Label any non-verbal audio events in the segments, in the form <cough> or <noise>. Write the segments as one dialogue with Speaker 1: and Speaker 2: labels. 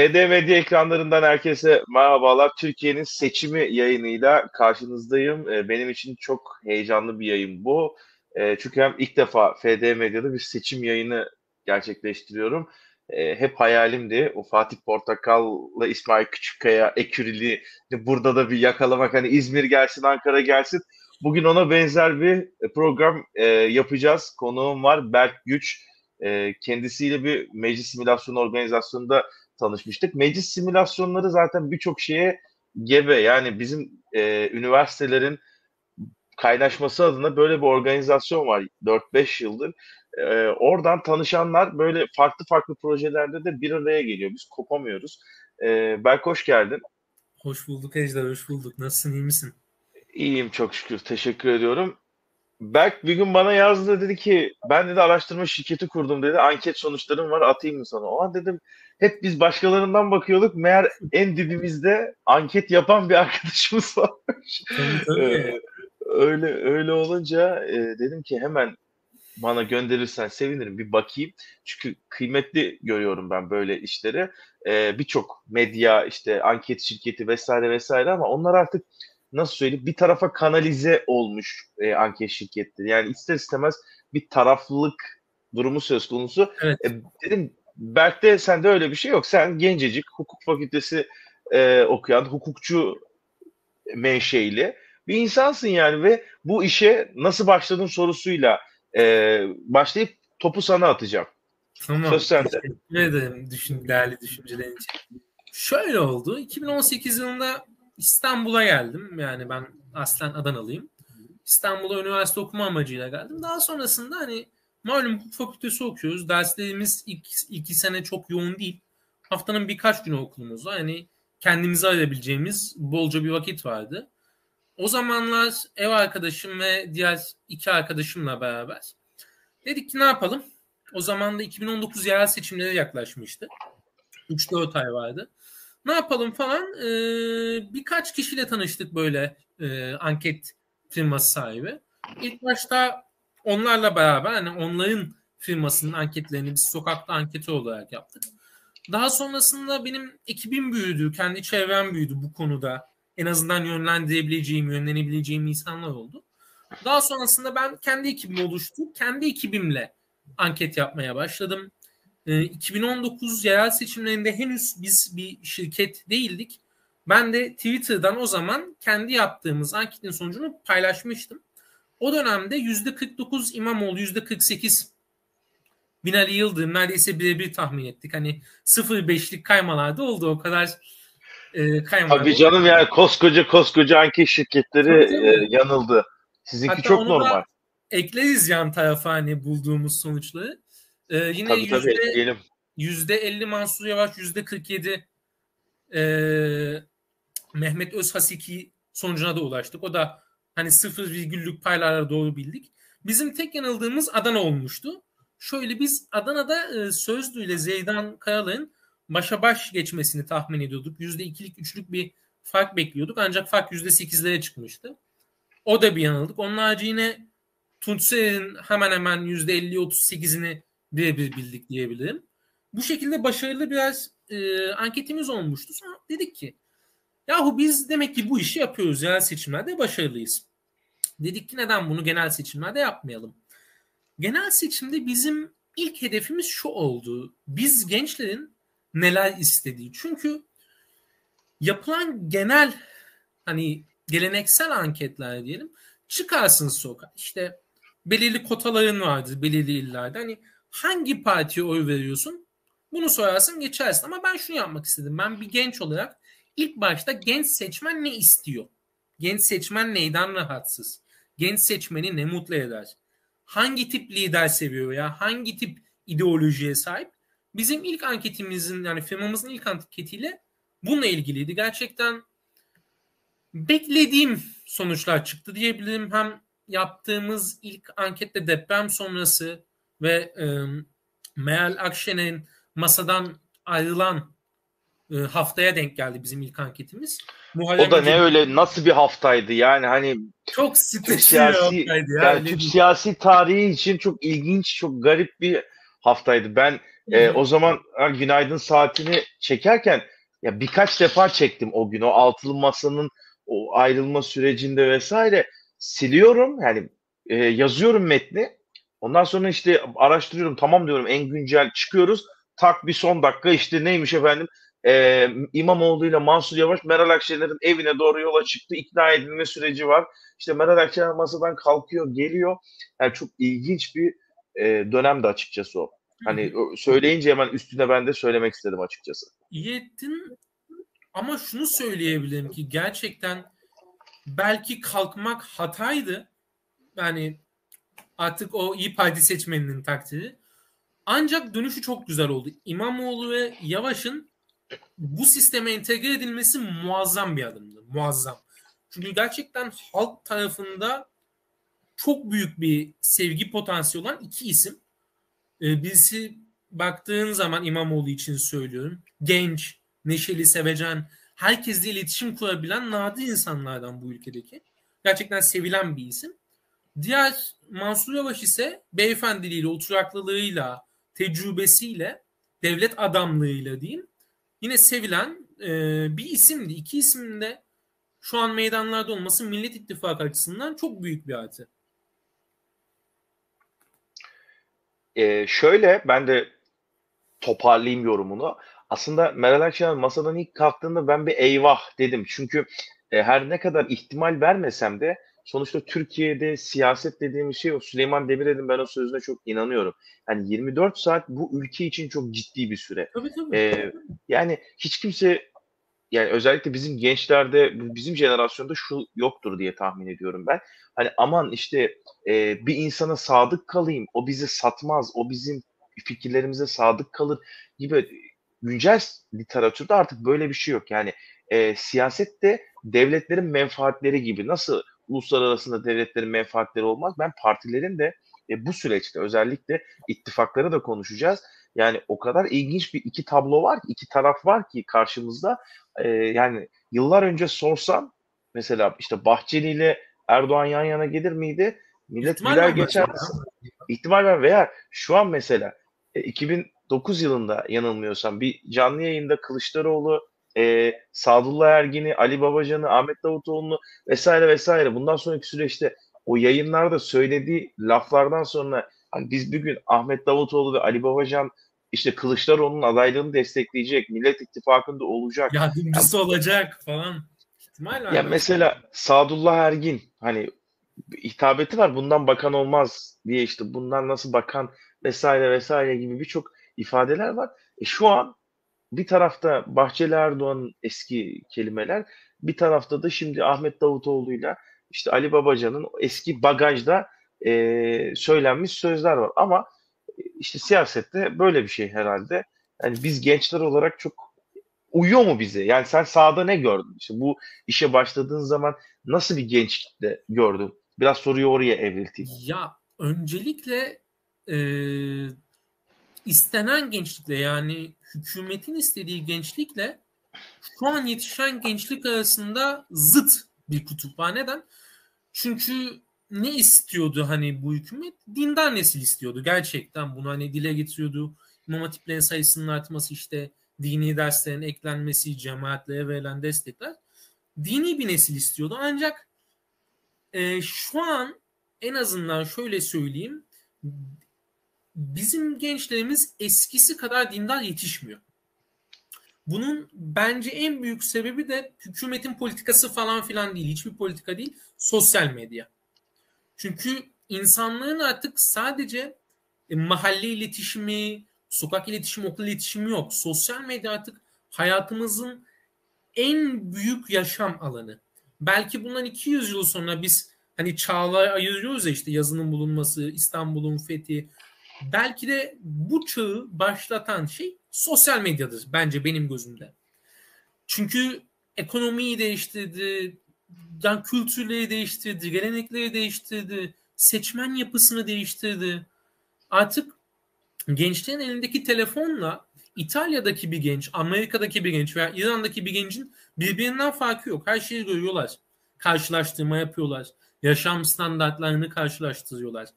Speaker 1: FD Medya ekranlarından herkese merhabalar. Türkiye'nin seçimi yayınıyla karşınızdayım. Ee, benim için çok heyecanlı bir yayın bu. Ee, çünkü hem ilk defa FD Medya'da bir seçim yayını gerçekleştiriyorum. Ee, hep hayalimdi. O Fatih Portakal'la İsmail Küçükkaya ekürili burada da bir yakalamak. Hani İzmir gelsin, Ankara gelsin. Bugün ona benzer bir program e, yapacağız. Konuğum var Berk Güç. Kendisiyle bir meclis simülasyon organizasyonunda tanışmıştık. Meclis simülasyonları zaten birçok şeye gebe. Yani bizim e, üniversitelerin kaynaşması adına böyle bir organizasyon var 4-5 yıldır. E, oradan tanışanlar böyle farklı farklı projelerde de bir araya geliyor. Biz kopamıyoruz. E, Berk hoş geldin.
Speaker 2: Hoş bulduk Ejder, hoş bulduk. Nasılsın, iyi misin?
Speaker 1: İyiyim çok şükür, teşekkür ediyorum. Berk bir gün bana yazdı dedi ki ben dedi araştırma şirketi kurdum dedi. Anket sonuçlarım var atayım mı sana? O an dedim hep biz başkalarından bakıyorduk. Meğer en dibimizde anket yapan bir <laughs> arkadaşımız varmış. Ee, öyle öyle olunca e, dedim ki hemen bana gönderirsen sevinirim bir bakayım. Çünkü kıymetli görüyorum ben böyle işleri. Ee, Birçok medya işte anket şirketi vesaire vesaire ama onlar artık nasıl söyleyeyim bir tarafa kanalize olmuş e, anket şirketleri. Yani ister istemez bir taraflılık durumu söz konusu. Evet. E, dedim Berk'te sende öyle bir şey yok. Sen gencecik hukuk fakültesi e, okuyan hukukçu menşeili bir insansın yani ve bu işe nasıl başladın sorusuyla e, başlayıp topu sana atacağım.
Speaker 2: Tamam. Söz sende. Teşekkür ederim düşün, değerli düşüncelerin için. Şöyle oldu. 2018 yılında İstanbul'a geldim. Yani ben aslen Adanalıyım. İstanbul'a üniversite okuma amacıyla geldim. Daha sonrasında hani malum hukuk fakültesi okuyoruz. Derslerimiz ilk iki sene çok yoğun değil. Haftanın birkaç günü okulumuz var. Yani kendimizi ayırabileceğimiz bolca bir vakit vardı. O zamanlar ev arkadaşım ve diğer iki arkadaşımla beraber dedik ki ne yapalım? O zaman da 2019 yerel seçimleri yaklaşmıştı. 3-4 ay vardı. Ne yapalım falan. Ee, birkaç kişiyle tanıştık böyle e, anket firması sahibi. İlk başta onlarla beraber hani onların firmasının anketlerini biz sokakta anketi olarak yaptık. Daha sonrasında benim ekibim büyüdü, kendi çevrem büyüdü bu konuda. En azından yönlendirebileceğim, yönlenebileceğim insanlar oldu. Daha sonrasında ben kendi ekibimi oluştu. Kendi ekibimle anket yapmaya başladım. 2019 ee, yerel seçimlerinde henüz biz bir şirket değildik. Ben de Twitter'dan o zaman kendi yaptığımız anketin sonucunu paylaşmıştım. O dönemde %49 İmamoğlu, %48 Binali Yıldırım neredeyse birebir tahmin ettik. Hani 0-5'lik kaymalarda oldu o kadar
Speaker 1: e, kaymalar. Tabii canım yani koskoca koskoca anket şirketleri e, yanıldı. Sizinki Hatta çok normal.
Speaker 2: Ekleriz yan tarafa hani bulduğumuz sonuçları. Ee, yine tabii, yüzde, tabii, yüzde 50 Mansur Yavaş, yüzde 47 e, Mehmet Özhasiki sonucuna da ulaştık. O da hani sıfır virgüllük paylarla doğru bildik. Bizim tek yanıldığımız Adana olmuştu. Şöyle biz Adana'da e, Sözlü ile Zeydan Karalı'nın başa baş geçmesini tahmin ediyorduk. Yüzde ikilik, üçlük bir fark bekliyorduk. Ancak fark yüzde sekizlere çıkmıştı. O da bir yanıldık. Onun harici yine Tunç hemen hemen yüzde elli, otuz sekizini birebir bildik diyebilirim. Bu şekilde başarılı biraz e, anketimiz olmuştu. Sonra dedik ki yahu biz demek ki bu işi yapıyoruz. Yerel seçimlerde başarılıyız. Dedik ki neden bunu genel seçimlerde yapmayalım? Genel seçimde bizim ilk hedefimiz şu oldu. Biz gençlerin neler istediği. Çünkü yapılan genel hani geleneksel anketler diyelim çıkarsın sokağa. İşte belirli kotaların vardır belirli illerde. Hani hangi partiye oy veriyorsun? Bunu sorarsın geçersin. Ama ben şunu yapmak istedim. Ben bir genç olarak ilk başta genç seçmen ne istiyor? Genç seçmen neyden rahatsız? Genç seçmeni ne mutlu eder? Hangi tip lider seviyor ya? Hangi tip ideolojiye sahip? Bizim ilk anketimizin yani firmamızın ilk anketiyle bununla ilgiliydi. Gerçekten beklediğim sonuçlar çıktı diyebilirim. Hem yaptığımız ilk ankette deprem sonrası ve e, Meral Akşener'in masadan ayrılan e, haftaya denk geldi bizim ilk anketimiz.
Speaker 1: Muharrem o da ne öyle nasıl bir haftaydı yani hani
Speaker 2: çok stresli bir haftaydı
Speaker 1: ya. Yani Türk siyasi tarihi için çok ilginç, çok garip bir haftaydı. Ben E, o zaman günaydın saatini çekerken ya birkaç defa çektim o gün o altılı masanın o ayrılma sürecinde vesaire siliyorum yani e, yazıyorum metni. Ondan sonra işte araştırıyorum tamam diyorum en güncel çıkıyoruz. Tak bir son dakika işte neymiş efendim e, İmamoğlu ile Mansur Yavaş Meral Akşener'in evine doğru yola çıktı. İkna edilme süreci var. İşte Meral Akşener masadan kalkıyor, geliyor. Yani çok ilginç bir e, dönemdi açıkçası o. Hani söyleyince hemen üstüne ben de söylemek istedim açıkçası.
Speaker 2: İyi ettin ama şunu söyleyebilirim ki gerçekten belki kalkmak hataydı. Yani artık o iyi Parti seçmeninin takdiri. Ancak dönüşü çok güzel oldu. İmamoğlu ve Yavaş'ın bu sisteme entegre edilmesi muazzam bir adımdı. Muazzam. Çünkü gerçekten halk tarafında çok büyük bir sevgi potansiyeli olan iki isim. Ee, birisi baktığın zaman İmamoğlu için söylüyorum. Genç, neşeli, sevecen, herkesle iletişim kurabilen nadir insanlardan bu ülkedeki. Gerçekten sevilen bir isim. Diğer Mansur Yavaş ise beyefendiliğiyle, oturaklılığıyla, tecrübesiyle, devlet adamlığıyla diyeyim yine sevilen e, bir isimdi. İki ismin de şu an meydanlarda olması Millet İttifakı açısından çok büyük bir artı.
Speaker 1: Ee, şöyle ben de toparlayayım yorumunu. Aslında Meral Akşener masadan ilk kalktığında ben bir eyvah dedim. Çünkü e, her ne kadar ihtimal vermesem de sonuçta Türkiye'de siyaset dediğimiz şey o Süleyman Demirel'in ben o sözüne çok inanıyorum. Yani 24 saat bu ülke için çok ciddi bir süre.
Speaker 2: Tabii, tabii.
Speaker 1: Ee, yani hiç kimse yani özellikle bizim gençlerde bizim jenerasyonda şu yoktur diye tahmin ediyorum ben. Hani aman işte e, bir insana sadık kalayım, o bizi satmaz, o bizim fikirlerimize sadık kalır gibi güncel literatürde artık böyle bir şey yok. Yani e, siyasette devletlerin menfaatleri gibi nasıl uluslararası devletlerin menfaatleri olmaz. Ben partilerin de e, bu süreçte özellikle ittifakları da konuşacağız. Yani o kadar ilginç bir iki tablo var ki, iki taraf var ki karşımızda. E, yani yıllar önce sorsam mesela işte Bahçeli ile Erdoğan yan yana gelir miydi? Millet İhtimal güler geçer. İhtimal var veya şu an mesela e, 2009 yılında yanılmıyorsam bir canlı yayında Kılıçdaroğlu e, Sadullah Ergin'i, Ali Babacan'ı, Ahmet Davutoğlu'nu vesaire vesaire bundan sonraki süreçte o yayınlarda söylediği laflardan sonra hani biz bugün Ahmet Davutoğlu ve Ali Babacan işte Kılıçdaroğlu'nun adaylığını destekleyecek, Millet İttifakı'nda olacak.
Speaker 2: Yardımcısı yani, olacak falan.
Speaker 1: İhtimal var. Ya mesela Sadullah Ergin hani hitabeti var bundan bakan olmaz diye işte bundan nasıl bakan vesaire vesaire gibi birçok ifadeler var. E şu an bir tarafta Bahçeli Erdoğan'ın eski kelimeler, bir tarafta da şimdi Ahmet Davutoğlu'yla işte Ali Babacan'ın eski bagajda e, söylenmiş sözler var. Ama işte siyasette böyle bir şey herhalde. Yani biz gençler olarak çok uyuyor mu bize? Yani sen sahada ne gördün? İşte bu işe başladığın zaman nasıl bir genç kitle gördün? Biraz soruyu oraya evrilteyim.
Speaker 2: Ya öncelikle e, istenen gençlikle yani hükümetin istediği gençlikle şu an yetişen gençlik arasında zıt bir kutup var. Neden? Çünkü ne istiyordu hani bu hükümet? Dindar nesil istiyordu gerçekten. Bunu hani dile getiriyordu. İmam hatiplerin sayısının artması işte dini derslerin eklenmesi, cemaatlere verilen destekler. Dini bir nesil istiyordu. Ancak e, şu an en azından şöyle söyleyeyim bizim gençlerimiz eskisi kadar dindar yetişmiyor. Bunun bence en büyük sebebi de hükümetin politikası falan filan değil. Hiçbir politika değil. Sosyal medya. Çünkü insanlığın artık sadece e, mahalle iletişimi, sokak iletişimi, okul iletişimi yok. Sosyal medya artık hayatımızın en büyük yaşam alanı. Belki bundan 200 yıl sonra biz hani çağlar ayırıyoruz ya işte yazının bulunması, İstanbul'un fethi, belki de bu çağı başlatan şey sosyal medyadır bence benim gözümde. Çünkü ekonomiyi değiştirdi, yani kültürleri değiştirdi, gelenekleri değiştirdi, seçmen yapısını değiştirdi. Artık gençlerin elindeki telefonla İtalya'daki bir genç, Amerika'daki bir genç veya İran'daki bir gencin birbirinden farkı yok. Her şeyi görüyorlar. Karşılaştırma yapıyorlar. Yaşam standartlarını karşılaştırıyorlar.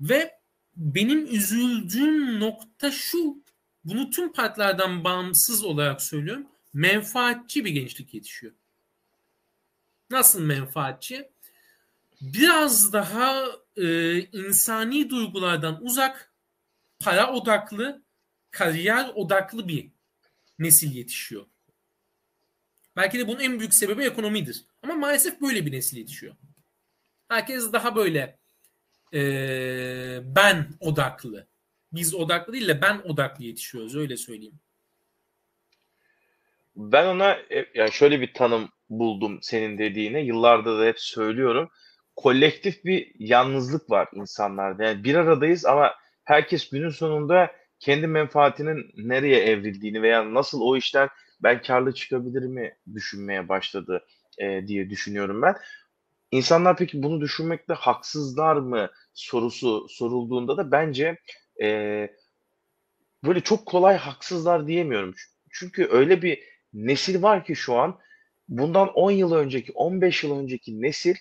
Speaker 2: Ve benim üzüldüğüm nokta şu. Bunu tüm partilerden bağımsız olarak söylüyorum. Menfaatçi bir gençlik yetişiyor. Nasıl menfaatçi? Biraz daha e, insani duygulardan uzak, para odaklı, kariyer odaklı bir nesil yetişiyor. Belki de bunun en büyük sebebi ekonomidir. Ama maalesef böyle bir nesil yetişiyor. Herkes daha böyle e, ben odaklı. Biz odaklı değil de ben odaklı yetişiyoruz öyle söyleyeyim.
Speaker 1: Ben ona e, yani şöyle bir tanım buldum senin dediğine. Yıllardır da hep söylüyorum. Kolektif bir yalnızlık var insanlarda. Yani bir aradayız ama herkes günün sonunda kendi menfaatinin nereye evrildiğini veya nasıl o işten ben karlı çıkabilir mi düşünmeye başladı e, diye düşünüyorum ben. İnsanlar peki bunu düşünmekte haksızlar mı sorusu sorulduğunda da bence e, böyle çok kolay haksızlar diyemiyorum. Çünkü öyle bir nesil var ki şu an bundan 10 yıl önceki 15 yıl önceki nesil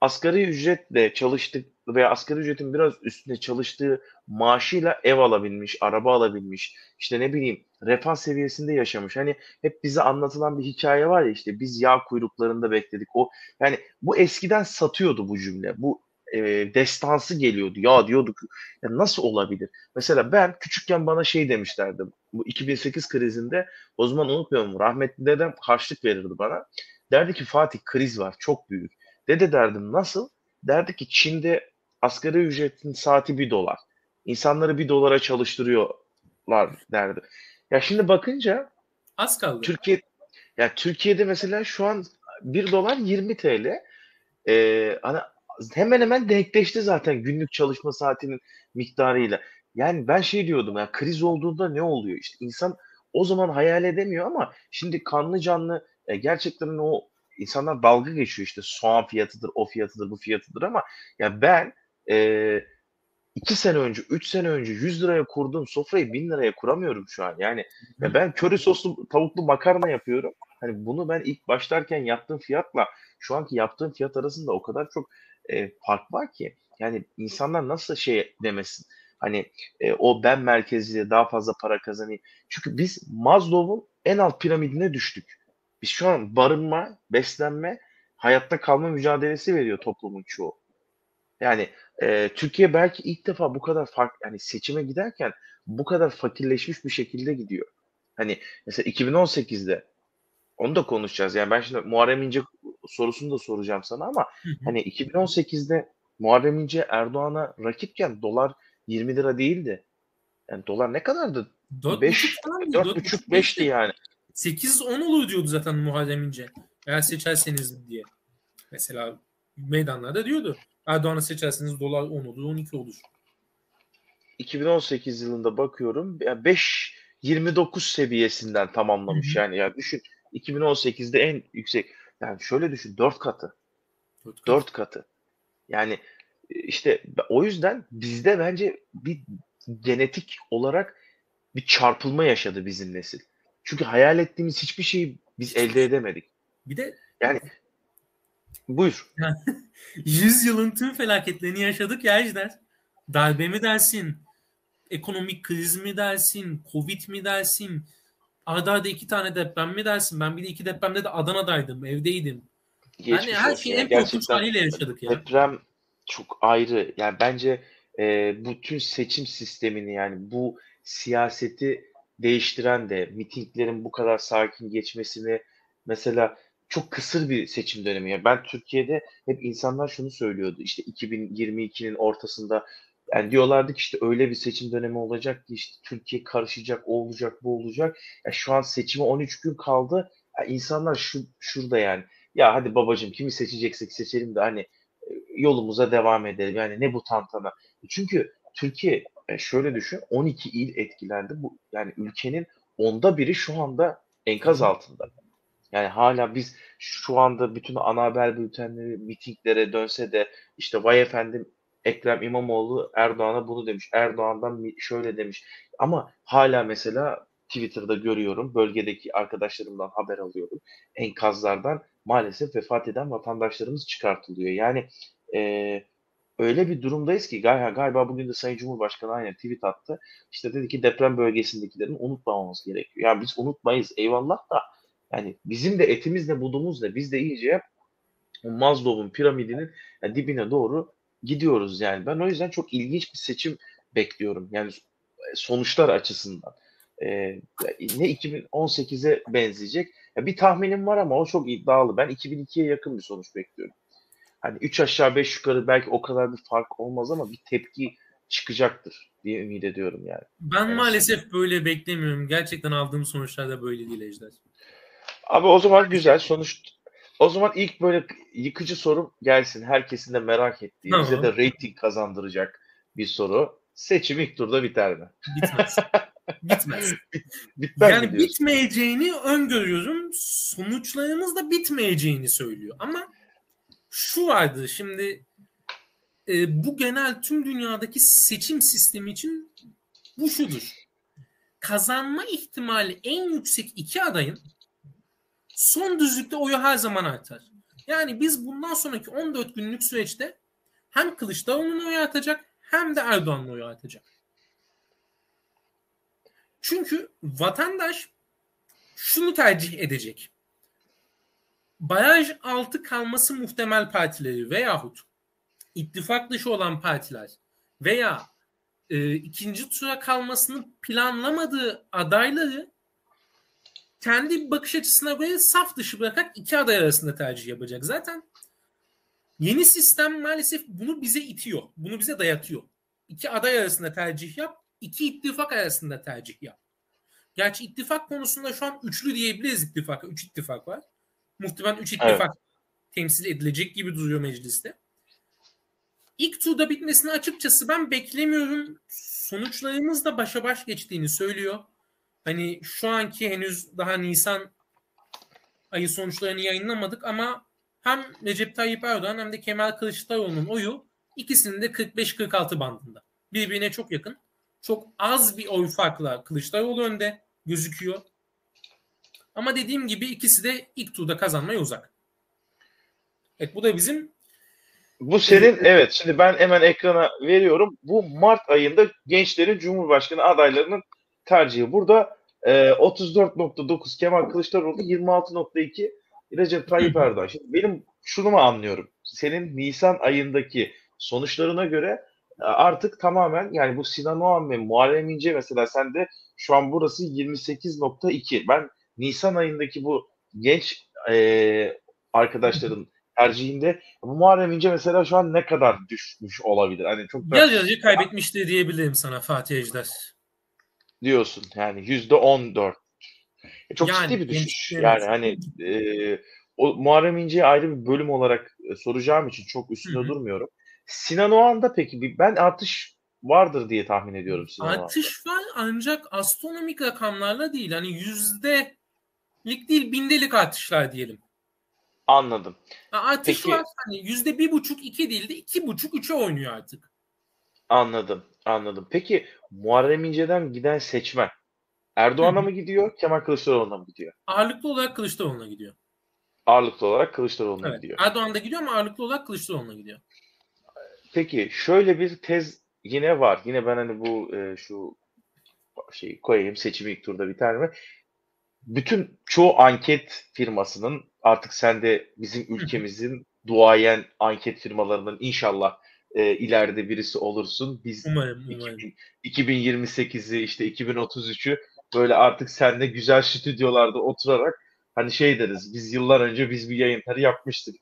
Speaker 1: asgari ücretle çalıştık veya asgari ücretin biraz üstünde çalıştığı maaşıyla ev alabilmiş, araba alabilmiş, işte ne bileyim refah seviyesinde yaşamış. Hani hep bize anlatılan bir hikaye var ya işte biz yağ kuyruklarında bekledik. O yani bu eskiden satıyordu bu cümle. Bu e, destansı geliyordu. Ya diyorduk ya nasıl olabilir? Mesela ben küçükken bana şey demişlerdi. Bu 2008 krizinde o zaman unutmuyorum rahmetli dedem harçlık verirdi bana. Derdi ki Fatih kriz var çok büyük. Dede derdim nasıl? Derdi ki Çin'de asgari ücretin saati bir dolar. İnsanları bir dolara çalıştırıyorlar derdi. Ya şimdi bakınca
Speaker 2: az kaldı.
Speaker 1: Türkiye ya Türkiye'de mesela şu an bir dolar 20 TL. Ee, hani hemen hemen denkleşti zaten günlük çalışma saatinin miktarıyla. Yani ben şey diyordum ya kriz olduğunda ne oluyor? İşte insan o zaman hayal edemiyor ama şimdi kanlı canlı e, gerçekten o insanlar dalga geçiyor işte soğan fiyatıdır, o fiyatıdır, bu fiyatıdır ama ya ben e, iki sene önce, üç sene önce 100 liraya kurduğum sofrayı 1000 liraya kuramıyorum şu an. Yani ya ben köri soslu tavuklu makarna yapıyorum. Hani bunu ben ilk başlarken yaptığım fiyatla şu anki yaptığım fiyat arasında o kadar çok e, fark var ki. Yani insanlar nasıl şey demesin. Hani e, o ben merkezli daha fazla para kazanayım. Çünkü biz Maslow'un en alt piramidine düştük. Biz şu an barınma, beslenme, hayatta kalma mücadelesi veriyor toplumun çoğu. Yani e, Türkiye belki ilk defa bu kadar fark yani seçime giderken bu kadar fakirleşmiş bir şekilde gidiyor. Hani mesela 2018'de onu da konuşacağız. Yani ben şimdi Muharrem İnce sorusunu da soracağım sana ama hani 2018'de Muharrem İnce Erdoğan'a rakipken dolar 20 lira değildi. Yani dolar ne kadardı? 5 4,5 5'ti yani.
Speaker 2: 8-10 olur diyordu zaten Muharrem İnce. Eğer seçerseniz diye. Mesela meydanlarda diyordu. Erdoğan'ı seçerseniz dolar 10 olur 12 olur.
Speaker 1: 2018 yılında bakıyorum 5 29 seviyesinden tamamlamış Hı-hı. yani ya düşün 2018'de en yüksek yani şöyle düşün 4 katı 4 katı. 4 katı. Yani işte o yüzden bizde bence bir genetik olarak bir çarpılma yaşadı bizim nesil. Çünkü hayal ettiğimiz hiçbir şeyi biz elde edemedik.
Speaker 2: Bir de
Speaker 1: yani buyur. <laughs>
Speaker 2: 100 yılın tüm felaketlerini yaşadık ya Ejder. Darbe mi dersin? Ekonomik kriz mi dersin? Covid mi dersin? Arda arda iki tane deprem mi dersin? Ben bir de iki depremde de Adana'daydım. Evdeydim. Geçmiş yani her şeyi en korkunç haliyle yaşadık ya.
Speaker 1: Deprem çok ayrı. Yani bence e, bütün seçim sistemini yani bu siyaseti değiştiren de mitinglerin bu kadar sakin geçmesini mesela çok kısır bir seçim dönemi. Yani ben Türkiye'de hep insanlar şunu söylüyordu. İşte 2022'nin ortasında yani diyorlardı ki işte öyle bir seçim dönemi olacak ki işte Türkiye karışacak, o olacak, bu olacak. Ya şu an seçime 13 gün kaldı. Ya insanlar şu şurada yani. Ya hadi babacığım kimi seçeceksek seçelim de hani e, yolumuza devam edelim. Yani ne bu tantana. Çünkü Türkiye e, şöyle düşün 12 il etkilendi. Bu yani ülkenin onda biri şu anda enkaz altında. Yani hala biz şu anda bütün ana haber bültenleri mitinglere dönse de işte vay efendim Ekrem İmamoğlu Erdoğan'a bunu demiş. Erdoğan'dan şöyle demiş. Ama hala mesela Twitter'da görüyorum. Bölgedeki arkadaşlarımdan haber alıyorum. Enkazlardan maalesef vefat eden vatandaşlarımız çıkartılıyor. Yani e, öyle bir durumdayız ki galiba, galiba bugün de Sayın Cumhurbaşkanı aynen tweet attı. İşte dedi ki deprem bölgesindekilerin unutmamamız gerekiyor. Yani biz unutmayız eyvallah da yani bizim de etimiz ne budumuz ne biz de iyice Maslow'un piramidinin dibine doğru gidiyoruz yani. Ben o yüzden çok ilginç bir seçim bekliyorum. Yani sonuçlar açısından. Ee, ne 2018'e benzeyecek. Ya bir tahminim var ama o çok iddialı. Ben 2002'ye yakın bir sonuç bekliyorum. Hani 3 aşağı 5 yukarı belki o kadar bir fark olmaz ama bir tepki çıkacaktır diye ümit ediyorum yani.
Speaker 2: Ben yani maalesef böyle beklemiyorum. Gerçekten aldığım sonuçlar da böyle değil Ejder.
Speaker 1: Abi o zaman güzel sonuç. O zaman ilk böyle yıkıcı sorum gelsin. Herkesin de merak ettiği, tamam. bize de rating kazandıracak bir soru. Seçim ilk turda biter mi?
Speaker 2: Bitmez. <laughs> Bitmez. Bitmez yani bitmeyeceğini öngörüyorum. Sonuçlarımız da bitmeyeceğini söylüyor. Ama şu vardı şimdi e, bu genel tüm dünyadaki seçim sistemi için bu şudur. Kazanma ihtimali en yüksek iki adayın son düzlükte oyu her zaman artar. Yani biz bundan sonraki 14 günlük süreçte hem Kılıçdaroğlu'nun oyu artacak hem de Erdoğan'ın oyu artacak. Çünkü vatandaş şunu tercih edecek. Baraj altı kalması muhtemel partileri veyahut ittifak dışı olan partiler veya e, ikinci tura kalmasını planlamadığı adayları kendi bakış açısına göre saf dışı bırakarak iki aday arasında tercih yapacak. Zaten yeni sistem maalesef bunu bize itiyor. Bunu bize dayatıyor. İki aday arasında tercih yap, iki ittifak arasında tercih yap. Gerçi ittifak konusunda şu an üçlü diyebiliriz ittifaka. Üç ittifak var. Muhtemelen üç ittifak evet. temsil edilecek gibi duruyor mecliste. İlk turda bitmesini açıkçası ben beklemiyorum. Sonuçlarımız da başa baş geçtiğini söylüyor. Hani şu anki henüz daha Nisan ayı sonuçlarını yayınlamadık ama hem Recep Tayyip Erdoğan hem de Kemal Kılıçdaroğlu'nun oyu ikisinin de 45-46 bandında. Birbirine çok yakın. Çok az bir oy farkla Kılıçdaroğlu önde gözüküyor. Ama dediğim gibi ikisi de ilk turda kazanmaya uzak. Evet bu da bizim
Speaker 1: bu senin evet şimdi ben hemen ekrana veriyorum. Bu Mart ayında gençlerin Cumhurbaşkanı adaylarının tercihi. Burada e, 34.9 Kemal Kılıçdaroğlu 26.2 Recep Tayyip Erdoğan. Şimdi benim şunu mu anlıyorum? Senin Nisan ayındaki sonuçlarına göre e, artık tamamen yani bu Sinan Oğan ve Muharrem İnce mesela sen de şu an burası 28.2. Ben Nisan ayındaki bu genç e, arkadaşların tercihinde bu Muharrem İnce mesela şu an ne kadar düşmüş olabilir? Hani çok
Speaker 2: da... Yaz yazıcı kaybetmişti diyebilirim sana Fatih Ejder
Speaker 1: diyorsun. Yani yüzde on dört. E, çok yani, ciddi bir düşüş. Yani hani e, o Muharrem İnce'yi ayrı bir bölüm olarak e, soracağım için çok üstünde Hı-hı. durmuyorum. Sinan Oğan'da peki ben artış vardır diye tahmin ediyorum Sinan
Speaker 2: Artış Oğan'da. var ancak astronomik rakamlarla değil. Hani yüzde lik değil bindelik artışlar diyelim.
Speaker 1: Anladım.
Speaker 2: Artış Peki, var. Hani yüzde bir buçuk iki değil de iki buçuk üçe oynuyor artık.
Speaker 1: Anladım. Anladım. Peki Muharrem İnce'den giden seçmen Erdoğan'a mı gidiyor, Kemal Kılıçdaroğlu'na mı gidiyor?
Speaker 2: Ağırlıklı olarak Kılıçdaroğlu'na gidiyor.
Speaker 1: Ağırlıklı olarak Kılıçdaroğlu'na evet. gidiyor.
Speaker 2: Erdoğan da gidiyor ama ağırlıklı olarak Kılıçdaroğlu'na gidiyor.
Speaker 1: Peki şöyle bir tez yine var. Yine ben hani bu e, şu şeyi koyayım seçimi ilk turda biter mi? Bütün çoğu anket firmasının artık sen de bizim ülkemizin duayen anket firmalarının inşallah e, ileride birisi olursun. Biz umarım, umarım. 2028'i işte 2033'ü böyle artık seninle güzel stüdyolarda oturarak hani şey deriz biz yıllar önce biz bir yayınları yapmıştık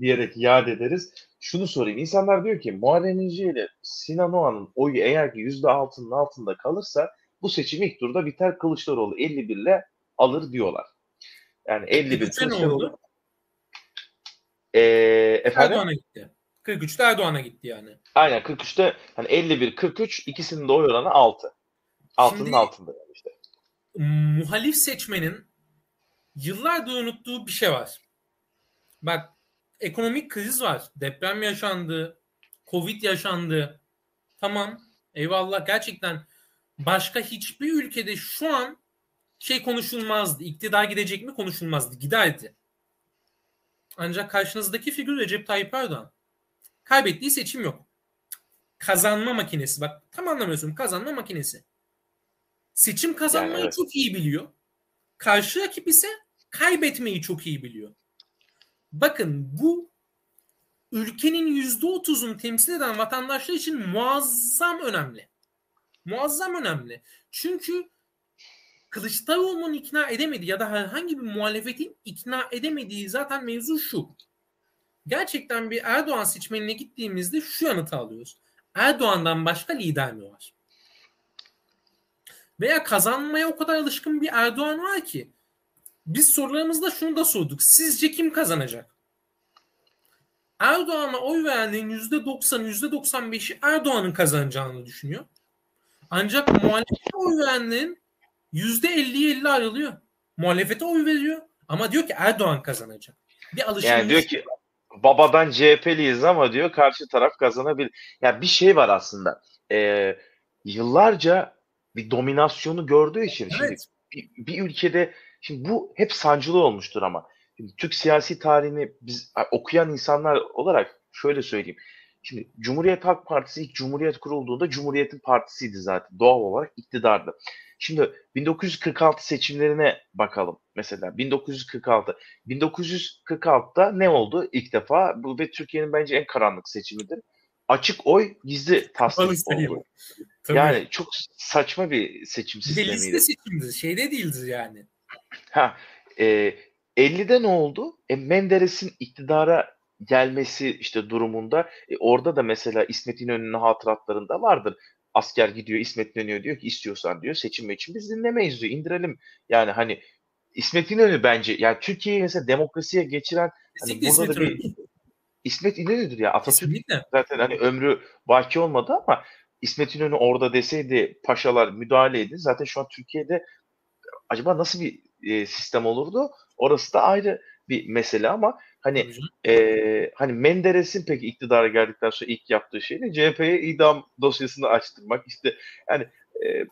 Speaker 1: diyerek yad ederiz. Şunu sorayım. İnsanlar diyor ki Muharrem İnce ile Sinan Oğan'ın oyu eğer ki %6'nın altında kalırsa bu seçim ilk turda biter Kılıçdaroğlu 51 ile alır diyorlar. Yani 51 Kılıçdaroğlu. Ee, efendim?
Speaker 2: Erdoğan'a gitti. 43'te Erdoğan'a gitti yani.
Speaker 1: Aynen 43'te hani 51 43 ikisinin de oy oranı 6. Altının Şimdi, altında yani işte.
Speaker 2: Muhalif seçmenin yıllardır unuttuğu bir şey var. Bak ekonomik kriz var. Deprem yaşandı. Covid yaşandı. Tamam. Eyvallah. Gerçekten başka hiçbir ülkede şu an şey konuşulmazdı. İktidar gidecek mi konuşulmazdı. Giderdi. Ancak karşınızdaki figür Recep Tayyip Erdoğan. Kaybettiği seçim yok. kazanma makinesi. Bak tam anlamıyorsun. Kazanma makinesi. Seçim kazanmayı yani evet. çok iyi biliyor. Karşı rakip ise kaybetmeyi çok iyi biliyor. Bakın bu ülkenin yüzde otuzunu temsil eden vatandaşlar için muazzam önemli. Muazzam önemli. Çünkü Kılıçdaroğlu'nun ikna edemediği ya da herhangi bir muhalefetin ikna edemediği zaten mevzu şu. Gerçekten bir Erdoğan seçmenine gittiğimizde şu yanıtı alıyoruz. Erdoğan'dan başka lider mi var? Veya kazanmaya o kadar alışkın bir Erdoğan var ki biz sorularımızda şunu da sorduk. Sizce kim kazanacak? Erdoğan'a oy verenlerin %90'ı %95'i Erdoğan'ın kazanacağını düşünüyor. Ancak muhalefete oy verenlerin %50'ye 50 ayrılıyor. Muhalefete oy veriyor ama diyor ki Erdoğan kazanacak.
Speaker 1: Bir alışılmış. Yani diyor ki babadan CHP'liyiz ama diyor karşı taraf kazanabilir. Yani bir şey var aslında. Ee, yıllarca bir dominasyonu gördüğü için evet. şimdi bir, bir ülkede şimdi bu hep sancılı olmuştur ama şimdi Türk siyasi tarihini biz okuyan insanlar olarak şöyle söyleyeyim. Şimdi Cumhuriyet Halk Partisi ilk Cumhuriyet kurulduğunda Cumhuriyet'in partisiydi zaten. Doğal olarak iktidardı. Şimdi 1946 seçimlerine bakalım mesela. 1946. 1946'da ne oldu ilk defa? Bu ve Türkiye'nin bence en karanlık seçimidir. Açık oy gizli tasdik oldu. Yani çok saçma bir seçim sistemiydi. Liste
Speaker 2: seçimdi. Şeyde değildi yani.
Speaker 1: Ha, e, 50'de ne oldu? E, Menderes'in iktidara gelmesi işte durumunda e, orada da mesela İsmet İnönü'nün hatıratlarında vardır. Asker gidiyor İsmet dönüyor diyor ki istiyorsan diyor seçim için biz dinlemeyiz diyor indirelim. Yani hani İsmet İnönü bence yani Türkiye'yi mesela demokrasiye geçiren hani burada da bir İsmet İnönü'dür ya Atatürk Kesinlikle. zaten hani ömrü baki olmadı ama İsmet İnönü orada deseydi paşalar müdahale edin zaten şu an Türkiye'de acaba nasıl bir e, sistem olurdu? Orası da ayrı bir mesele ama hani e, hani Menderes'in peki iktidara geldikten sonra ilk yaptığı şey ne? CHP'ye idam dosyasını açtırmak işte yani e,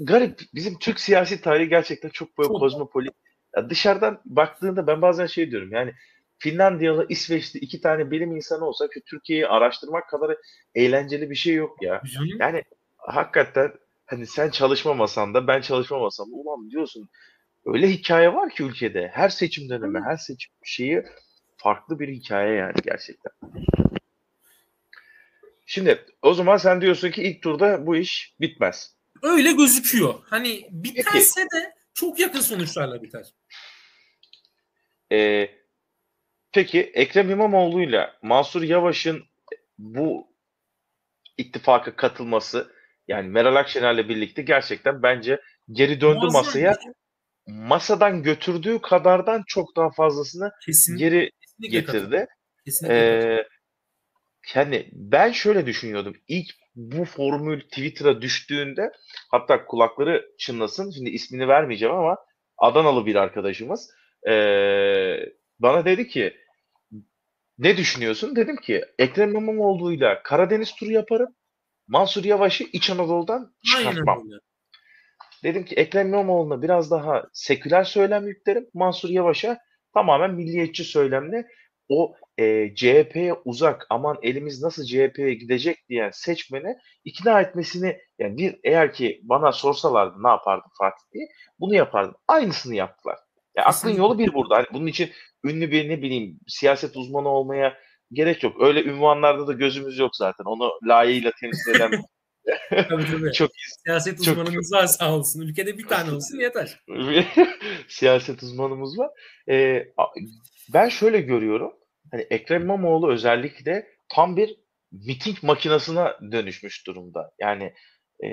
Speaker 1: garip bizim Türk siyasi tarihi gerçekten çok böyle kozmopolit. Ya dışarıdan baktığında ben bazen şey diyorum yani Finlandiyalı, İsveçli iki tane bilim insanı olsa ki Türkiye'yi araştırmak kadar eğlenceli bir şey yok ya. Yani hakikaten hani sen çalışmamasan da ben çalışmamasam da ulan diyorsun öyle hikaye var ki ülkede. Her seçim dönemi, her seçim şeyi farklı bir hikaye yani gerçekten. Şimdi o zaman sen diyorsun ki ilk turda bu iş bitmez.
Speaker 2: Öyle gözüküyor. Hani biterse Peki. de çok yakın sonuçlarla biter.
Speaker 1: Ee, peki Ekrem İmamoğlu'yla Mansur Yavaş'ın bu ittifaka katılması yani Meral Akşener'le birlikte gerçekten bence geri döndü Muazzam masaya. Masadan götürdüğü kadardan çok daha fazlasını Kesinlikle. geri Kesinlikle getirdi. Kesinlikle ee, yani ben şöyle düşünüyordum. İlk bu formül Twitter'a düştüğünde hatta kulakları çınlasın. Şimdi ismini vermeyeceğim ama Adanalı bir arkadaşımız ee, bana dedi ki ne düşünüyorsun? Dedim ki Ekrem İmamoğlu'yla Karadeniz turu yaparım. Mansur Yavaş'ı İç Anadolu'dan çıkartmam. Aynen. Dedim ki Ekrem İmamoğlu'na biraz daha seküler söylem yüklerim. Mansur Yavaş'a tamamen milliyetçi söylemle o e, CHP'ye uzak aman elimiz nasıl CHP'ye gidecek diyen seçmene ikna etmesini yani bir eğer ki bana sorsalardı ne yapardım Fatih diye bunu yapardım. Aynısını yaptılar. Yani aklın yolu bir burada. Hani bunun için ünlü bir ne bileyim siyaset uzmanı olmaya gerek yok. Öyle ünvanlarda da gözümüz yok zaten. Onu layığıyla temsil eden
Speaker 2: tabii tabii. Çok Siyaset çok, uzmanımız var sağ olsun. Ülkede bir tane olsun yeter. <laughs>
Speaker 1: Siyaset uzmanımız var. Ee, ben şöyle görüyorum. Hani Ekrem İmamoğlu özellikle tam bir miting makinasına dönüşmüş durumda. Yani e,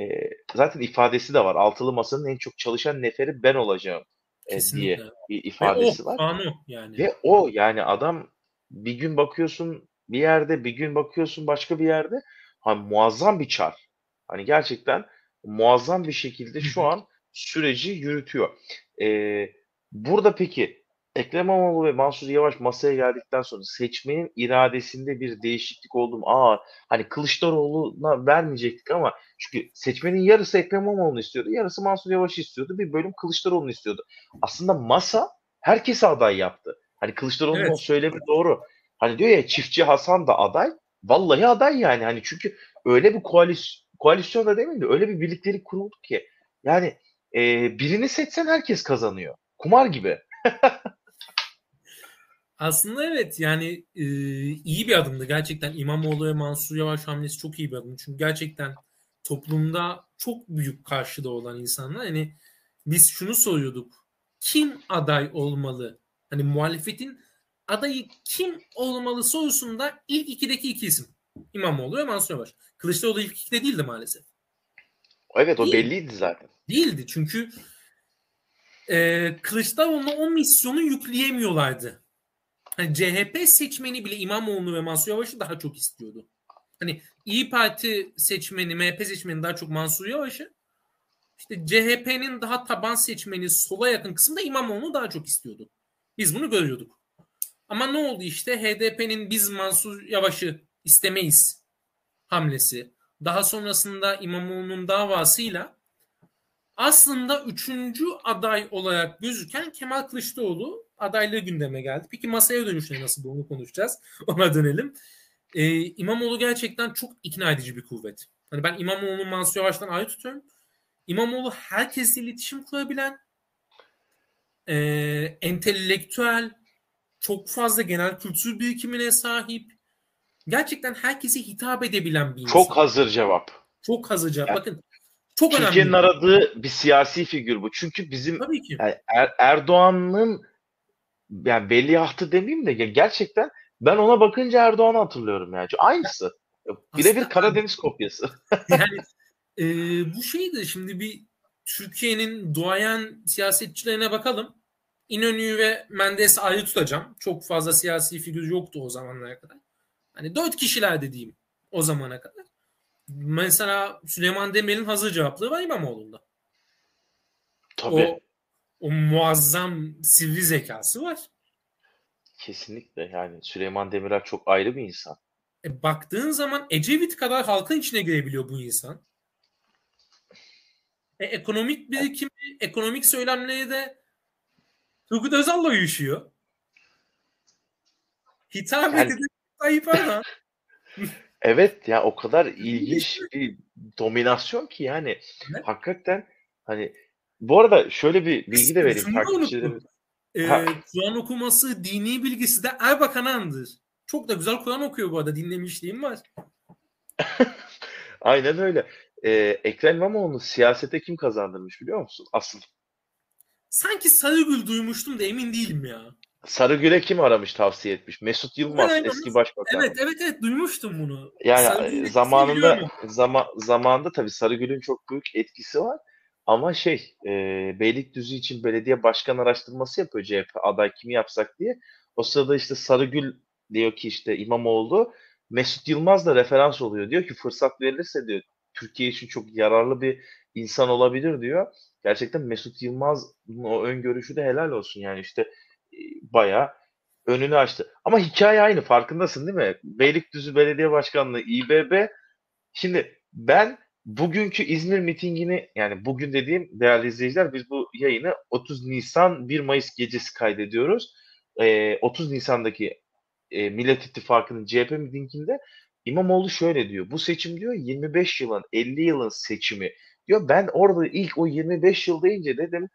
Speaker 1: zaten ifadesi de var. Altılı masanın en çok çalışan neferi ben olacağım e, diye bir ifadesi Ve o, var. Yani. Ve o yani adam bir gün bakıyorsun bir yerde, bir gün bakıyorsun başka bir yerde. Hani muazzam bir çar. Hani gerçekten muazzam bir şekilde şu an süreci yürütüyor. Ee, burada peki Ekrem İmamoğlu ve Mansur Yavaş masaya geldikten sonra seçmenin iradesinde bir değişiklik oldu mu? Aa hani Kılıçdaroğlu'na vermeyecektik ama çünkü seçmenin yarısı Ekrem İmamoğlu'nu istiyordu, yarısı Mansur Yavaş istiyordu, bir bölüm Kılıçdaroğlu'nu istiyordu. Aslında masa herkese aday yaptı. Hani Kılıçdaroğlu'nun evet. söylemi doğru. Hani diyor ya çiftçi Hasan da aday, vallahi aday yani. Hani çünkü öyle bir koalisyon koalisyon da demeyeyim de öyle bir birliktelik kuruldu ki yani e, birini seçsen herkes kazanıyor. Kumar gibi. <laughs>
Speaker 2: Aslında evet yani e, iyi bir adımdı. Gerçekten İmamoğlu ve Mansur Yavaş hamlesi çok iyi bir adım. Çünkü gerçekten toplumda çok büyük karşıda olan insanlar hani biz şunu soruyorduk. Kim aday olmalı? Hani muhalefetin adayı kim olmalı sorusunda ilk ikideki iki isim. İmamoğlu ve Mansur Yavaş. Kılıçdaroğlu ilk ikide değildi maalesef.
Speaker 1: Evet o Değil. belliydi zaten.
Speaker 2: Değildi çünkü e, Kılıçdaroğlu'na o misyonu yükleyemiyorlardı. Hani CHP seçmeni bile İmamoğlu ve Mansur Yavaş'ı daha çok istiyordu. Hani İyi Parti seçmeni, MHP seçmeni daha çok Mansur Yavaş'ı. İşte CHP'nin daha taban seçmeni sola yakın kısımda İmamoğlu'nu daha çok istiyordu. Biz bunu görüyorduk. Ama ne oldu işte HDP'nin biz Mansur Yavaş'ı istemeyiz hamlesi. Daha sonrasında İmamoğlu'nun davasıyla aslında üçüncü aday olarak gözüken Kemal Kılıçdaroğlu adaylığı gündeme geldi. Peki masaya dönüşüne nasıl bunu konuşacağız. <laughs> Ona dönelim. Ee, İmamoğlu gerçekten çok ikna edici bir kuvvet. Hani ben İmamoğlu'nu Mansur Yavaş'tan ayrı tutuyorum. İmamoğlu herkesle iletişim kurabilen, e, entelektüel, çok fazla genel kültür birikimine sahip, gerçekten herkese hitap edebilen bir insan.
Speaker 1: Çok hazır cevap.
Speaker 2: Çok hazır cevap. Yani, Bakın çok
Speaker 1: Türkiye'nin önemli. aradığı bir siyasi figür bu. Çünkü bizim. Yani er, Erdoğan'ın yani veliahtı demeyeyim de gerçekten ben ona bakınca Erdoğan'ı hatırlıyorum yani. Aynısı. Birebir Karadeniz kopyası. <laughs>
Speaker 2: yani e, bu şeydi şimdi bir Türkiye'nin duayen siyasetçilerine bakalım. İnönü'yü ve Menderes ayrı tutacağım. Çok fazla siyasi figür yoktu o zamanlara kadar. Hani dört kişiler dediğim o zamana kadar. Mesela Süleyman Demirel'in hazır cevaplığı var İmamoğlu'nda.
Speaker 1: Tabii.
Speaker 2: O, o muazzam sivri zekası var.
Speaker 1: Kesinlikle yani Süleyman Demirel çok ayrı bir insan.
Speaker 2: E, baktığın zaman Ecevit kadar halkın içine girebiliyor bu insan. E, ekonomik birikimi, ekonomik söylemleri de Turgut Özal'la uyuşuyor. Hitap yani... Tayyip Erdoğan. <laughs>
Speaker 1: evet ya o kadar ilginç bir dominasyon ki yani evet. hakikaten hani bu arada şöyle bir bilgi de vereyim takipçilerimize.
Speaker 2: Ee, Kur'an okuması dini bilgisi de Erbakan'ındır. Çok da güzel Kur'an okuyor bu arada dinlemişliğim var. <laughs>
Speaker 1: Aynen öyle. Ee, Ekrem İmamoğlu'nu siyasete kim kazandırmış biliyor musun? Asıl.
Speaker 2: Sanki Sarıgül duymuştum da emin değilim ya.
Speaker 1: Sarıgül'e kim aramış tavsiye etmiş? Mesut Yılmaz evet, eski başbakan.
Speaker 2: Evet evet evet duymuştum bunu.
Speaker 1: Yani Sarıgül zamanında zaman zamanında tabii Sarıgül'ün çok büyük etkisi var. Ama şey e, Beylikdüzü için belediye başkan araştırması yapıyor CHP aday kimi yapsak diye. O sırada işte Sarıgül diyor ki işte İmamoğlu Mesut Yılmaz da referans oluyor. Diyor ki fırsat verilirse diyor Türkiye için çok yararlı bir insan olabilir diyor. Gerçekten Mesut Yılmaz'ın o öngörüşü de helal olsun yani işte e, bayağı önünü açtı. Ama hikaye aynı farkındasın değil mi? Beylikdüzü Belediye Başkanlığı İBB şimdi ben bugünkü İzmir mitingini yani bugün dediğim değerli izleyiciler biz bu yayını 30 Nisan 1 Mayıs gecesi kaydediyoruz. Ee, 30 Nisan'daki e, Millet İttifakı'nın CHP mitinginde İmamoğlu şöyle diyor. Bu seçim diyor 25 yılın 50 yılın seçimi diyor. Ben orada ilk o 25 yıl deyince dedim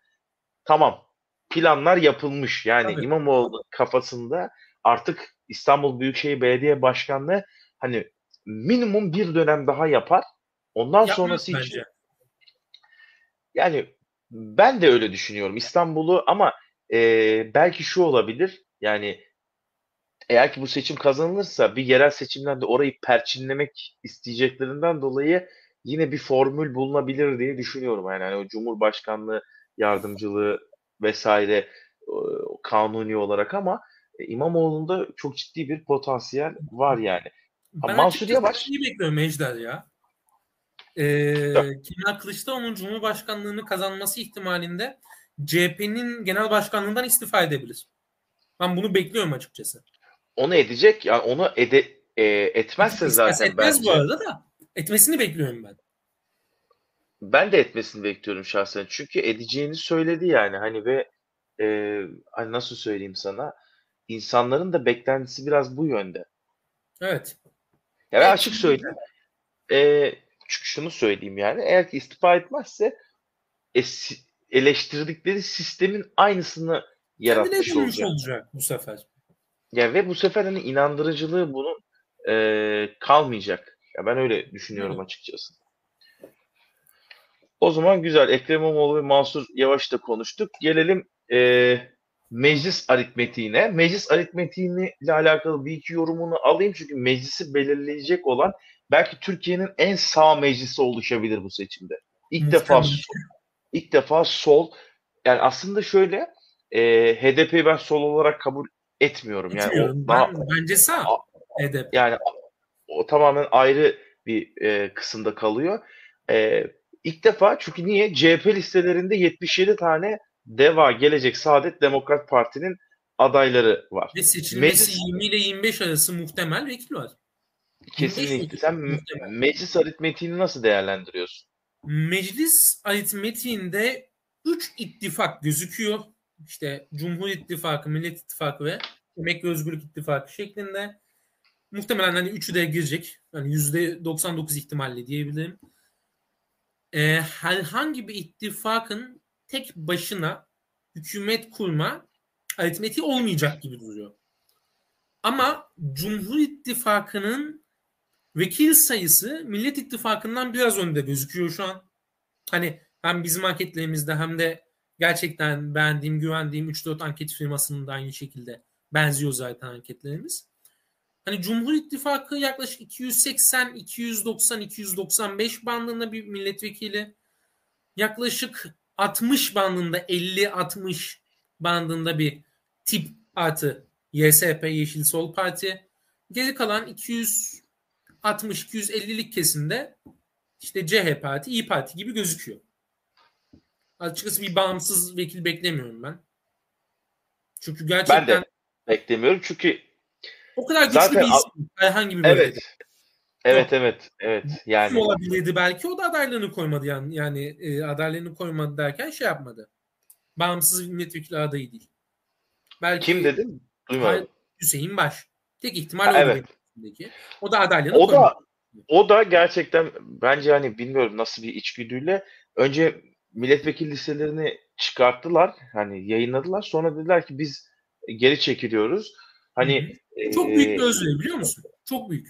Speaker 1: tamam planlar yapılmış. Yani Tabii. İmamoğlu kafasında artık İstanbul Büyükşehir Belediye Başkanlığı hani minimum bir dönem daha yapar. Ondan Yapmaz sonrası bence. için yani ben de öyle düşünüyorum İstanbul'u ama e, belki şu olabilir yani eğer ki bu seçim kazanılırsa bir yerel seçimlerde orayı perçinlemek isteyeceklerinden dolayı yine bir formül bulunabilir diye düşünüyorum. Yani hani o Cumhurbaşkanlığı yardımcılığı vesaire kanuni olarak ama e, İmamoğlu'nda çok ciddi bir potansiyel var yani.
Speaker 2: Ben Mansur Yavaş iyi bekliyorum Ejder ya. Ee, Kemal Kılıçdaroğlu'nun Cumhurbaşkanlığını kazanması ihtimalinde CHP'nin genel başkanlığından istifa edebilir. Ben bunu bekliyorum açıkçası
Speaker 1: onu edecek. Yani onu ede, e, etmezse zaten
Speaker 2: etmez bence. bu arada da etmesini bekliyorum ben.
Speaker 1: Ben de etmesini bekliyorum şahsen. Çünkü edeceğini söyledi yani hani ve e, hani nasıl söyleyeyim sana insanların da beklentisi biraz bu yönde.
Speaker 2: Evet.
Speaker 1: Ya ben açık söyleyeyim. E, şunu söyleyeyim yani. Eğer ki istifa etmezse e, eleştirdikleri sistemin aynısını yaratmış olacak.
Speaker 2: olacak bu sefer.
Speaker 1: Ya ve bu sefer hani inandırıcılığı bunun e, kalmayacak. Ya ben öyle düşünüyorum evet. açıkçası. O zaman güzel. Ekrem İmamoğlu ve Mansur Yavaş da konuştuk. Gelelim e, meclis aritmetiğine. Meclis aritmetiğini ile alakalı bir iki yorumunu alayım. Çünkü meclisi belirleyecek olan belki Türkiye'nin en sağ meclisi oluşabilir bu seçimde. İlk Mükemmel. defa ilk defa sol yani aslında şöyle e, HDP'yi ben sol olarak kabul etmiyorum. Yani
Speaker 2: o ben, daha, bence sağ HDP.
Speaker 1: Yani o tamamen ayrı bir e, kısımda kalıyor. E, ilk defa çünkü niye? CHP listelerinde 77 tane DEVA, Gelecek, Saadet, Demokrat Parti'nin adayları var.
Speaker 2: Ve seçilmesi Meclis... 20 ile 25 arası muhtemel vekil var.
Speaker 1: Kesinlikle. Sen muhtemel. meclis aritmetiğini nasıl değerlendiriyorsun?
Speaker 2: Meclis aritmetiğinde 3 ittifak gözüküyor. İşte Cumhur İttifakı, Millet İttifakı ve Emek ve Özgürlük İttifakı şeklinde. Muhtemelen hani üçü de girecek. Yani %99 ihtimalle diyebilirim. Ee, herhangi bir ittifakın tek başına hükümet kurma aritmetiği olmayacak gibi duruyor. Ama Cumhur İttifakı'nın vekil sayısı Millet İttifakı'ndan biraz önde gözüküyor şu an. Hani hem bizim anketlerimizde hem de gerçekten beğendiğim, güvendiğim 3-4 anket firmasının da aynı şekilde benziyor zaten anketlerimiz. Hani Cumhur İttifakı yaklaşık 280, 290, 295 bandında bir milletvekili. Yaklaşık 60 bandında 50-60 bandında bir tip artı YSP Yeşil Sol Parti. Geri kalan 260-250'lik kesimde işte CHP Parti, İyi Parti gibi gözüküyor. Açıkçası bir bağımsız vekil beklemiyorum ben. Çünkü gerçekten
Speaker 1: ben de beklemiyorum çünkü
Speaker 2: o kadar güçlü zaten, bir isim herhangi bir bölgede.
Speaker 1: Evet. Evet evet evet yani
Speaker 2: olabilirdi belki o da adaylığını koymadı yani yani e, adaylığını koymadı derken şey yapmadı. Bağımsız milletvekili adayı değil.
Speaker 1: Belki Kim dedim? Duymadım.
Speaker 2: Hüseyin Baş. Tek ihtimal ha,
Speaker 1: evet.
Speaker 2: O da adaylığını
Speaker 1: o koymadı. da o da gerçekten bence hani bilmiyorum nasıl bir içgüdüyle önce milletvekili listelerini çıkarttılar. Hani yayınladılar. Sonra dediler ki biz geri çekiliyoruz. Hani
Speaker 2: çok büyük bir özveri biliyor musun? Çok büyük.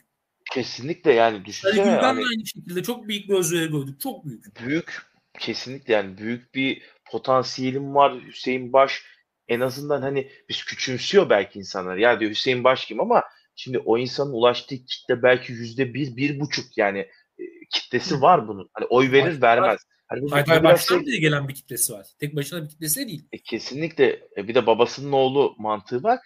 Speaker 1: Kesinlikle yani düşünsene.
Speaker 2: Ali hani, aynı şekilde çok büyük bir özveri gördük. Çok büyük.
Speaker 1: Büyük kesinlikle yani büyük bir potansiyelim var. Hüseyin Baş en azından hani biz küçümsüyor belki insanlar. Ya diyor Hüseyin Baş kim ama şimdi o insanın ulaştığı kitle belki yüzde bir, bir buçuk yani e, kitlesi var bunun. Hani oy verir Ay, vermez. Hani
Speaker 2: Haydar Baş'tan şey... gelen bir kitlesi var. Tek başına bir kitlesi değil.
Speaker 1: E, kesinlikle. E, bir de babasının oğlu mantığı var.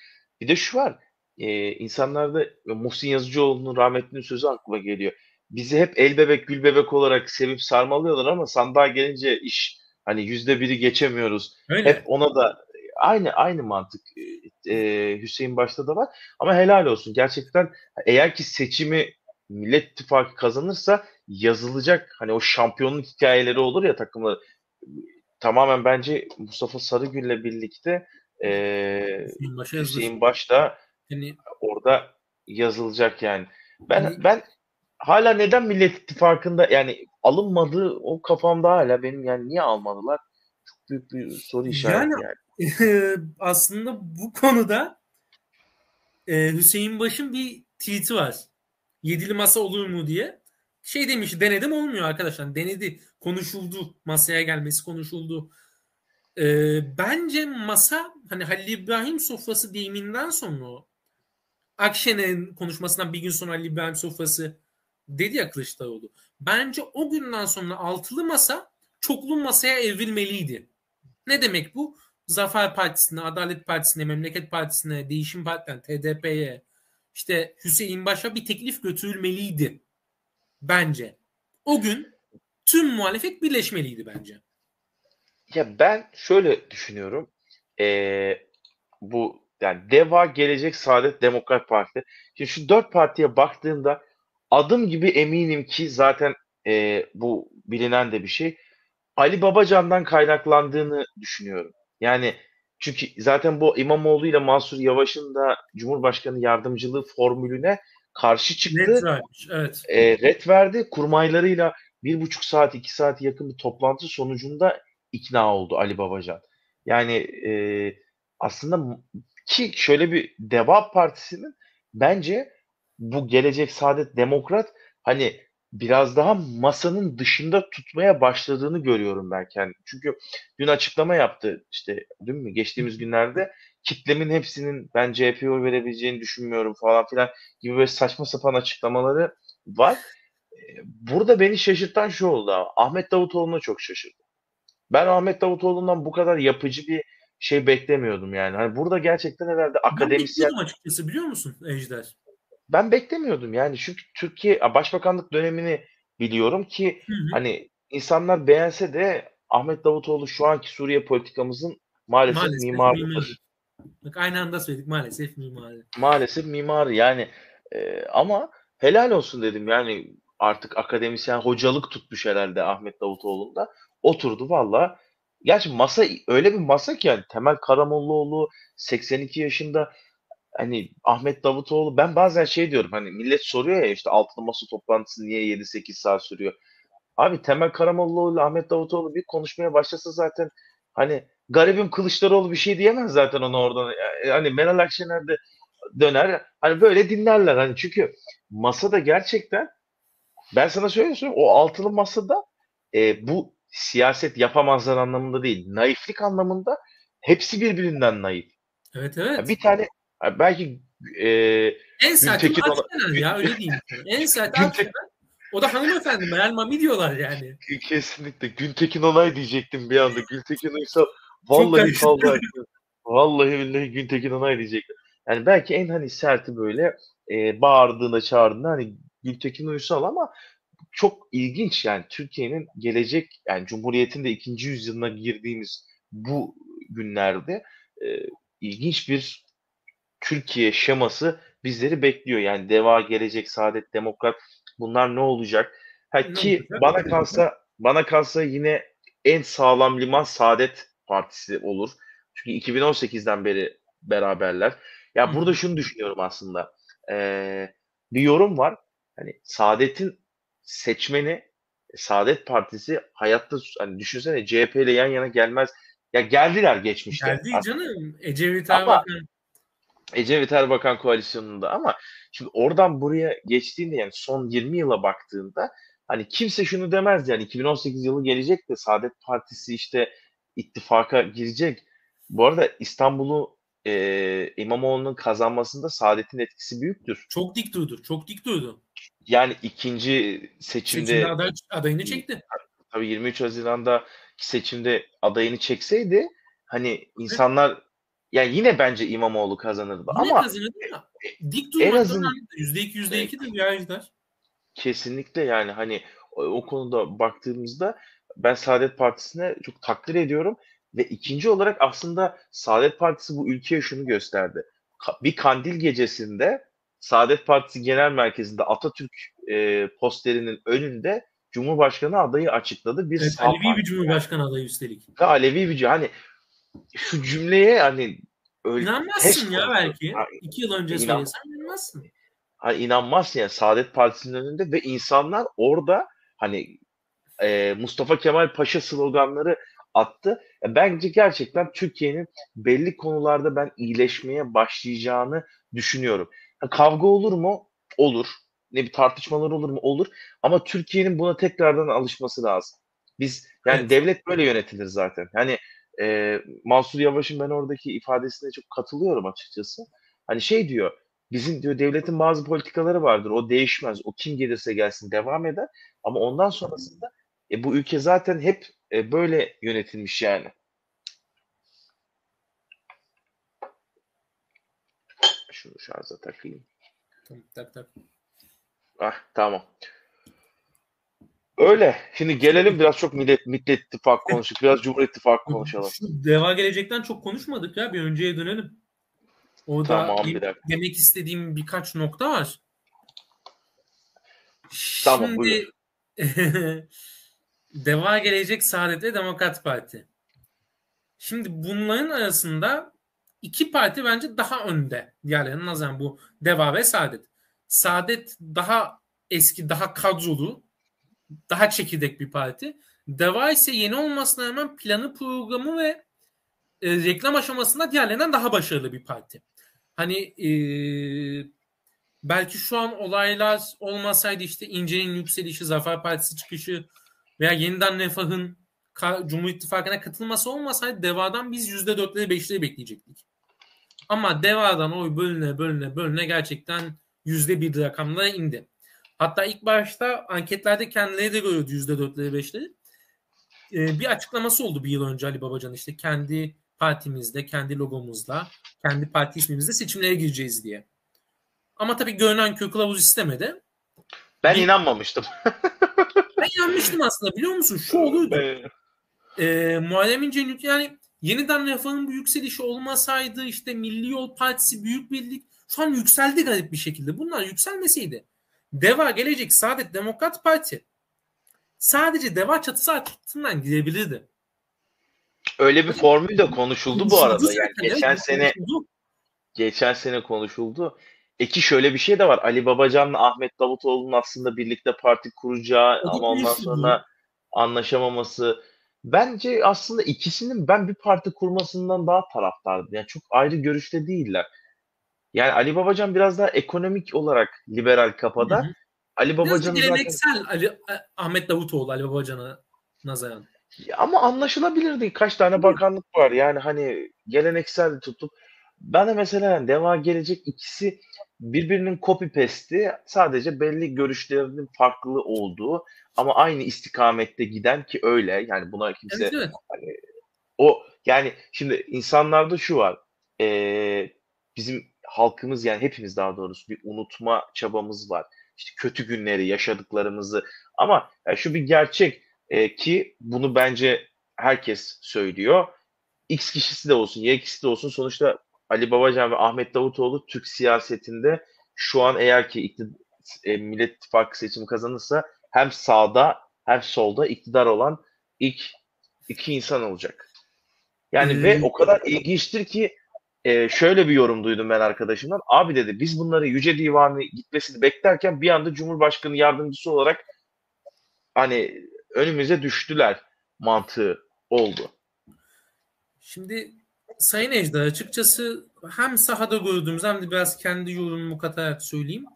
Speaker 1: Bir de şu var. E, insanlarda Muhsin Yazıcıoğlu'nun rahmetlinin sözü aklıma geliyor. Bizi hep el bebek gül bebek olarak sevip sarmalıyorlar ama sandığa gelince iş hani yüzde biri geçemiyoruz. Öyle. Hep ona da aynı aynı mantık e, Hüseyin başta da var. Ama helal olsun. Gerçekten eğer ki seçimi Millet İttifakı kazanırsa yazılacak hani o şampiyonluk hikayeleri olur ya takımlar tamamen bence Mustafa Sarıgül'le birlikte e, Hüseyin, Hüseyin Baş da yani, orada yazılacak yani. Ben yani, ben hala neden Millet İttifakı'nda yani alınmadığı o kafamda hala benim yani niye almadılar? Çok büyük bir soru işareti yani.
Speaker 2: yani. <laughs> aslında bu konuda e, Hüseyin Baş'ın bir tweet'i var. Yedili masa olur mu diye. Şey demiş denedim olmuyor arkadaşlar. Denedi. Konuşuldu. Masaya gelmesi konuşuldu. Ee, bence masa hani Halil İbrahim sofrası deyiminden sonra Akşener'in konuşmasından bir gün sonra Ali İbrahim sofrası dedi ya Kılıçdaroğlu. Bence o günden sonra altılı masa çoklu masaya evrilmeliydi. Ne demek bu? Zafer Partisi'ne, Adalet Partisi'ne, Memleket Partisi'ne, Değişim Parti'ne, TDP'ye, işte Hüseyin Baş'a bir teklif götürülmeliydi. Bence. O gün tüm muhalefet birleşmeliydi bence.
Speaker 1: Ya ben şöyle düşünüyorum. Ee, bu yani DEVA Gelecek Saadet Demokrat Parti. Şimdi şu dört partiye baktığımda adım gibi eminim ki zaten e, bu bilinen de bir şey. Ali Babacan'dan kaynaklandığını düşünüyorum. Yani çünkü zaten bu İmamoğlu ile Mansur Yavaş'ın da Cumhurbaşkanı yardımcılığı formülüne karşı çıktı.
Speaker 2: Red vermiş, evet.
Speaker 1: E, red verdi. Kurmaylarıyla bir buçuk saat, iki saat yakın bir toplantı sonucunda ikna oldu Ali Babacan. Yani e, aslında ki şöyle bir Deva Partisi'nin bence bu Gelecek Saadet Demokrat hani biraz daha masanın dışında tutmaya başladığını görüyorum ben kendim. Çünkü dün açıklama yaptı işte dün mü geçtiğimiz günlerde kitlemin hepsinin ben CHP'ye oy verebileceğini düşünmüyorum falan filan gibi böyle saçma sapan açıklamaları var. Burada beni şaşırtan şu oldu. Ahmet Davutoğlu'na çok şaşırdım. Ben Ahmet Davutoğlu'ndan bu kadar yapıcı bir şey beklemiyordum yani. Hani burada gerçekten herhalde akademisyen...
Speaker 2: Ben açıkçası biliyor musun Ejder?
Speaker 1: Ben beklemiyordum yani çünkü Türkiye Başbakanlık dönemini biliyorum ki hı hı. hani insanlar beğense de Ahmet Davutoğlu şu anki Suriye politikamızın maalesef, maalesef mimarıdır. Mimar.
Speaker 2: Bak aynı anda söyledik maalesef mimarı.
Speaker 1: Maalesef mimarı yani e, ama helal olsun dedim yani artık akademisyen hocalık tutmuş herhalde Ahmet Davutoğlu'nda. Oturdu valla. Gerçi masa öyle bir masa ki yani Temel Karamollaoğlu 82 yaşında hani Ahmet Davutoğlu ben bazen şey diyorum hani millet soruyor ya işte altılı masa toplantısı niye 7-8 saat sürüyor. Abi Temel Karamollaoğlu Ahmet Davutoğlu bir konuşmaya başlasa zaten hani garibim Kılıçdaroğlu bir şey diyemez zaten ona oradan. Yani hani Meral Akşener de döner. Hani böyle dinlerler. Hani çünkü masada gerçekten ben sana söylüyorum o altılı masada e, bu siyaset yapamazlar anlamında değil. Naiflik anlamında hepsi birbirinden naif.
Speaker 2: Evet evet.
Speaker 1: Yani bir tane belki e,
Speaker 2: en sert ona... ya öyle diyeyim. En sert Güntekin... O da hanımefendi Meral Mami diyorlar yani.
Speaker 1: Kesinlikle. Güntekin Onay diyecektim bir anda. Güntekin Uysal vallahi vallahi vallahi billahi Güntekin Onay diyecektim. Yani belki en hani serti böyle e, bağırdığında çağırdığında hani Gültekin Uysal ama çok ilginç yani Türkiye'nin gelecek yani Cumhuriyet'in de ikinci yüzyılına girdiğimiz bu günlerde e, ilginç bir Türkiye şeması bizleri bekliyor. Yani Deva, Gelecek, Saadet, Demokrat bunlar ne olacak? Ha, ki bana kalsa bana kalsa yine en sağlam liman Saadet Partisi olur. Çünkü 2018'den beri beraberler. Ya burada şunu düşünüyorum aslında. Ee, bir yorum var. Hani Saadet'in seçmeni Saadet Partisi hayatta hani düşünsene CHP ile yan yana gelmez. Ya geldiler geçmişte.
Speaker 2: Geldi canım. Ecevit Erbakan.
Speaker 1: Ecevit Erbakan koalisyonunda ama şimdi oradan buraya geçtiğinde yani son 20 yıla baktığında hani kimse şunu demez yani 2018 yılı gelecek de Saadet Partisi işte ittifaka girecek. Bu arada İstanbul'u e, İmamoğlu'nun kazanmasında Saadet'in etkisi büyüktür.
Speaker 2: Çok dik durdu. Çok dik durdu.
Speaker 1: Yani ikinci seçimde, seçimde
Speaker 2: aday, adayını çekti.
Speaker 1: Tabii 23 Haziran'da seçimde adayını çekseydi hani insanlar evet. yani yine bence İmamoğlu kazanırdı yine ama
Speaker 2: kazanırdı ama dik durmaktan en azından %2 %2'dir ya Ejder.
Speaker 1: Kesinlikle yani hani o, o konuda baktığımızda ben Saadet Partisi'ne çok takdir ediyorum ve ikinci olarak aslında Saadet Partisi bu ülkeye şunu gösterdi. Bir kandil gecesinde Saadet Partisi Genel Merkezi'nde Atatürk e, posterinin önünde Cumhurbaşkanı adayı açıkladı.
Speaker 2: Bir evet, Alevi bir Cumhurbaşkanı adayı üstelik.
Speaker 1: Ve Alevi bir hani şu cümleye hani
Speaker 2: öyle İnanmazsın ya belki. Ha, İki yıl önce inan, söylesen inanmazsın.
Speaker 1: Hani inanmazsın yani Saadet Partisi'nin önünde ve insanlar orada hani e, Mustafa Kemal Paşa sloganları attı. Ya bence gerçekten Türkiye'nin belli konularda ben iyileşmeye başlayacağını düşünüyorum. Kavga olur mu? Olur. Ne bir tartışmalar olur mu? Olur. Ama Türkiye'nin buna tekrardan alışması lazım. Biz yani evet. devlet böyle yönetilir zaten. Hani e, Mansur Yavaş'ın ben oradaki ifadesine çok katılıyorum açıkçası. Hani şey diyor bizim diyor devletin bazı politikaları vardır. O değişmez. O kim gelirse gelsin devam eder. Ama ondan sonrasında e, bu ülke zaten hep e, böyle yönetilmiş yani. Şunu şarja takayım.
Speaker 2: Tamam, tak tak.
Speaker 1: Ah tamam. Öyle. Şimdi gelelim biraz çok Millet, Millet İttifakı konuştuk. Biraz Cumhur İttifakı konuşalım.
Speaker 2: Deva gelecekten çok konuşmadık ya. Bir önceye dönelim. O tamam, da bir demek istediğim birkaç nokta var.
Speaker 1: Tamam Şimdi <laughs>
Speaker 2: Deva Gelecek Saadet ve Demokrat Parti. Şimdi bunların arasında iki parti bence daha önde. Diğerlerinin nazaran bu Deva ve Saadet. Saadet daha eski, daha kadrolu, daha çekirdek bir parti. Deva ise yeni olmasına rağmen planı, programı ve e, reklam aşamasında diğerlerinden daha başarılı bir parti. Hani e, belki şu an olaylar olmasaydı işte İnce'nin yükselişi, Zafer Partisi çıkışı veya yeniden Refah'ın Cumhur İttifakı'na katılması olmasaydı Deva'dan biz %4'leri 5'leri bekleyecektik. Ama Deva'dan oy bölüne bölüne bölüne gerçekten %1 rakamlara indi. Hatta ilk başta anketlerde kendileri de görüyordu %4'leri 5'leri. Ee, bir açıklaması oldu bir yıl önce Ali Babacan işte kendi partimizde, kendi logomuzla, kendi parti ismimizde seçimlere gireceğiz diye. Ama tabii görünen köy kılavuz istemedi.
Speaker 1: Ben bir... inanmamıştım.
Speaker 2: ben inanmıştım aslında biliyor musun? Şu olurdu. ee, Muharrem İnce'nin yani yeniden Refah'ın bu yükselişi olmasaydı işte Milli Yol Partisi Büyük Birlik şu an yükseldi garip bir şekilde. Bunlar yükselmeseydi Deva Gelecek Saadet Demokrat Parti sadece Deva çatısı altından girebilirdi.
Speaker 1: Öyle bir formül de konuşuldu bu arada. Yani geçen sene geçen sene konuşuldu. Eki şöyle bir şey de var. Ali Babacan'la Ahmet Davutoğlu'nun aslında birlikte parti kuracağı ama ondan sonra anlaşamaması. Bence aslında ikisinin ben bir parti kurmasından daha taraftardım. Yani çok ayrı görüşte değiller. Yani Ali Babacan biraz daha ekonomik olarak liberal kafada. Hı hı. Ali Babacan
Speaker 2: zaten... geleneksel Ali, e, Ahmet Davutoğlu Ali Babacan'a nazaran.
Speaker 1: Ya ama anlaşılabilirdi. Kaç tane bakanlık var. Yani hani geleneksel tutup ben de mesela deva gelecek ikisi birbirinin copy paste'i sadece belli görüşlerinin farklı olduğu ama aynı istikamette giden ki öyle yani buna kimse evet, evet. Hani, o yani şimdi insanlarda şu var e, bizim halkımız yani hepimiz daha doğrusu bir unutma çabamız var. İşte kötü günleri yaşadıklarımızı ama yani şu bir gerçek e, ki bunu bence herkes söylüyor. X kişisi de olsun, Y kişisi de olsun sonuçta Ali Babacan ve Ahmet Davutoğlu Türk siyasetinde şu an eğer ki iktid- e, Millet İttifakı seçimi kazanırsa hem sağda hem solda iktidar olan ilk iki insan olacak. Yani hmm. ve o kadar ilginçtir ki e, şöyle bir yorum duydum ben arkadaşımdan. Abi dedi biz bunları Yüce Divanı gitmesini beklerken bir anda Cumhurbaşkanı yardımcısı olarak hani önümüze düştüler mantığı oldu.
Speaker 2: Şimdi Sayın Ejder açıkçası hem sahada gördüğümüz hem de biraz kendi yorumumu katarak söyleyeyim.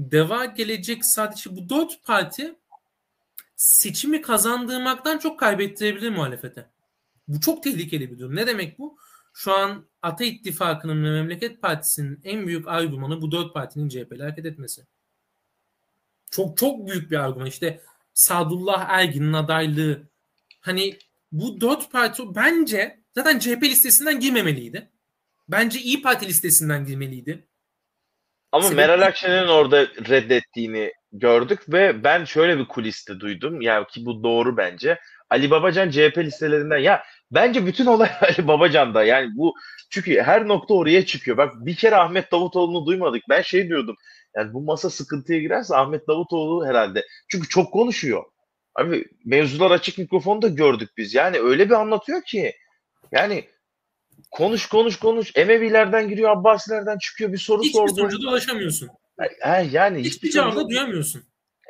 Speaker 2: Deva gelecek sadece bu dört parti seçimi kazandırmaktan çok kaybettirebilir muhalefete. Bu çok tehlikeli bir durum. Ne demek bu? Şu an Ata İttifakı'nın ve Memleket Partisi'nin en büyük argümanı bu dört partinin CHP'li hareket etmesi. Çok çok büyük bir argüman. İşte Sadullah Ergin'in adaylığı. Hani bu dört parti bence zaten CHP listesinden girmemeliydi. Bence İyi Parti listesinden girmeliydi.
Speaker 1: Ama Sebebi... Meral Akşener'in orada reddettiğini gördük ve ben şöyle bir kuliste duydum. Yani ki bu doğru bence. Ali Babacan CHP listelerinden ya bence bütün olay <laughs> Ali Babacan'da. Yani bu çünkü her nokta oraya çıkıyor. Bak bir kere Ahmet Davutoğlu'nu duymadık. Ben şey diyordum. Yani bu masa sıkıntıya girerse Ahmet Davutoğlu herhalde. Çünkü çok konuşuyor. Abi mevzular açık mikrofonda gördük biz. Yani öyle bir anlatıyor ki. Yani konuş konuş konuş. Emevilerden giriyor, Abbasilerden çıkıyor. Bir soru
Speaker 2: hiçbir sordu. Hiçbir sonuca ulaşamıyorsun.
Speaker 1: Yani, yani
Speaker 2: hiçbir, hiçbir cevabı da duyamıyorsun.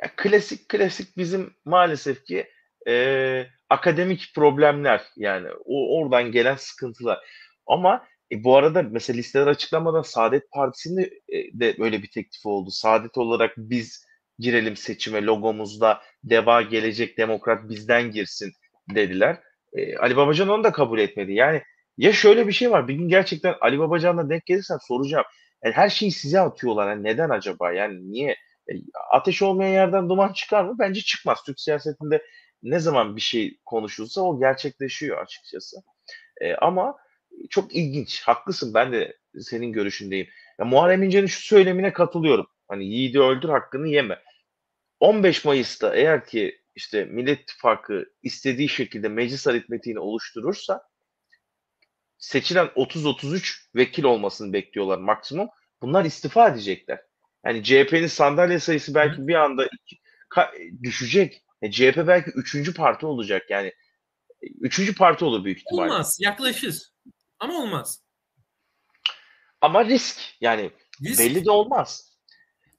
Speaker 1: Ya, klasik klasik bizim maalesef ki e, akademik problemler yani o oradan gelen sıkıntılar. Ama e, bu arada mesela listeler açıklamadan Saadet Partisi'nin e, de böyle bir teklif oldu. Saadet olarak biz girelim seçime logomuzda deva gelecek demokrat bizden girsin dediler. E, Ali Babacan onu da kabul etmedi. Yani ya şöyle bir şey var. Bir gün gerçekten Ali Babacan'la denk gelirsen soracağım. Yani her şeyi size atıyorlar. Yani neden acaba? Yani niye? E, ateş olmayan yerden duman çıkar mı? Bence çıkmaz. Türk siyasetinde ne zaman bir şey konuşulsa o gerçekleşiyor açıkçası. E, ama çok ilginç. Haklısın. Ben de senin görüşündeyim. Ya, Muharrem İnce'nin şu söylemine katılıyorum. Hani yiğidi öldür hakkını yeme. 15 Mayıs'ta eğer ki işte Millet İttifakı istediği şekilde meclis aritmetiğini oluşturursa seçilen 30-33 vekil olmasını bekliyorlar maksimum. Bunlar istifa edecekler. Yani CHP'nin sandalye sayısı belki bir anda düşecek. E, CHP belki üçüncü parti olacak yani. Üçüncü parti olur büyük ihtimalle.
Speaker 2: Olmaz. Yaklaşır. Ama olmaz.
Speaker 1: Ama risk. Yani risk. belli de olmaz.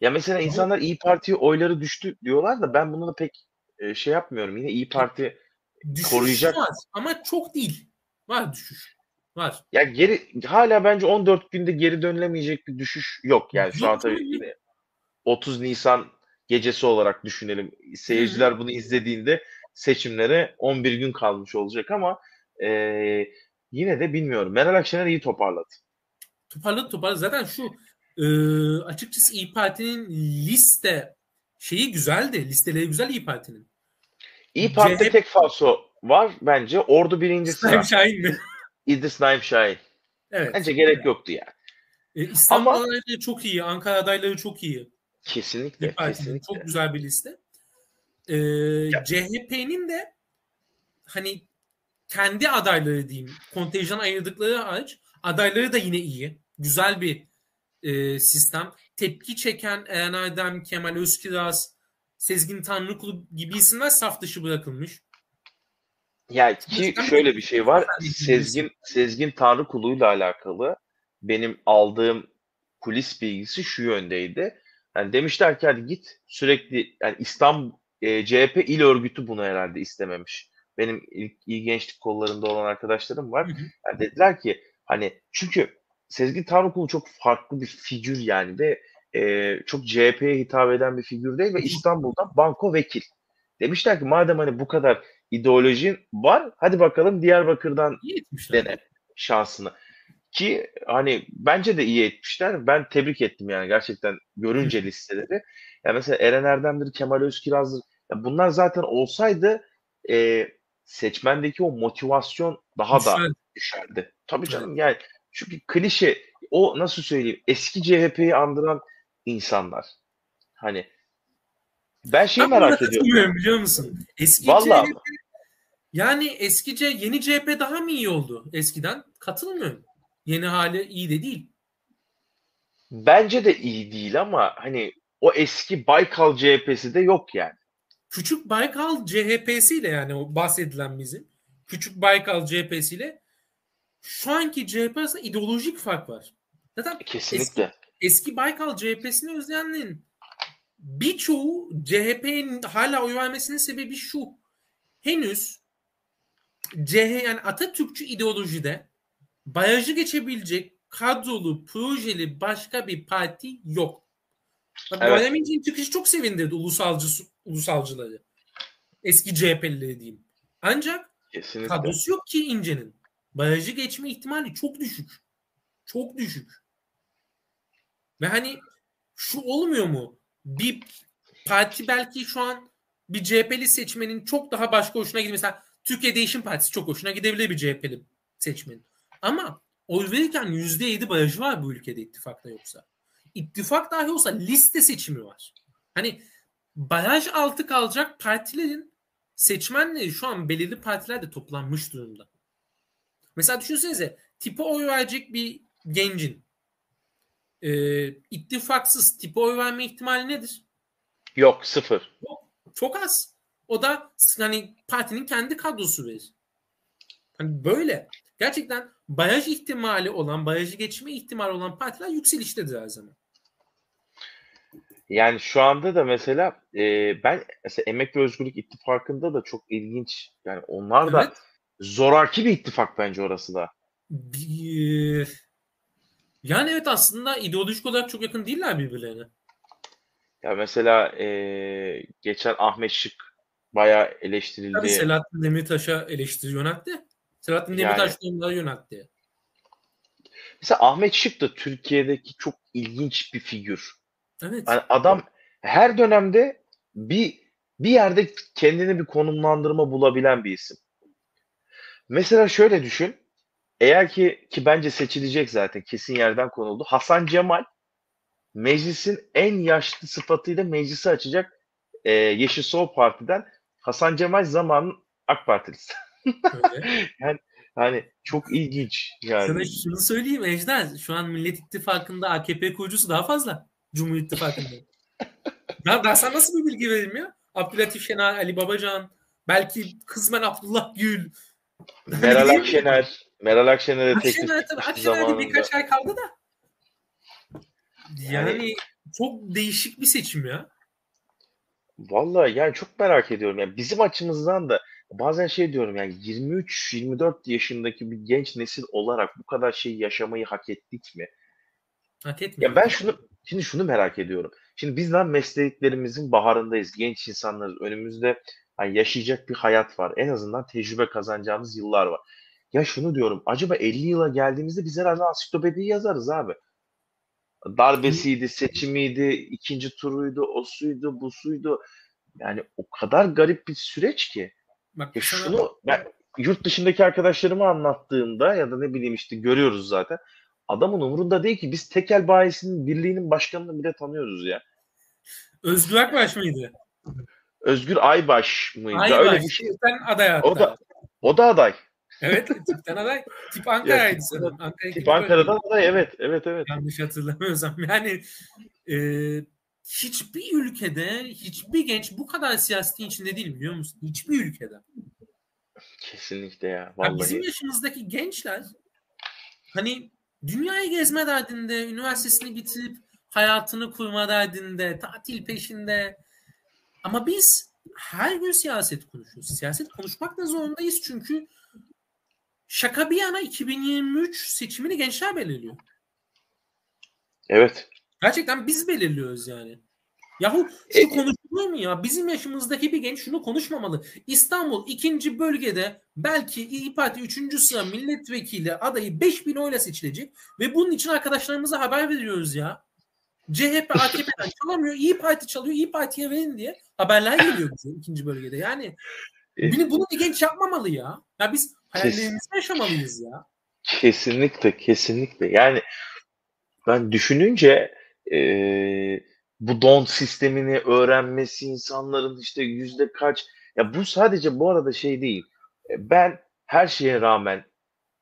Speaker 1: Ya mesela insanlar İyi Parti oyları düştü diyorlar da ben bunu da pek e, şey yapmıyorum. Yine İyi Parti düşüş koruyacak.
Speaker 2: Var ama çok değil. Var düşüş. Var.
Speaker 1: Ya geri hala bence 14 günde geri dönülemeyecek bir düşüş yok. Yani şu an tabii yine 30 Nisan gecesi olarak düşünelim. Seyirciler bunu izlediğinde seçimlere 11 gün kalmış olacak ama e, yine de bilmiyorum. Meral Akşener iyi toparladı.
Speaker 2: Toparladı toparladı. Zaten şu e, açıkçası İyi Parti'nin liste şeyi güzeldi. Listeleri güzel İyi Parti'nin.
Speaker 1: İyi Parti'de CHP... tek falso var bence. Ordu birinci sıra.
Speaker 2: Şahin mi?
Speaker 1: İdris Naim Şahin. Evet. Bence gerek evet. yoktu yani.
Speaker 2: E, İstanbul Ama... adayları çok iyi. Ankara adayları çok iyi.
Speaker 1: Kesinlikle. kesinlikle.
Speaker 2: Çok güzel bir liste. Ee, CHP'nin de hani kendi adayları diyeyim kontenjan ayırdıkları hariç adayları da yine iyi. Güzel bir e, sistem. Tepki çeken Eren Erdem, Kemal Özkiraz, Sezgin Tanrıkulu gibi isimler saf dışı bırakılmış.
Speaker 1: Ya ki şöyle bir şey var. Sezgin Sezgin Tanrıkulu'yla alakalı benim aldığım kulis bilgisi şu yöndeydi. Yani demişler ki hadi git sürekli yani İstanbul e, CHP il örgütü bunu herhalde istememiş. Benim ilk iyi gençlik kollarında olan arkadaşlarım var. Yani dediler ki hani çünkü Sezgin Tanrıkulu çok farklı bir figür yani ve e, çok CHP'ye hitap eden bir figür değil ve İstanbul'da banko vekil. Demişler ki madem hani bu kadar ideolojin var hadi bakalım Diyarbakır'dan dene şansını. Ki hani bence de iyi etmişler. Ben tebrik ettim yani gerçekten görünce listeleri. Yani mesela Eren Erdem'dir, Kemal Özkiraz'dır. Yani bunlar zaten olsaydı e, seçmendeki o motivasyon daha Düşer. da düşerdi. Tabii canım yani çünkü klişe o nasıl söyleyeyim eski CHP'yi andıran insanlar. Hani ben şey merak ediyorum.
Speaker 2: biliyor musun? Eski Vallahi. CHP yani eskice yeni CHP daha mı iyi oldu eskiden? Katılmıyorum. Yeni hali iyi de değil.
Speaker 1: Bence de iyi değil ama hani o eski Baykal CHP'si de yok yani.
Speaker 2: Küçük Baykal CHP'siyle yani o bahsedilen bizim. Küçük Baykal CHP'siyle şu anki CHP arasında ideolojik fark var. Zaten
Speaker 1: Kesinlikle.
Speaker 2: Eski, eski Baykal CHP'sini özleyenlerin birçoğu CHP'nin hala oy vermesinin sebebi şu. Henüz CH yani Atatürkçü ideolojide barajı geçebilecek kadrolu, projeli başka bir parti yok. Bak, evet. Muharrem İnce'nin çıkışı çok sevindirdi ulusalcı, ulusalcıları. Eski CHP'lileri diyeyim. Ancak Kesinlikle. kadrosu yok ki İnce'nin. Barajı geçme ihtimali çok düşük. Çok düşük. Ve hani şu olmuyor mu? Bir parti belki şu an bir CHP'li seçmenin çok daha başka hoşuna gidiyor. Mesela Türkiye Değişim Partisi çok hoşuna gidebilir bir CHP'li seçmenin. Ama oy verirken %7 barajı var bu ülkede ittifakta yoksa. İttifak dahi olsa liste seçimi var. Hani baraj altı kalacak partilerin seçmenleri şu an belirli partilerde toplanmış durumda. Mesela düşünsenize tipe oy verecek bir gencin e, ittifaksız tipe oy verme ihtimali nedir?
Speaker 1: Yok sıfır.
Speaker 2: Yok, çok az. O da hani partinin kendi kadrosu verir. Hani böyle. Gerçekten baraj ihtimali olan, barajı geçme ihtimali olan partiler yükseliştedir her zaman.
Speaker 1: Yani şu anda da mesela e, ben mesela Emek ve Özgürlük İttifakı'nda da çok ilginç. Yani onlar evet. da zoraki bir ittifak bence orası da.
Speaker 2: Bir, yani evet aslında ideolojik olarak çok yakın değiller birbirlerine.
Speaker 1: Ya mesela e, geçen Ahmet Şık bayağı eleştirildi. Tabii
Speaker 2: Selahattin Demirtaş'a eleştiri yöneltti. Selahattin Demirtaş yani, onlara yöneltti.
Speaker 1: Mesela Ahmet Şık da Türkiye'deki çok ilginç bir figür.
Speaker 2: Evet.
Speaker 1: Yani adam her dönemde bir bir yerde kendini bir konumlandırma bulabilen bir isim. Mesela şöyle düşün. Eğer ki ki bence seçilecek zaten kesin yerden konuldu. Hasan Cemal meclisin en yaşlı sıfatıyla meclisi açacak e, Yeşil Sol Parti'den Hasan Cemal zamanın AK Partilisi. <laughs> yani hani çok ilginç yani.
Speaker 2: Sana şunu söyleyeyim Ejder. Şu an Millet İttifakı'nda AKP kurucusu daha fazla. Cumhur İttifakı'nda. <laughs> ben, ben sana nasıl bir bilgi vereyim ya? Abdülatif Şener, Ali Babacan, belki kısmen Abdullah Gül.
Speaker 1: Meral Akşener. Meral Akşener'e teklif
Speaker 2: Akşener, Akşener'de birkaç ay kaldı da. Yani, yani çok değişik bir seçim ya.
Speaker 1: Vallahi yani çok merak ediyorum. Yani bizim açımızdan da bazen şey diyorum yani 23-24 yaşındaki bir genç nesil olarak bu kadar şey yaşamayı hak ettik mi?
Speaker 2: Hak etmiyor.
Speaker 1: Ya ben şunu şimdi şunu merak ediyorum. Şimdi biz daha mesleklerimizin baharındayız. Genç insanlarız. Önümüzde yani yaşayacak bir hayat var. En azından tecrübe kazanacağımız yıllar var. Ya şunu diyorum. Acaba 50 yıla geldiğimizde biz herhalde ansiklopediyi yazarız abi. Darbesiydi, seçimiydi, ikinci turuydu, o suydu, bu suydu. Yani o kadar garip bir süreç ki. Bak, ya sana... şunu ben yurt dışındaki arkadaşlarıma anlattığımda ya da ne bileyim işte görüyoruz zaten. Adamın umurunda değil ki biz tekel bayisinin birliğinin başkanını bile tanıyoruz ya.
Speaker 2: Özgür Akbaş mıydı?
Speaker 1: Özgür Aybaş mıydı?
Speaker 2: Aybaş. Öyle bir şey. Aday hatta.
Speaker 1: O da o da aday.
Speaker 2: Evet, tipten aday. Tip Ankara'ydı sanırım. Ankara
Speaker 1: tip Ankara'dan aday, evet, evet, evet.
Speaker 2: Yanlış hatırlamıyorsam. <laughs> Yani e, hiçbir ülkede, hiçbir genç bu kadar siyasetin içinde değil biliyor musun? Hiçbir ülkede.
Speaker 1: Kesinlikle ya. Vallahi.
Speaker 2: ya bizim yaşımızdaki gençler hani dünyayı gezme derdinde, üniversitesini bitirip hayatını kurma derdinde, tatil peşinde. Ama biz her gün siyaset konuşuyoruz. Siyaset konuşmak da zorundayız çünkü şaka bir yana 2023 seçimini gençler belirliyor.
Speaker 1: Evet.
Speaker 2: Gerçekten biz belirliyoruz yani. Yahu şu e, konuşulur mu ya? Bizim yaşımızdaki bir genç şunu konuşmamalı. İstanbul ikinci bölgede belki İYİ Parti üçüncü sıra milletvekili adayı 5000 oyla seçilecek ve bunun için arkadaşlarımıza haber veriyoruz ya. CHP AKP'den çalamıyor. İyi Parti çalıyor. İyi Parti'ye verin diye haberler geliyor bize ikinci bölgede. Yani bunu, bunu bir genç yapmamalı ya. Ya biz hayallerimizi yaşamalıyız ya.
Speaker 1: Kesinlikle, kesinlikle. Yani ben düşününce e, bu don sistemini öğrenmesi insanların işte yüzde kaç ya bu sadece bu arada şey değil. Ben her şeye rağmen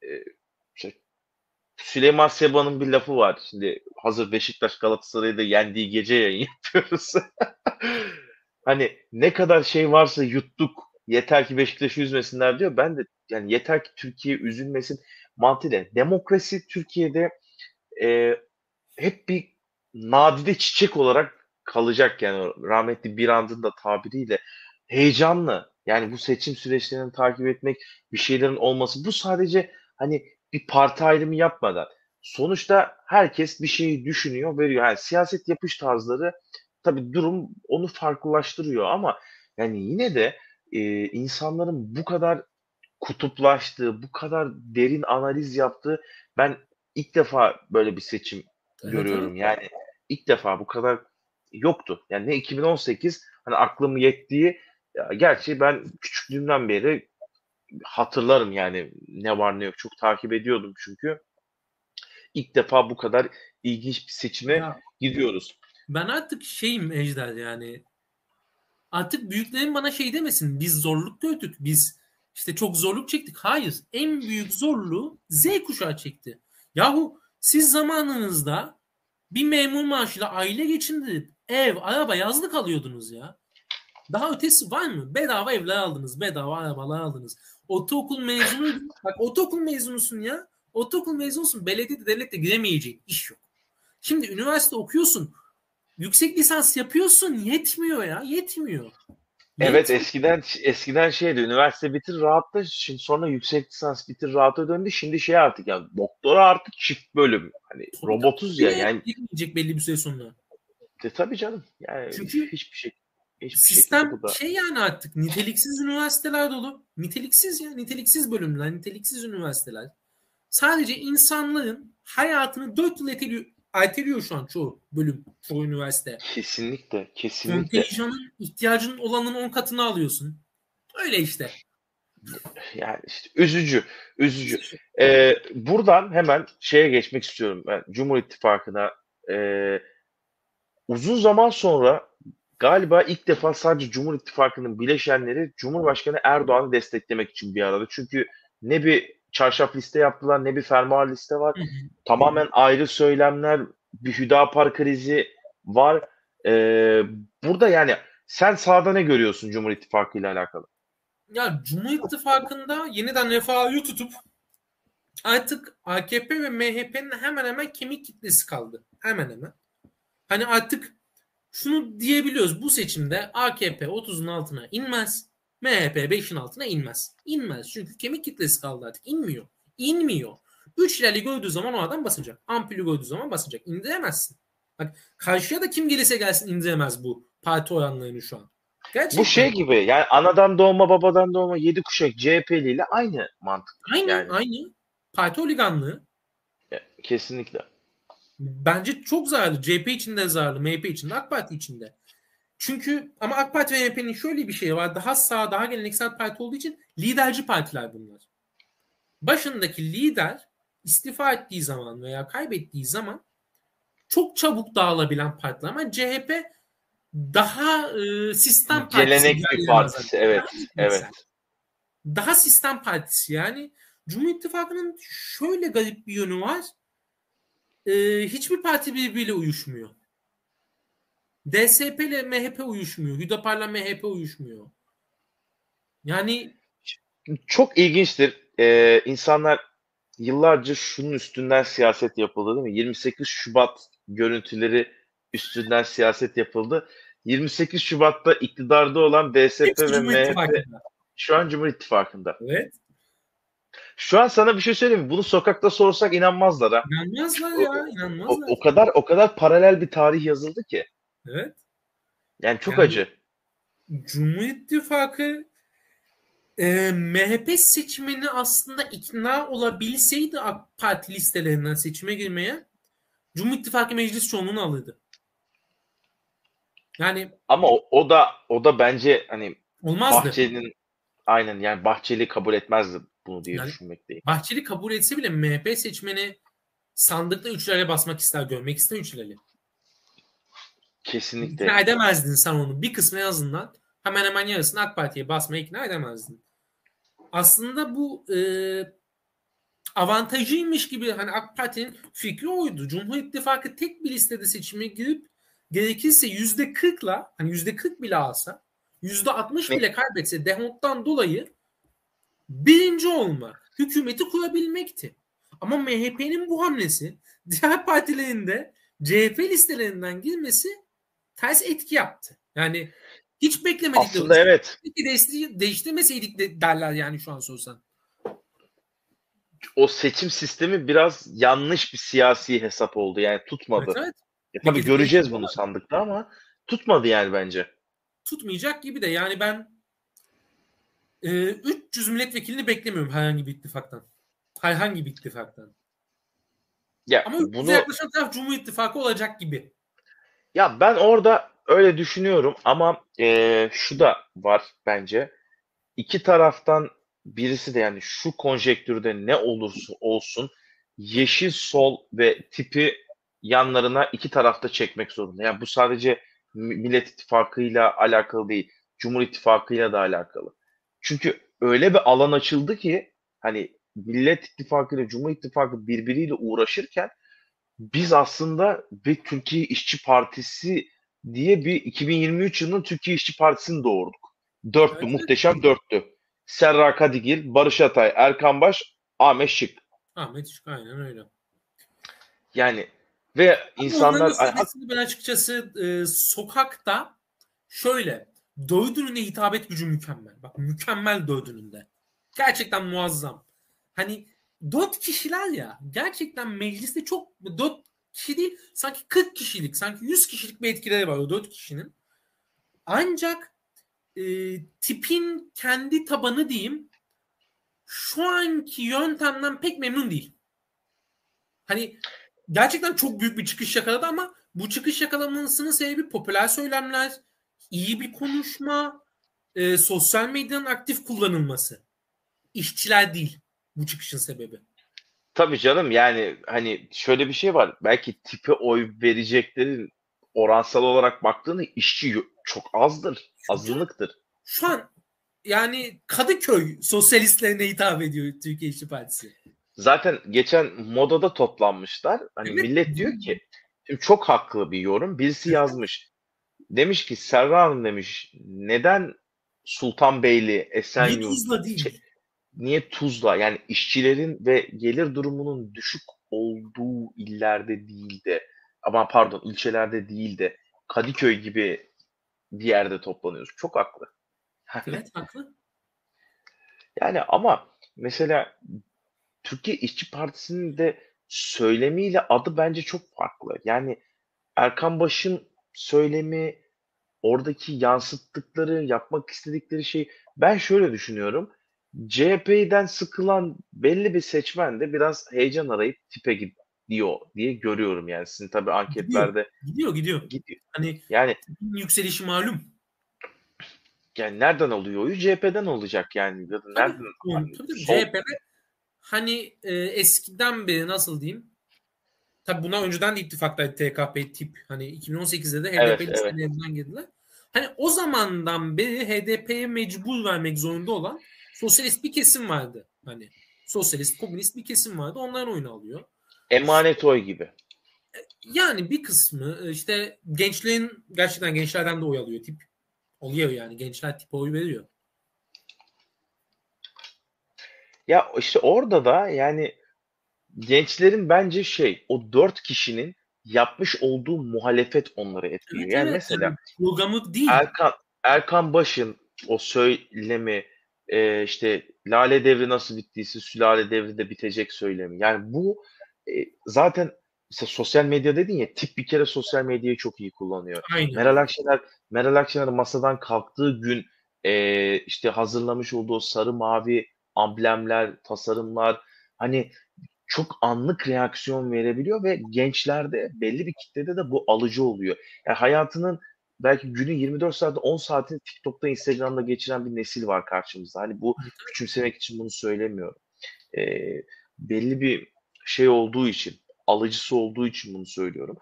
Speaker 1: e, Süleyman Seba'nın bir lafı var. Şimdi hazır Beşiktaş Galatasaray'ı da yendiği gece yayın <laughs> yapıyoruz. hani ne kadar şey varsa yuttuk. Yeter ki Beşiktaş'ı üzmesinler diyor. Ben de yani yeter ki Türkiye üzülmesin mantığıyla. Demokrasi Türkiye'de e, hep bir nadide çiçek olarak kalacak yani rahmetli bir andın da tabiriyle heyecanlı yani bu seçim süreçlerini takip etmek bir şeylerin olması bu sadece hani bir parti ayrımı yapmadan sonuçta herkes bir şeyi düşünüyor veriyor yani siyaset yapış tarzları tabi durum onu farklılaştırıyor ama yani yine de e, insanların bu kadar kutuplaştığı bu kadar derin analiz yaptığı ben ilk defa böyle bir seçim evet, görüyorum evet. yani ilk defa bu kadar yoktu. Yani ne 2018 hani aklım yettiği ya gerçi ben küçüklüğümden beri hatırlarım yani ne var ne yok çok takip ediyordum çünkü. ilk defa bu kadar ilginç bir seçime ya, gidiyoruz.
Speaker 2: Ben artık şeyim Ejder yani artık büyüklerim bana şey demesin biz zorluk gördük biz işte çok zorluk çektik. Hayır en büyük zorluğu Z kuşağı çekti. Yahu siz zamanınızda bir memur maaşıyla aile geçindirip ev, araba, yazlık alıyordunuz ya. Daha ötesi var mı? Bedava evler aldınız, bedava arabalar aldınız. Ortaokul mezunu, bak ortaokul mezunusun ya. Ortaokul mezunusun, belediyede, devlette giremeyeceğin iş yok. Şimdi üniversite okuyorsun, yüksek lisans yapıyorsun, yetmiyor ya, yetmiyor.
Speaker 1: Evet eskiden eskiden şeydi üniversite bitir rahatla şimdi sonra yüksek lisans bitir rahata döndü şimdi şey artık ya doktora artık çift bölüm hani robotuz ya yani
Speaker 2: girmeyecek belli bir süre sonra.
Speaker 1: E, tabii canım yani Çünkü hiçbir şey
Speaker 2: hiçbir sistem şey yani artık niteliksiz üniversiteler dolu niteliksiz ya niteliksiz bölümler niteliksiz üniversiteler sadece insanların hayatını dört yıl eteliyor erteliyor şu an çoğu bölüm, çoğu üniversite.
Speaker 1: Kesinlikle, kesinlikle.
Speaker 2: Kontenjanın ihtiyacının olanın 10 katını alıyorsun. Öyle işte.
Speaker 1: Yani işte üzücü, üzücü. Ee, buradan hemen şeye geçmek istiyorum ben. Cumhur İttifakı'na e, uzun zaman sonra galiba ilk defa sadece Cumhur İttifakı'nın bileşenleri Cumhurbaşkanı Erdoğan'ı desteklemek için bir arada. Çünkü ne bir çarşaf liste yaptılar ne bir fermuar liste var. Tamamen ayrı söylemler, bir Hüdapar krizi var. Ee, burada yani sen sahada ne görüyorsun Cumhur İttifakı ile alakalı?
Speaker 2: Ya Cumhur İttifakı'nda yeniden refahı tutup artık AKP ve MHP'nin hemen hemen kemik kitlesi kaldı. Hemen hemen. Hani artık şunu diyebiliyoruz. Bu seçimde AKP 30'un altına inmez. MHP 5'in altına inmez. İnmez. Çünkü kemik kitlesi kaldı artık. İnmiyor. İnmiyor. 3 lirayı gördüğü zaman o adam basacak. Ampulü gördüğü zaman basacak. İndiremezsin. Bak karşıya da kim gelirse gelsin indiremez bu parti oranlarını şu an.
Speaker 1: Gerçekten. Bu şey gibi yani anadan doğma babadan doğma yedi kuşak CHP'li ile aynı mantık.
Speaker 2: Aynı
Speaker 1: yani.
Speaker 2: aynı. Parti oliganlığı.
Speaker 1: Kesinlikle.
Speaker 2: Bence çok zararlı. CHP için de zararlı. MHP için de AK Parti için de. Çünkü ama AK Parti ve MHP'nin şöyle bir şeyi var. Daha sağ, daha geleneksel parti olduğu için liderci partiler bunlar. Başındaki lider istifa ettiği zaman veya kaybettiği zaman çok çabuk dağılabilen partiler ama CHP daha e, sistem
Speaker 1: partisi. Gelenekli partisi evet. Evet.
Speaker 2: Daha sistem partisi yani Cumhur İttifakı'nın şöyle garip bir yönü var. E, hiçbir parti birbiriyle uyuşmuyor. DSP ile MHP uyuşmuyor. Hüdapar'la MHP uyuşmuyor. Yani
Speaker 1: çok ilginçtir. Ee, insanlar yıllarca şunun üstünden siyaset yapıldı değil mi? 28 Şubat görüntüleri üstünden siyaset yapıldı. 28 Şubat'ta iktidarda olan DSP ve MHP şu an Cumhur İttifakı'nda.
Speaker 2: Evet.
Speaker 1: Şu an sana bir şey söyleyeyim mi? Bunu sokakta sorsak inanmazlar ha.
Speaker 2: İnanmazlar ya, inanmazlar.
Speaker 1: O, o kadar o kadar paralel bir tarih yazıldı ki.
Speaker 2: Evet.
Speaker 1: Yani çok yani, acı.
Speaker 2: Cumhur İttifakı e, MHP seçmeni aslında ikna olabilseydi AK Parti listelerinden seçime girmeye Cumhur İttifakı meclis çoğunluğunu alırdı. Yani
Speaker 1: ama o, o da o da bence hani
Speaker 2: olmazdı.
Speaker 1: Bahçeli'nin aynen yani Bahçeli kabul etmezdi bunu diye yani, düşünmekteyim.
Speaker 2: Bahçeli kabul etse bile MHP seçmeni sandıkta üçlerle basmak ister, görmek ister üçlerle.
Speaker 1: Kesinlikle.
Speaker 2: İkna edemezdin sen onu. Bir kısmı en azından hemen hemen yarısını AK Parti'ye basmaya ikna edemezdin. Aslında bu e, avantajıymış gibi hani AK Parti'nin fikri oydu. Cumhur İttifakı tek bir listede seçime girip gerekirse yüzde kırkla hani yüzde kırk bile alsa yüzde altmış bile kaybetse dehonttan dolayı birinci olmak, hükümeti kurabilmekti. Ama MHP'nin bu hamlesi diğer partilerin de CHP listelerinden girmesi ters etki yaptı. Yani hiç beklemedik.
Speaker 1: Aslında de. evet.
Speaker 2: Peki değiştir, değiştirmeseydik de derler yani şu an sorsan.
Speaker 1: O seçim sistemi biraz yanlış bir siyasi hesap oldu. Yani tutmadı. Evet, evet. Ya, tabii göreceğiz bunu sandıkta ama tutmadı yani bence.
Speaker 2: Tutmayacak gibi de yani ben e, 300 milletvekilini beklemiyorum herhangi bir ittifaktan. Herhangi bir ittifaktan. Ya, ama bunu yaklaşan taraf Cumhur İttifakı olacak gibi.
Speaker 1: Ya ben orada öyle düşünüyorum ama e, şu da var bence. İki taraftan birisi de yani şu konjektürde ne olursa olsun yeşil sol ve tipi yanlarına iki tarafta çekmek zorunda. Yani bu sadece Millet İttifakı'yla alakalı değil. Cumhur İttifakı'yla da alakalı. Çünkü öyle bir alan açıldı ki hani Millet İttifakı ile Cumhur İttifakı birbiriyle uğraşırken biz aslında bir Türkiye İşçi Partisi diye bir 2023 yılının Türkiye İşçi Partisi'ni doğurduk. Dörtlü, evet. muhteşem dörtlü. Serra Kadigil, Barış Atay, Erkan Baş, Ahmet Şık.
Speaker 2: Ahmet Şık aynen öyle.
Speaker 1: Yani ve insanlar...
Speaker 2: ben açıkçası e, sokakta şöyle dördününe hitabet gücü mükemmel. Bak mükemmel dördününde. Gerçekten muazzam. Hani dört kişiler ya gerçekten mecliste çok dört kişi değil sanki 40 kişilik sanki 100 kişilik bir etkileri var o dört kişinin. Ancak e, tipin kendi tabanı diyeyim şu anki yöntemden pek memnun değil. Hani gerçekten çok büyük bir çıkış yakaladı ama bu çıkış yakalamasının sebebi popüler söylemler, iyi bir konuşma, e, sosyal medyanın aktif kullanılması. İşçiler değil bu çıkışın sebebi.
Speaker 1: Tabii canım yani hani şöyle bir şey var. Belki tipe oy vereceklerin oransal olarak baktığında işçi çok azdır. Azınlıktır.
Speaker 2: Şu an yani Kadıköy sosyalistlerine hitap ediyor Türkiye İşçi Partisi.
Speaker 1: Zaten geçen modada toplanmışlar. Hani evet. millet diyor ki şimdi çok haklı bir yorum. Birisi yazmış. Demiş ki Serra Hanım demiş neden Sultanbeyli, Esenyurt,
Speaker 2: Niye Tuzla değil? Şey,
Speaker 1: niye Tuzla? Yani işçilerin ve gelir durumunun düşük olduğu illerde değil de ama pardon ilçelerde değil de Kadıköy gibi bir yerde toplanıyoruz. Çok haklı. <laughs>
Speaker 2: Evet haklı.
Speaker 1: Yani ama mesela Türkiye İşçi Partisi'nin de söylemiyle adı bence çok farklı. Yani Erkan Baş'ın söylemi, oradaki yansıttıkları, yapmak istedikleri şey ben şöyle düşünüyorum. CHP'den sıkılan belli bir seçmen de biraz heyecan arayıp tipe gidiyor diye görüyorum yani sizin tabii anketlerde
Speaker 2: gidiyor gidiyor.
Speaker 1: gidiyor.
Speaker 2: Hani
Speaker 1: Yani
Speaker 2: yükselişi malum.
Speaker 1: yani nereden alıyor oyu? CHP'den olacak yani. Nereden?
Speaker 2: Tabii, tabii, sol... CHP'de hani e, eskiden beri nasıl diyeyim? Tabii buna önceden de ittifaktaydı TKP tip. Hani 2018'de de HDP evet, evet. girdiler. Hani o zamandan beri HDP'ye mecbur vermek zorunda olan sosyalist bir kesim vardı. Hani sosyalist, komünist bir kesim vardı. Onların oyunu alıyor.
Speaker 1: Emanet oy gibi.
Speaker 2: Yani bir kısmı e, işte gençlerin gerçekten gençlerden de oy alıyor tip. Oluyor yani gençler tip oy veriyor.
Speaker 1: Ya işte orada da yani gençlerin bence şey o dört kişinin yapmış olduğu muhalefet onları etkiliyor. Evet, yani evet, mesela
Speaker 2: programı değil.
Speaker 1: Erkan Erkan Baş'ın o söylemi e, işte Lale Devri nasıl bittiyse Sülale Devri de bitecek söylemi. Yani bu e, zaten mesela sosyal medya dedin ya tip bir kere sosyal medyayı çok iyi kullanıyor. Aynen. Meral Akşener Meral Akşener masadan kalktığı gün e, işte hazırlamış olduğu sarı mavi amblemler, tasarımlar hani çok anlık reaksiyon verebiliyor ve gençlerde belli bir kitlede de bu alıcı oluyor. Yani hayatının belki günün 24 saatte 10 saatini TikTok'ta, Instagram'da geçiren bir nesil var karşımızda. Hani bu küçümsemek için bunu söylemiyorum. E, belli bir şey olduğu için, alıcısı olduğu için bunu söylüyorum.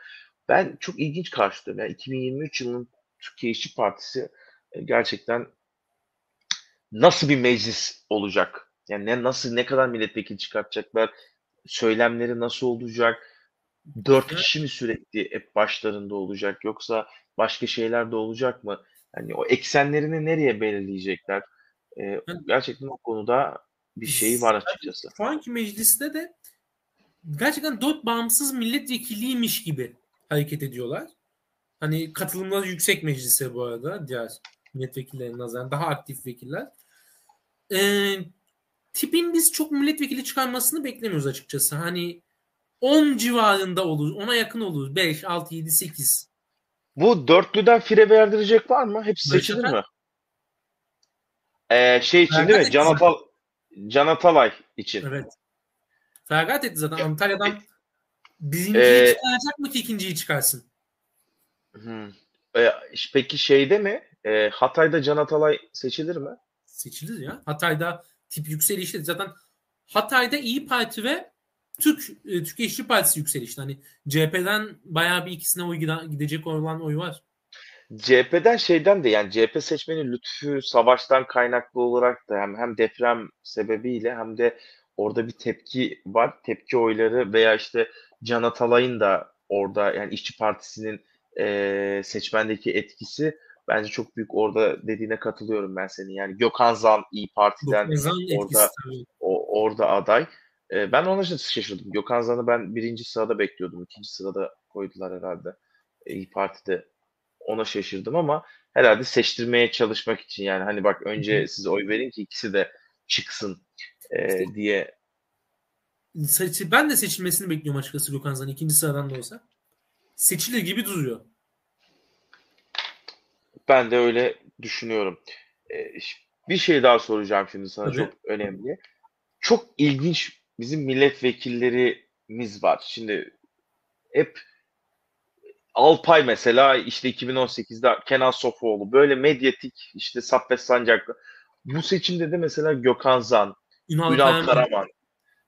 Speaker 1: Ben çok ilginç karşılıyorum. Yani 2023 yılının Türkiye İşçi Partisi e, gerçekten nasıl bir meclis olacak? Yani ne nasıl ne kadar milletvekili çıkartacaklar? Söylemleri nasıl olacak? Dört kişi mi sürekli hep başlarında olacak yoksa başka şeyler de olacak mı? Yani o eksenlerini nereye belirleyecekler? Ee, gerçekten o konuda bir şey var açıkçası.
Speaker 2: Şu anki mecliste de gerçekten dört bağımsız milletvekiliymiş gibi hareket ediyorlar. Hani katılımları yüksek meclise bu arada diğer milletvekillerine nazaran daha aktif vekiller. Ee, tipin biz çok milletvekili çıkarmasını beklemiyoruz açıkçası. Hani 10 civarında olur. Ona yakın olur. 5, 6, 7, 8.
Speaker 1: Bu dörtlüden fire verdirecek var mı? Hepsi seçilir mi? Ee, şey için Fergat değil mi? Can, Atal Can Atalay için.
Speaker 2: Evet. Fergat etti zaten. Antalya'dan birinciyi ee, çıkaracak mı ki ikinciyi çıkarsın?
Speaker 1: Hmm. Ee, peki şeyde mi? E, Hatay'da Can Atalay seçilir mi?
Speaker 2: Seçilir ya. Hatay'da tip yükselişte zaten Hatay'da İyi Parti ve Türk e, Türkiye İşçi Partisi yükselişte. Hani CHP'den bayağı bir ikisine oy gidecek olan oy var.
Speaker 1: CHP'den şeyden de yani CHP seçmeni Lütfü Savaş'tan kaynaklı olarak da hem, hem deprem sebebiyle hem de orada bir tepki var. Tepki oyları veya işte Can Atalay'ın da orada yani İşçi Partisi'nin e, seçmendeki etkisi bence çok büyük orada dediğine katılıyorum ben senin. Yani Gökhan Zan İyi Parti'den orada o, orada aday. E, ben ona şaşırdım. Gökhan Zan'ı ben birinci sırada bekliyordum. ikinci sırada koydular herhalde. E, İyi Parti'de ona şaşırdım ama herhalde seçtirmeye çalışmak için yani hani bak önce siz oy verin ki ikisi de çıksın e, diye.
Speaker 2: Ben de seçilmesini bekliyorum açıkçası Gökhan Zan ikinci sıradan da olsa. Seçilir gibi duruyor.
Speaker 1: Ben de öyle düşünüyorum. Ee, bir şey daha soracağım şimdi sana Tabii. çok önemli. Çok ilginç bizim milletvekillerimiz var. Şimdi hep Alpay mesela işte 2018'de Kenan Sofuoğlu böyle medyatik işte Saffet Sancaklı. Bu seçimde de mesela Gökhan Zan, Ünal, Ünal Karaman,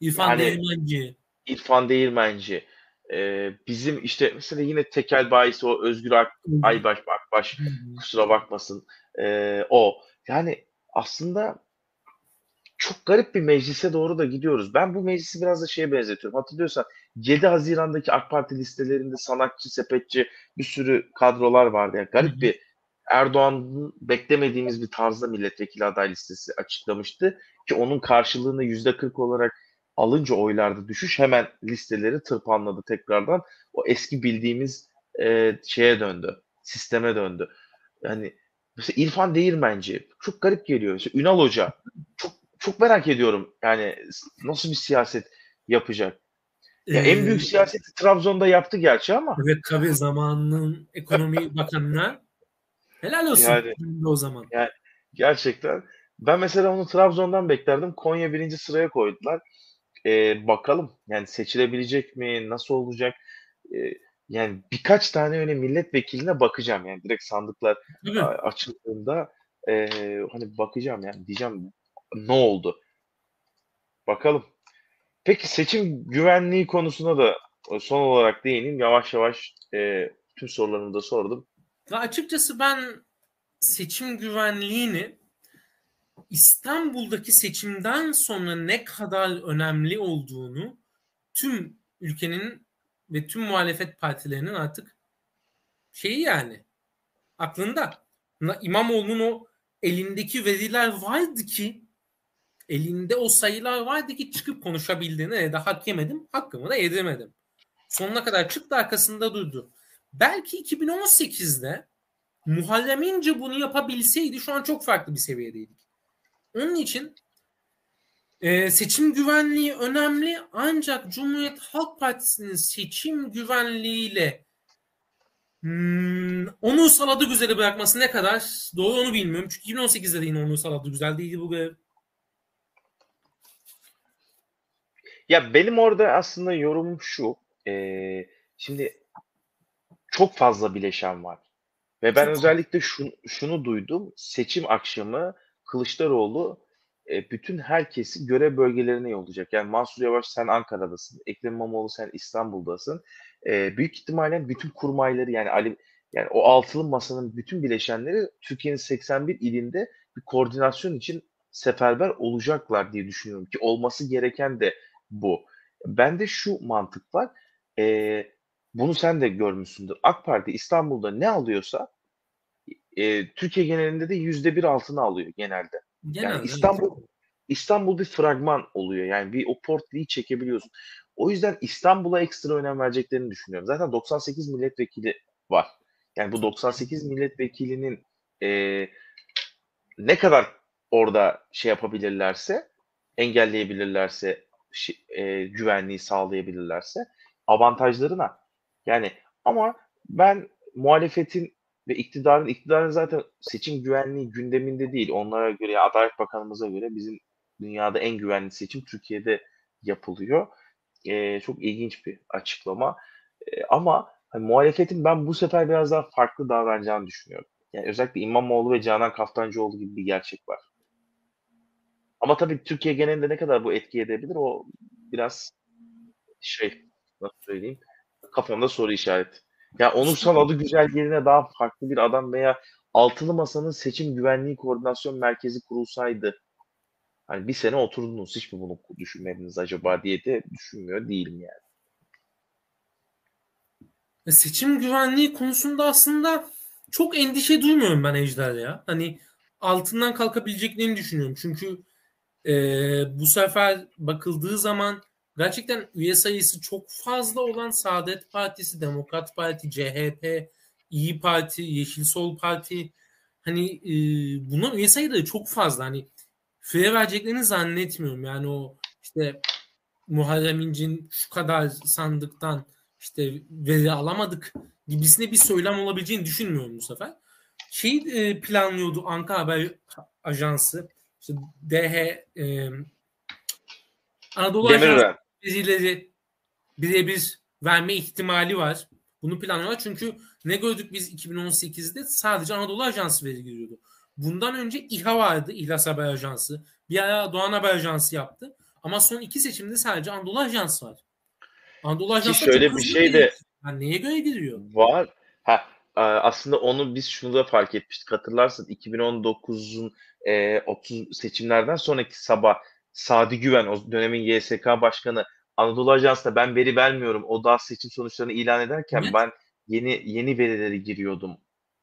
Speaker 2: İrfan yani, Değirmenci.
Speaker 1: İrfan Değirmenci. Ee, bizim işte mesela yine tekel bayisi o Özgür Ak Aybaş Akbaş kusura bakmasın. Ee, o yani aslında çok garip bir meclise doğru da gidiyoruz. Ben bu meclisi biraz da şeye benzetiyorum. Hatırlıyorsan 7 Haziran'daki AK Parti listelerinde sanatçı, sepetçi bir sürü kadrolar vardı. Yani garip bir Erdoğan'ın beklemediğimiz bir tarzda milletvekili aday listesi açıklamıştı ki onun karşılığını yüzde 40 olarak alınca oylarda düşüş hemen listeleri tırpanladı tekrardan. O eski bildiğimiz e, şeye döndü. Sisteme döndü. Yani mesela İrfan Değirmenci çok garip geliyor. Mesela Ünal Hoca çok çok merak ediyorum. Yani nasıl bir siyaset yapacak? Ya ee, en büyük siyaseti Trabzon'da yaptı gerçi ama.
Speaker 2: Evet tabii zamanının ekonomi bakanına helal olsun yani, o zaman.
Speaker 1: Yani gerçekten ben mesela onu Trabzon'dan beklerdim. Konya birinci sıraya koydular. Ee, bakalım yani seçilebilecek mi? Nasıl olacak? Ee, yani birkaç tane öyle milletvekiline bakacağım. Yani direkt sandıklar açıldığında e, hani bakacağım yani diyeceğim ne oldu? Bakalım. Peki seçim güvenliği konusuna da son olarak değineyim. Yavaş yavaş e, tüm sorularımı da sordum.
Speaker 2: Ve açıkçası ben seçim güvenliğini İstanbul'daki seçimden sonra ne kadar önemli olduğunu tüm ülkenin ve tüm muhalefet partilerinin artık şeyi yani aklında. İmamoğlu'nun o elindeki veriler vardı ki elinde o sayılar vardı ki çıkıp konuşabildiğini de hak yemedim. Hakkımı da yedirmedim. Sonuna kadar çıktı arkasında durdu. Belki 2018'de Muharrem İnce bunu yapabilseydi şu an çok farklı bir seviyedeydik. Onun için e, seçim güvenliği önemli ancak Cumhuriyet Halk Partisi'nin seçim güvenliğiyle hmm, Onur adı güzeli bırakması ne kadar doğru onu bilmiyorum. Çünkü 2018'de de yine Onur adı güzel değildi bu görev.
Speaker 1: Ya benim orada aslında yorumum şu. E, şimdi çok fazla bileşen var. Ve ben çok özellikle şunu, şunu duydum. Seçim akşamı Kılıçdaroğlu e, bütün herkesi görev bölgelerine yollayacak. Yani Mansur Yavaş sen Ankara'dasın, Ekrem İmamoğlu sen İstanbul'dasın. E, büyük ihtimalle bütün kurmayları yani Ali yani o altılı masanın bütün bileşenleri Türkiye'nin 81 ilinde bir koordinasyon için seferber olacaklar diye düşünüyorum ki olması gereken de bu. Bende şu mantık var. E, bunu sen de görmüşsündür. AK Parti İstanbul'da ne alıyorsa e, Türkiye genelinde de yüzde bir altını alıyor genelde. Genel, yani İstanbul evet. İstanbul bir fragman oluyor. Yani bir o portliği çekebiliyorsun. O yüzden İstanbul'a ekstra önem vereceklerini düşünüyorum. Zaten 98 milletvekili var. Yani bu 98 milletvekilinin e, ne kadar orada şey yapabilirlerse, engelleyebilirlerse, e, güvenliği sağlayabilirlerse avantajlarına. Yani ama ben muhalefetin ve iktidarın iktidarın zaten seçim güvenliği gündeminde değil. Onlara göre ya Adalet Bakanımıza göre bizim dünyada en güvenli seçim Türkiye'de yapılıyor. E, çok ilginç bir açıklama. E, ama hani, muhalefetin ben bu sefer biraz daha farklı davranacağını düşünüyorum. Yani özellikle İmamoğlu ve Canan Kaftancıoğlu gibi bir gerçek var. Ama tabii Türkiye genelinde ne kadar bu etki edebilir o biraz şey nasıl söyleyeyim kafamda soru işareti. Ya onursal adı güzel yerine daha farklı bir adam veya altılı masanın seçim güvenliği koordinasyon merkezi kurulsaydı hani bir sene oturdunuz hiç mi bunu düşünmediniz acaba diye de düşünmüyor değilim yani.
Speaker 2: E, seçim güvenliği konusunda aslında çok endişe duymuyorum ben Ejder ya. Hani altından kalkabileceklerini düşünüyorum. Çünkü e, bu sefer bakıldığı zaman gerçekten üye sayısı çok fazla olan Saadet Partisi, Demokrat Parti, CHP, İyi Parti, Yeşil Sol Parti hani e, bunun üye sayıları çok fazla. Hani fire vereceklerini zannetmiyorum. Yani o işte Muharrem İnce'nin şu kadar sandıktan işte veri alamadık gibisine bir söylem olabileceğini düşünmüyorum bu sefer. Şey e, planlıyordu Ankara Haber Ajansı işte DH e, Anadolu Ajansı bizileri birebir verme ihtimali var. Bunu planlıyorlar çünkü ne gördük biz 2018'de sadece Anadolu Ajansı veri giriyordu. Bundan önce İHA vardı, İhlas Haber Ajansı. Bir ara Doğan Haber Ajansı yaptı. Ama son iki seçimde sadece Anadolu Ajansı var. Anadolu Ajansı
Speaker 1: şöyle bir şey de
Speaker 2: yani neye göre giriyor?
Speaker 1: Var. Ha, aslında onu biz şunu da fark etmiştik. Hatırlarsın 2019'un e, 30 seçimlerden sonraki sabah Sadi Güven o dönemin YSK başkanı Anadolu Ajansı'na ben veri vermiyorum. O da seçim sonuçlarını ilan ederken ben yeni yeni verileri giriyordum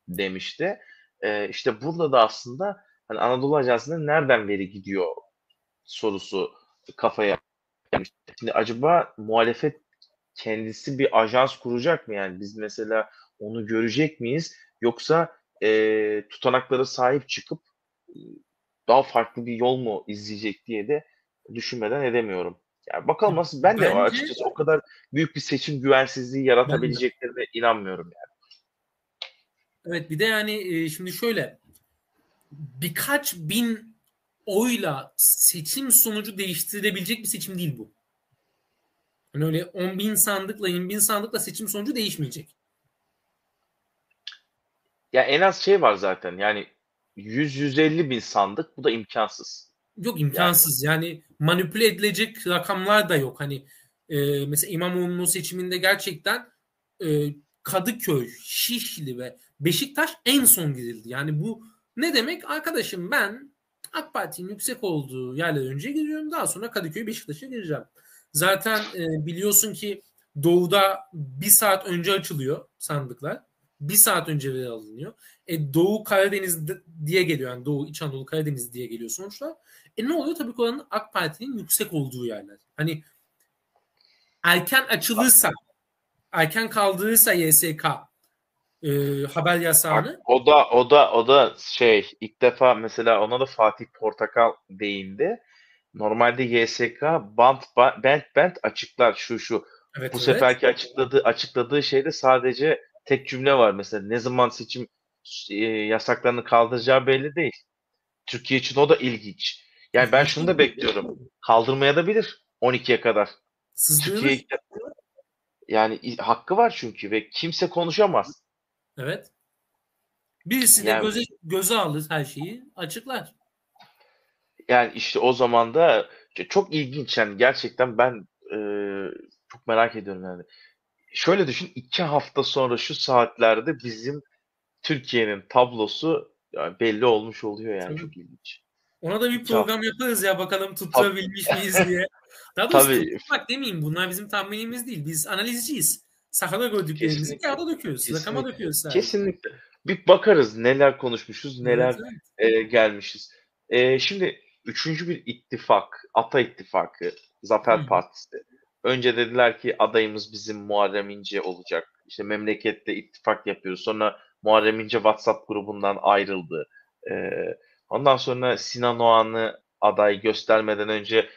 Speaker 1: demişti. E, işte burada da aslında hani Anadolu Ajansı'na nereden veri gidiyor sorusu kafaya gelmiş Şimdi acaba muhalefet kendisi bir ajans kuracak mı? Yani biz mesela onu görecek miyiz? Yoksa e, tutanaklara sahip çıkıp daha farklı bir yol mu izleyecek diye de düşünmeden edemiyorum. Yani bakalım nasıl ben de Bence, açıkçası o kadar büyük bir seçim güvensizliği yaratabileceklerine inanmıyorum yani.
Speaker 2: Evet bir de yani şimdi şöyle birkaç bin oyla seçim sonucu değiştirebilecek bir seçim değil bu. Yani öyle 10 bin sandıkla 20 bin sandıkla seçim sonucu değişmeyecek.
Speaker 1: Ya en az şey var zaten yani 100-150 bin sandık bu da imkansız.
Speaker 2: Yok imkansız yani, yani manipüle edilecek rakamlar da yok. Hani e, mesela İmamoğlu'nun seçiminde gerçekten e, Kadıköy, Şişli ve Beşiktaş en son girildi. Yani bu ne demek? Arkadaşım ben AK Parti'nin yüksek olduğu yerler önce giriyorum. Daha sonra Kadıköy, Beşiktaş'a gireceğim. Zaten e, biliyorsun ki Doğu'da bir saat önce açılıyor sandıklar. Bir saat önce veri alınıyor. E, Doğu Karadeniz diye geliyor. Yani Doğu İç Anadolu Karadeniz diye geliyor sonuçlar. E ne oluyor? Tabii ki oranın AK Parti'nin yüksek olduğu yerler. Hani erken açılırsa erken kaldırırsa YSK e, haber yasağını.
Speaker 1: O da o da o da şey ilk defa mesela ona da Fatih Portakal değindi. Normalde YSK band band band açıklar şu şu. Evet, Bu evet. seferki açıkladığı açıkladığı şeyde sadece tek cümle var mesela ne zaman seçim e, yasaklarını kaldıracağı belli değil. Türkiye için o da ilginç. Yani ben şunu da bekliyorum. Kaldırmaya da bilir 12'ye kadar. Türkiye yani hakkı var çünkü ve kimse konuşamaz.
Speaker 2: Evet. Birisi de yani, göze, göze alır her şeyi açıklar.
Speaker 1: Yani işte o zaman da çok ilginç yani gerçekten ben e, çok merak ediyorum yani. Şöyle düşün iki hafta sonra şu saatlerde bizim Türkiye'nin tablosu yani belli olmuş oluyor yani Tabii. çok ilginç.
Speaker 2: Ona da bir program yaparız ya bakalım tutturabilmiş miyiz diye. <laughs> Daha doğrusu Tabii. demeyeyim bunlar bizim tahminimiz değil. Biz analizciyiz. Sahada gördüklerimizi kağıda döküyoruz. Kesinlikle. Rakama döküyoruz.
Speaker 1: Sadece. Kesinlikle. Bir bakarız neler konuşmuşuz, neler evet, evet. E, gelmişiz. E, şimdi üçüncü bir ittifak, Ata İttifakı, Zafer Hı. Partisi. Önce dediler ki adayımız bizim Muharrem İnce olacak. İşte memlekette ittifak yapıyoruz. Sonra Muharrem İnce WhatsApp grubundan ayrıldı. E, ondan sonra Sinan Oğan'ı aday göstermeden önce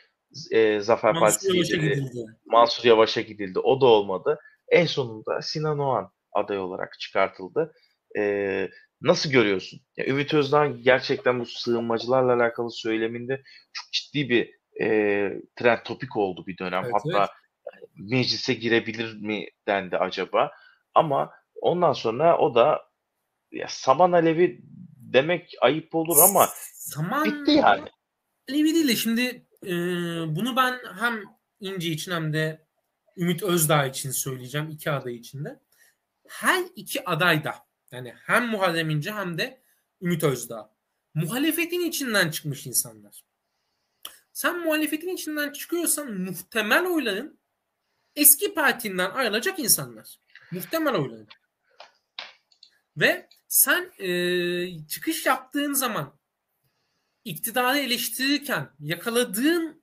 Speaker 1: e, Zafer Mansur Partisi gidildi. Mansur Yavaş'a gidildi. O da olmadı. En sonunda Sinan Oğan aday olarak çıkartıldı. Ee, nasıl görüyorsun? Ya Ümit Özdağ gerçekten bu sığınmacılarla alakalı söyleminde çok ciddi bir e, trend topik oldu bir dönem. Evet, Hatta. Meclise girebilir mi dendi acaba. Ama ondan sonra o da ya saman alevi demek ayıp olur ama saman bitti yani.
Speaker 2: Alevi değil de şimdi e, bunu ben hem İnci için hem de Ümit Özdağ için söyleyeceğim iki aday içinde. Her iki aday da yani hem Muharrem İnce hem de Ümit Özdağ muhalefetin içinden çıkmış insanlar. Sen muhalefetin içinden çıkıyorsan muhtemel oyların eski partinden ayrılacak insanlar. Muhtemel oyların. Ve sen e, çıkış yaptığın zaman iktidarı eleştirirken yakaladığın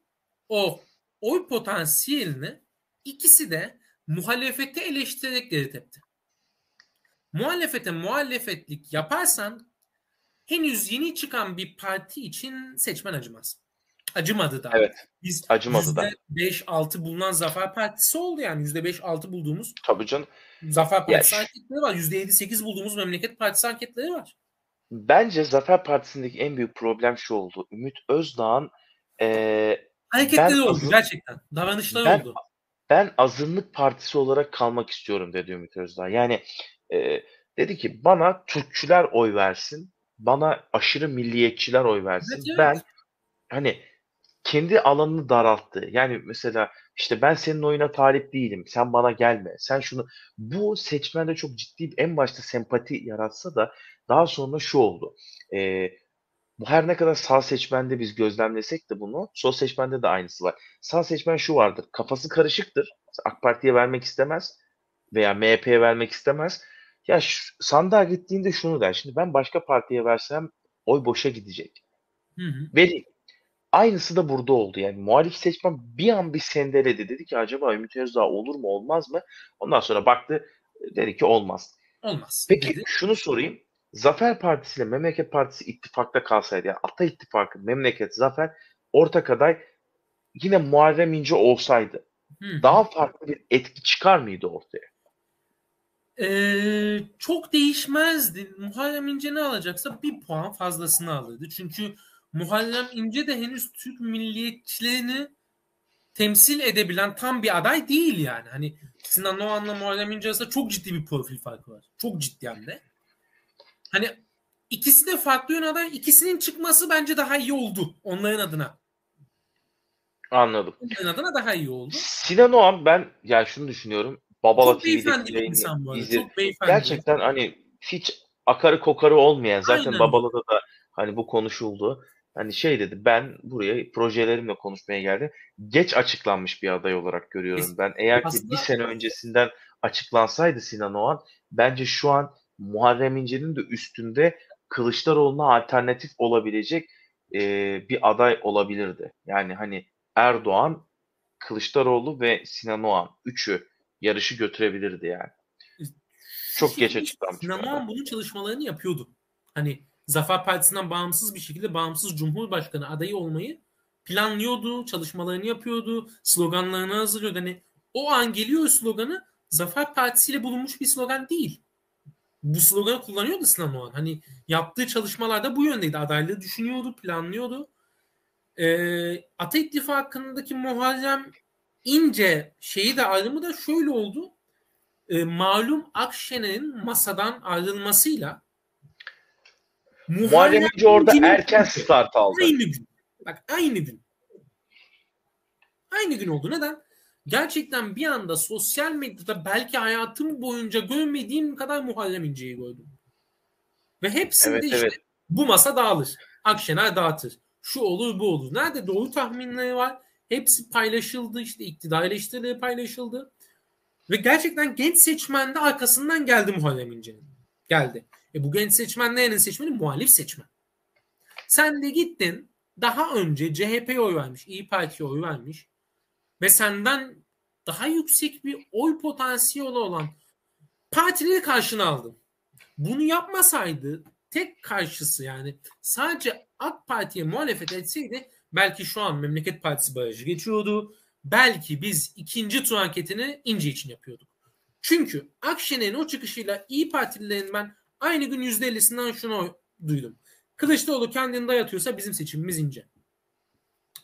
Speaker 2: o oy potansiyelini İkisi de muhalefete eleştirerek geri tepti. Muhalefete muhalefetlik yaparsan henüz yeni çıkan bir parti için seçmen acımaz. Acımadı da.
Speaker 1: Evet. Biz acımadı da.
Speaker 2: %5-6 bulunan Zafer Partisi oldu yani. %5-6 bulduğumuz.
Speaker 1: Tabii canım.
Speaker 2: Zafer Partisi ya, anketleri var. %7-8 bulduğumuz Memleket Partisi anketleri var.
Speaker 1: Bence Zafer Partisi'ndeki en büyük problem şu oldu. Ümit Özdağ'ın ee,
Speaker 2: hareketleri oldu azın, gerçekten. Davranışları ben, oldu
Speaker 1: ben azınlık partisi olarak kalmak istiyorum dedi Ümit Özdağ. Yani e, dedi ki bana Türkçüler oy versin, bana aşırı milliyetçiler oy versin. Evet, evet. Ben hani kendi alanını daralttı. Yani mesela işte ben senin oyuna talip değilim. Sen bana gelme. Sen şunu bu seçmende çok ciddi en başta sempati yaratsa da daha sonra şu oldu. Ee, bu her ne kadar sağ seçmende biz gözlemlesek de bunu sol seçmende de aynısı var. Sağ seçmen şu vardır. Kafası karışıktır. AK Parti'ye vermek istemez veya MHP'ye vermek istemez. Ya şu, sandığa gittiğinde şunu der. Şimdi ben başka partiye versem oy boşa gidecek. Hı hı. Vereyim. Aynısı da burada oldu. Yani muhalif seçmen bir an bir sendeledi. Dedi ki acaba Ümit Özdağ olur mu olmaz mı? Ondan sonra baktı dedi ki olmaz.
Speaker 2: Olmaz.
Speaker 1: Peki dedi. şunu sorayım. Zafer Partisi ile Memleket Partisi ittifakta kalsaydı yani Ata İttifakı, Memleket, Zafer ortak aday yine Muharrem İnce olsaydı Hı. daha farklı bir etki çıkar mıydı ortaya?
Speaker 2: Ee, çok değişmezdi. Muharrem İnce ne alacaksa bir puan fazlasını alırdı. Çünkü Muharrem İnce de henüz Türk milliyetçilerini temsil edebilen tam bir aday değil yani. Hani Sinan Oğan'la Muharrem İnce arasında çok ciddi bir profil farkı var. Çok ciddi hem de. Hani ikisi de farklı yön aday. İkisinin çıkması bence daha iyi oldu onların adına.
Speaker 1: Anladım.
Speaker 2: Onların adına daha iyi oldu.
Speaker 1: Sinan Oğan ben yani şunu düşünüyorum. Babala çok beyefendi bir insan bu arada. Izledim. Çok beyefendi. Gerçekten hani hiç akarı kokarı olmayan zaten Aynen. Babala'da da hani bu konuşuldu. Hani şey dedi ben buraya projelerimle konuşmaya geldim. Geç açıklanmış bir aday olarak görüyorum ben. Eğer ki bir sene öncesinden açıklansaydı Sinan Oğan bence şu an Muharrem İnce'nin de üstünde Kılıçdaroğlu'na alternatif olabilecek e, bir aday olabilirdi. Yani hani Erdoğan, Kılıçdaroğlu ve Sinan Oğan üçü yarışı götürebilirdi yani. Çok Şimdi, geç açıklanmış.
Speaker 2: Sinan Oğan bunun çalışmalarını yapıyordu. Hani Zafer Partisi'nden bağımsız bir şekilde bağımsız Cumhurbaşkanı adayı olmayı planlıyordu, çalışmalarını yapıyordu, sloganlarını hazırlıyordu. Hani o an geliyor sloganı Zafer Partisi ile bulunmuş bir slogan değil. Bu sloganı kullanıyordu Sinan Oğan. Hani yaptığı çalışmalarda bu yöndeydi. Adaylığı düşünüyordu, planlıyordu. Ee, Ata İttifakı'ndaki Muharrem İnce şeyi de ayrımı da şöyle oldu. Ee, malum Akşener'in masadan ayrılmasıyla
Speaker 1: Muharrem İnce orada erken start aldı.
Speaker 2: Aynı gün. Bak aynı gün. Aynı gün oldu. Neden? Gerçekten bir anda sosyal medyada belki hayatım boyunca görmediğim kadar Muharrem İnce'yi gördüm. Ve hepsinde evet, işte evet. bu masa dağılır. Akşener dağıtır. Şu olur bu olur. Nerede doğru tahminleri var? Hepsi paylaşıldı. İşte iktidar eleştirileri paylaşıldı. Ve gerçekten genç seçmen de arkasından geldi Muharrem İnce'nin. Geldi. E bu genç seçmen nerenin seçmeni? Muhalif seçmen. Sen de gittin daha önce CHP'ye oy vermiş, İyi Parti'ye oy vermiş ve senden daha yüksek bir oy potansiyeli olan partileri karşına aldın. Bunu yapmasaydı tek karşısı yani sadece AK Parti'ye muhalefet etseydi belki şu an Memleket Partisi barajı geçiyordu. Belki biz ikinci tur anketini İnce için yapıyorduk. Çünkü Akşener'in o çıkışıyla İyi Partililerin ben aynı gün %50'sinden şunu duydum. Kılıçdaroğlu kendini dayatıyorsa bizim seçimimiz ince.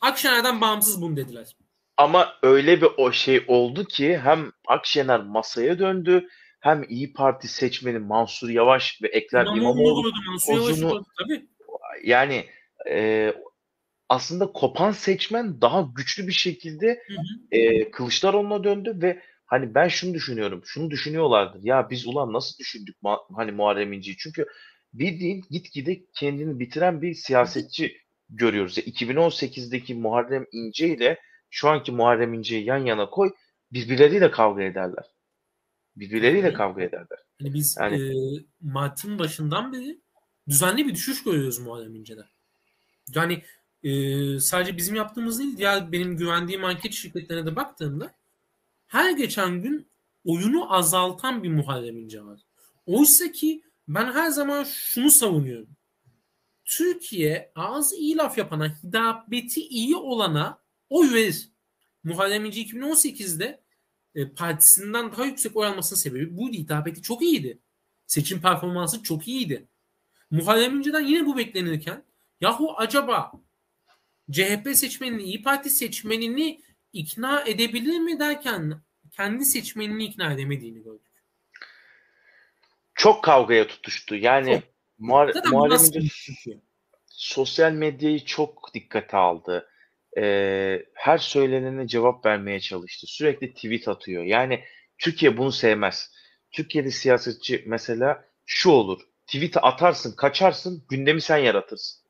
Speaker 2: Akşener'den bağımsız bunu dediler.
Speaker 1: Ama öyle bir o şey oldu ki hem Akşener masaya döndü hem İyi Parti seçmeni Mansur Yavaş ve Ekrem İmamoğlu tabii. yani e, aslında kopan seçmen daha güçlü bir şekilde hı hı. E, Kılıçdaroğlu'na döndü ve hani ben şunu düşünüyorum. Şunu düşünüyorlardır. Ya biz ulan nasıl düşündük hani Muharrem İnce'yi? Çünkü bildiğin gitgide kendini bitiren bir siyasetçi görüyoruz. Ya 2018'deki Muharrem İnce ile şu anki Muharrem İnce'yi yan yana koy birbirleriyle kavga ederler. Birbirleriyle yani, kavga ederler.
Speaker 2: Yani biz yani, e, Mart'ın başından beri düzenli bir düşüş görüyoruz Muharrem İnce'de. Yani e, sadece bizim yaptığımız değil, diğer benim güvendiğim anket şirketlerine de baktığımda her geçen gün oyunu azaltan bir Muharrem İnce var. Oysa ki ben her zaman şunu savunuyorum. Türkiye ağzı iyi laf yapana, hidabeti iyi olana oy verir. Muharrem İnce 2018'de e, partisinden daha yüksek oy almasının sebebi bu hitabeti çok iyiydi. Seçim performansı çok iyiydi. Muharrem İnce'den yine bu beklenirken yahu acaba CHP seçmenini, İyi Parti seçmenini ikna edebilir mi derken kendi seçmenini ikna edemediğini gördük.
Speaker 1: Çok kavgaya tutuştu. Yani Muhar- Muharrem İnce sosyal medyayı çok dikkate aldı e, her söylenene cevap vermeye çalıştı. Sürekli tweet atıyor. Yani Türkiye bunu sevmez. Türkiye'de siyasetçi mesela şu olur. Tweet atarsın, kaçarsın, gündemi sen yaratırsın.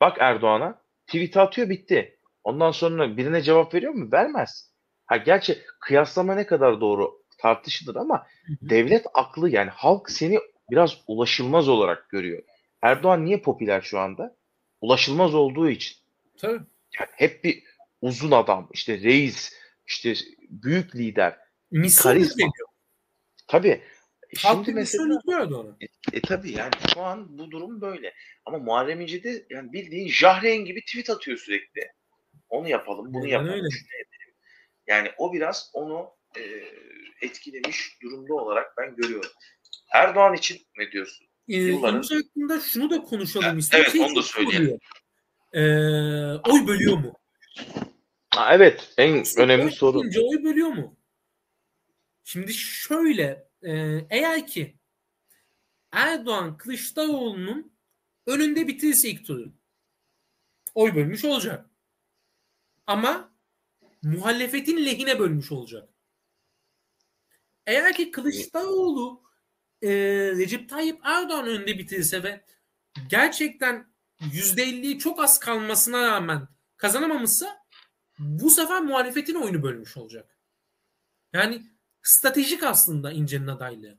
Speaker 1: Bak Erdoğan'a tweet atıyor bitti. Ondan sonra birine cevap veriyor mu? Vermez. Ha gerçi kıyaslama ne kadar doğru tartışılır ama devlet aklı yani halk seni biraz ulaşılmaz olarak görüyor. Erdoğan niye popüler şu anda? Ulaşılmaz olduğu için.
Speaker 2: Tabii.
Speaker 1: Yani hep bir uzun adam, işte reis, işte büyük lider.
Speaker 2: Misyon veriyor.
Speaker 1: Tabii.
Speaker 2: Şimdi mesela
Speaker 1: e, e tabii yani şu an bu durum böyle. Ama Muharrem İnce de yani bildiğin Jahreyn gibi tweet atıyor sürekli. Onu yapalım, bunu yapalım, öyle. Yani o biraz onu e, etkilemiş durumda olarak ben görüyorum. Erdoğan için ne diyorsun?
Speaker 2: Ee, Yılların... Hakkında şunu da konuşalım ha, istedim.
Speaker 1: Evet şey onu da söyleyelim.
Speaker 2: Ee, oy bölüyor mu?
Speaker 1: Ha, evet en Aslında önemli soru.
Speaker 2: Oy bölüyor mu? Şimdi şöyle e, eğer ki Erdoğan Kılıçdaroğlu'nun önünde bitirirse ilk turu oy bölmüş olacak. Ama muhalefetin lehine bölmüş olacak. Eğer ki Kılıçdaroğlu e, Recep Tayyip Erdoğan önünde bitirirse ve gerçekten %50'yi çok az kalmasına rağmen kazanamamışsa bu sefer muhalefetin oyunu bölmüş olacak. Yani stratejik aslında İnce'nin adaylığı.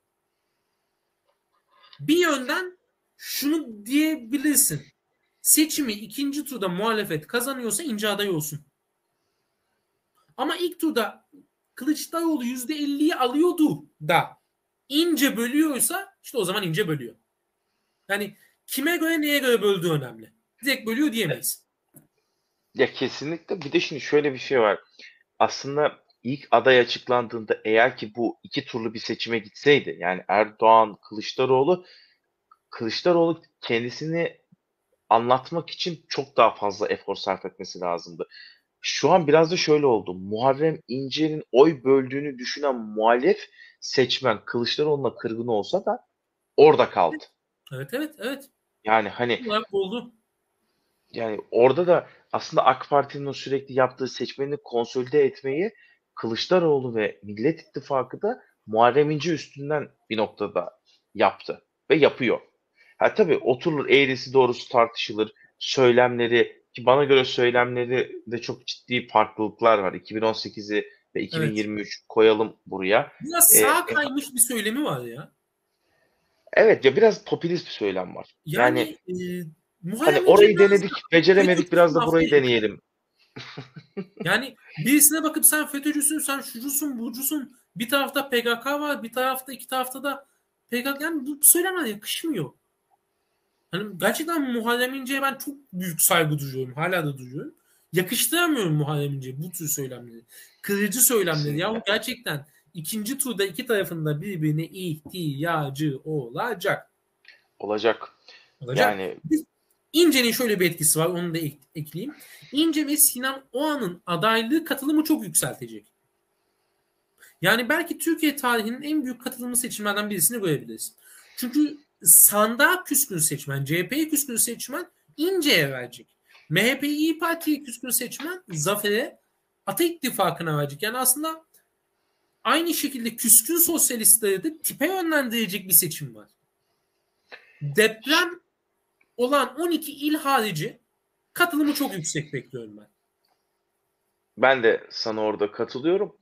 Speaker 2: Bir yönden şunu diyebilirsin. Seçimi ikinci turda muhalefet kazanıyorsa İnce aday olsun. Ama ilk turda Kılıçdaroğlu %50'yi alıyordu da ince bölüyorsa işte o zaman ince bölüyor. Yani kime göre neye göre böldüğü önemli. Direkt bölüyor diyemeyiz.
Speaker 1: Ya kesinlikle. Bir de şimdi şöyle bir şey var. Aslında ilk aday açıklandığında eğer ki bu iki turlu bir seçime gitseydi yani Erdoğan, Kılıçdaroğlu Kılıçdaroğlu kendisini anlatmak için çok daha fazla efor sarf etmesi lazımdı. Şu an biraz da şöyle oldu. Muharrem İnce'nin oy böldüğünü düşünen muhalif seçmen Kılıçdaroğlu'na kırgın olsa da orada kaldı.
Speaker 2: Evet evet evet.
Speaker 1: Yani hani
Speaker 2: oldu.
Speaker 1: Yani orada da aslında AK Parti'nin sürekli yaptığı seçmeni konsolide etmeyi Kılıçdaroğlu ve Millet İttifakı da Muharrem İnce üstünden bir noktada yaptı ve yapıyor. Ha tabii oturulur eğrisi doğrusu tartışılır. Söylemleri ki bana göre söylemleri de çok ciddi farklılıklar var. 2018'i ve 2023 evet. koyalım buraya.
Speaker 2: Biraz ee, sağ kaymış e, bir söylemi var ya.
Speaker 1: Evet ya biraz popülist bir söylem var. Yani, yani e, hani orayı denedik, beceremedik biraz da burayı <laughs> deneyelim. <laughs>
Speaker 2: yani birisine bakıp sen FETÖ'cüsün, sen şucusun, burcusun. Bir tarafta PKK var, bir tarafta iki tarafta da PKK. Yani bu söylemler yakışmıyor. Hani gerçekten Muharrem İnce'ye ben çok büyük saygı duyuyorum. Hala da duyuyorum. Yakıştıramıyorum Muharrem İnce'ye bu tür söylemleri. Kırıcı söylemleri. Ya gerçekten ikinci turda iki tarafında birbirine ihtiyacı olacak.
Speaker 1: Olacak.
Speaker 2: Olacak. Yani İnce'nin şöyle bir etkisi var. Onu da ek- ekleyeyim. İnce ve Sinan Oğan'ın adaylığı katılımı çok yükseltecek. Yani belki Türkiye tarihinin en büyük katılımı seçimlerden birisini görebiliriz. Çünkü sandığa küskün seçmen, CHP'ye küskün seçmen İnce'ye verecek. MHP İyi Parti'ye küskün seçmen Zafer'e Ata İttifakı'na verecek. Yani aslında aynı şekilde küskün sosyalistleri de tipe yönlendirecek bir seçim var. Deprem olan 12 il harici katılımı çok yüksek bekliyorum ben.
Speaker 1: Ben de sana orada katılıyorum.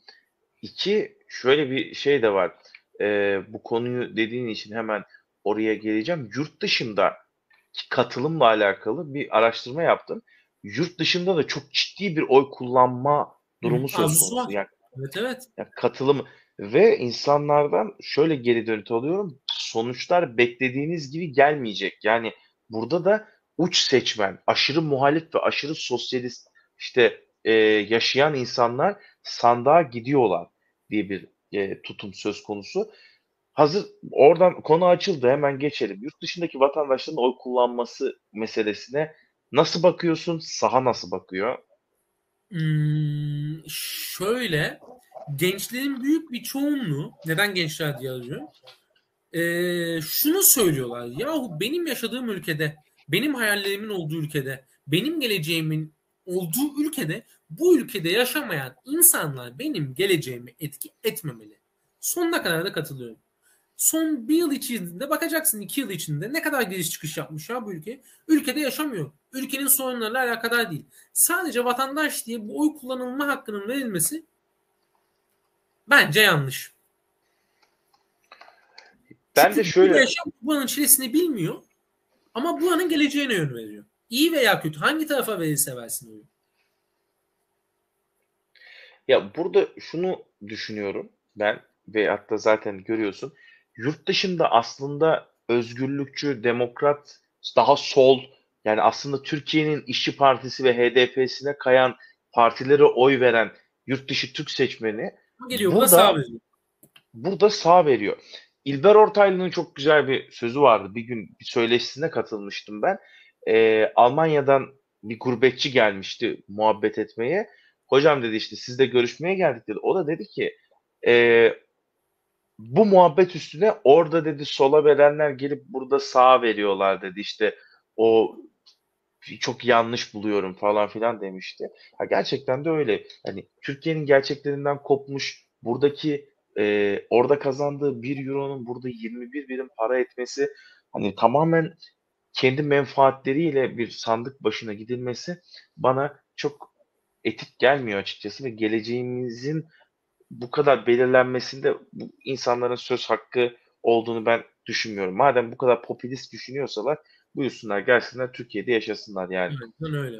Speaker 1: İki, şöyle bir şey de var. Ee, bu konuyu dediğin için hemen oraya geleceğim. Yurt dışında katılımla alakalı bir araştırma yaptım. Yurt dışında da çok ciddi bir oy kullanma durumu söz konusu. Yani,
Speaker 2: evet evet.
Speaker 1: Yani katılım ve insanlardan şöyle geri dönüt alıyorum. Sonuçlar beklediğiniz gibi gelmeyecek. Yani burada da uç seçmen, aşırı muhalif ve aşırı sosyalist işte e, yaşayan insanlar sandığa gidiyorlar diye bir e, tutum söz konusu. Hazır oradan konu açıldı hemen geçelim. Yurt dışındaki vatandaşların oy kullanması meselesine nasıl bakıyorsun? Saha nasıl bakıyor?
Speaker 2: Hmm, şöyle gençlerin büyük bir çoğunluğu neden gençler diye alıyorum? Ee, şunu söylüyorlar. Yahu benim yaşadığım ülkede, benim hayallerimin olduğu ülkede, benim geleceğimin olduğu ülkede bu ülkede yaşamayan insanlar benim geleceğimi etki etmemeli. Sonuna kadar da katılıyorum son bir yıl içinde bakacaksın iki yıl içinde ne kadar giriş çıkış yapmış ya bu ülke. Ülkede yaşamıyor. Ülkenin sorunlarıyla alakadar değil. Sadece vatandaş diye bu oy kullanılma hakkının verilmesi bence yanlış.
Speaker 1: Ben Çünkü de şöyle...
Speaker 2: yaşam buranın çilesini bilmiyor ama buranın geleceğine yön veriyor. İyi veya kötü hangi tarafa verirse versin oyu.
Speaker 1: Ya burada şunu düşünüyorum ben ve hatta zaten görüyorsun. Yurt dışında aslında özgürlükçü, demokrat, daha sol yani aslında Türkiye'nin İşçi Partisi ve HDP'sine kayan partilere oy veren yurt dışı Türk seçmeni
Speaker 2: Geliyor, burada, sağ veriyor.
Speaker 1: burada sağ veriyor. İlber Ortaylı'nın çok güzel bir sözü vardı. Bir gün bir söyleşisine katılmıştım ben. Ee, Almanya'dan bir gurbetçi gelmişti muhabbet etmeye. Hocam dedi işte sizle görüşmeye geldik dedi. O da dedi ki e, bu muhabbet üstüne orada dedi sola verenler gelip burada sağa veriyorlar dedi. İşte o çok yanlış buluyorum falan filan demişti. Ha, gerçekten de öyle. Hani Türkiye'nin gerçeklerinden kopmuş buradaki e, orada kazandığı 1 euronun burada 21 birim para etmesi hani tamamen kendi menfaatleriyle bir sandık başına gidilmesi bana çok etik gelmiyor açıkçası ve geleceğimizin bu kadar belirlenmesinde bu insanların söz hakkı olduğunu ben düşünmüyorum. Madem bu kadar popülist düşünüyorsalar buyursunlar gelsinler Türkiye'de yaşasınlar yani.
Speaker 2: Evet, öyle.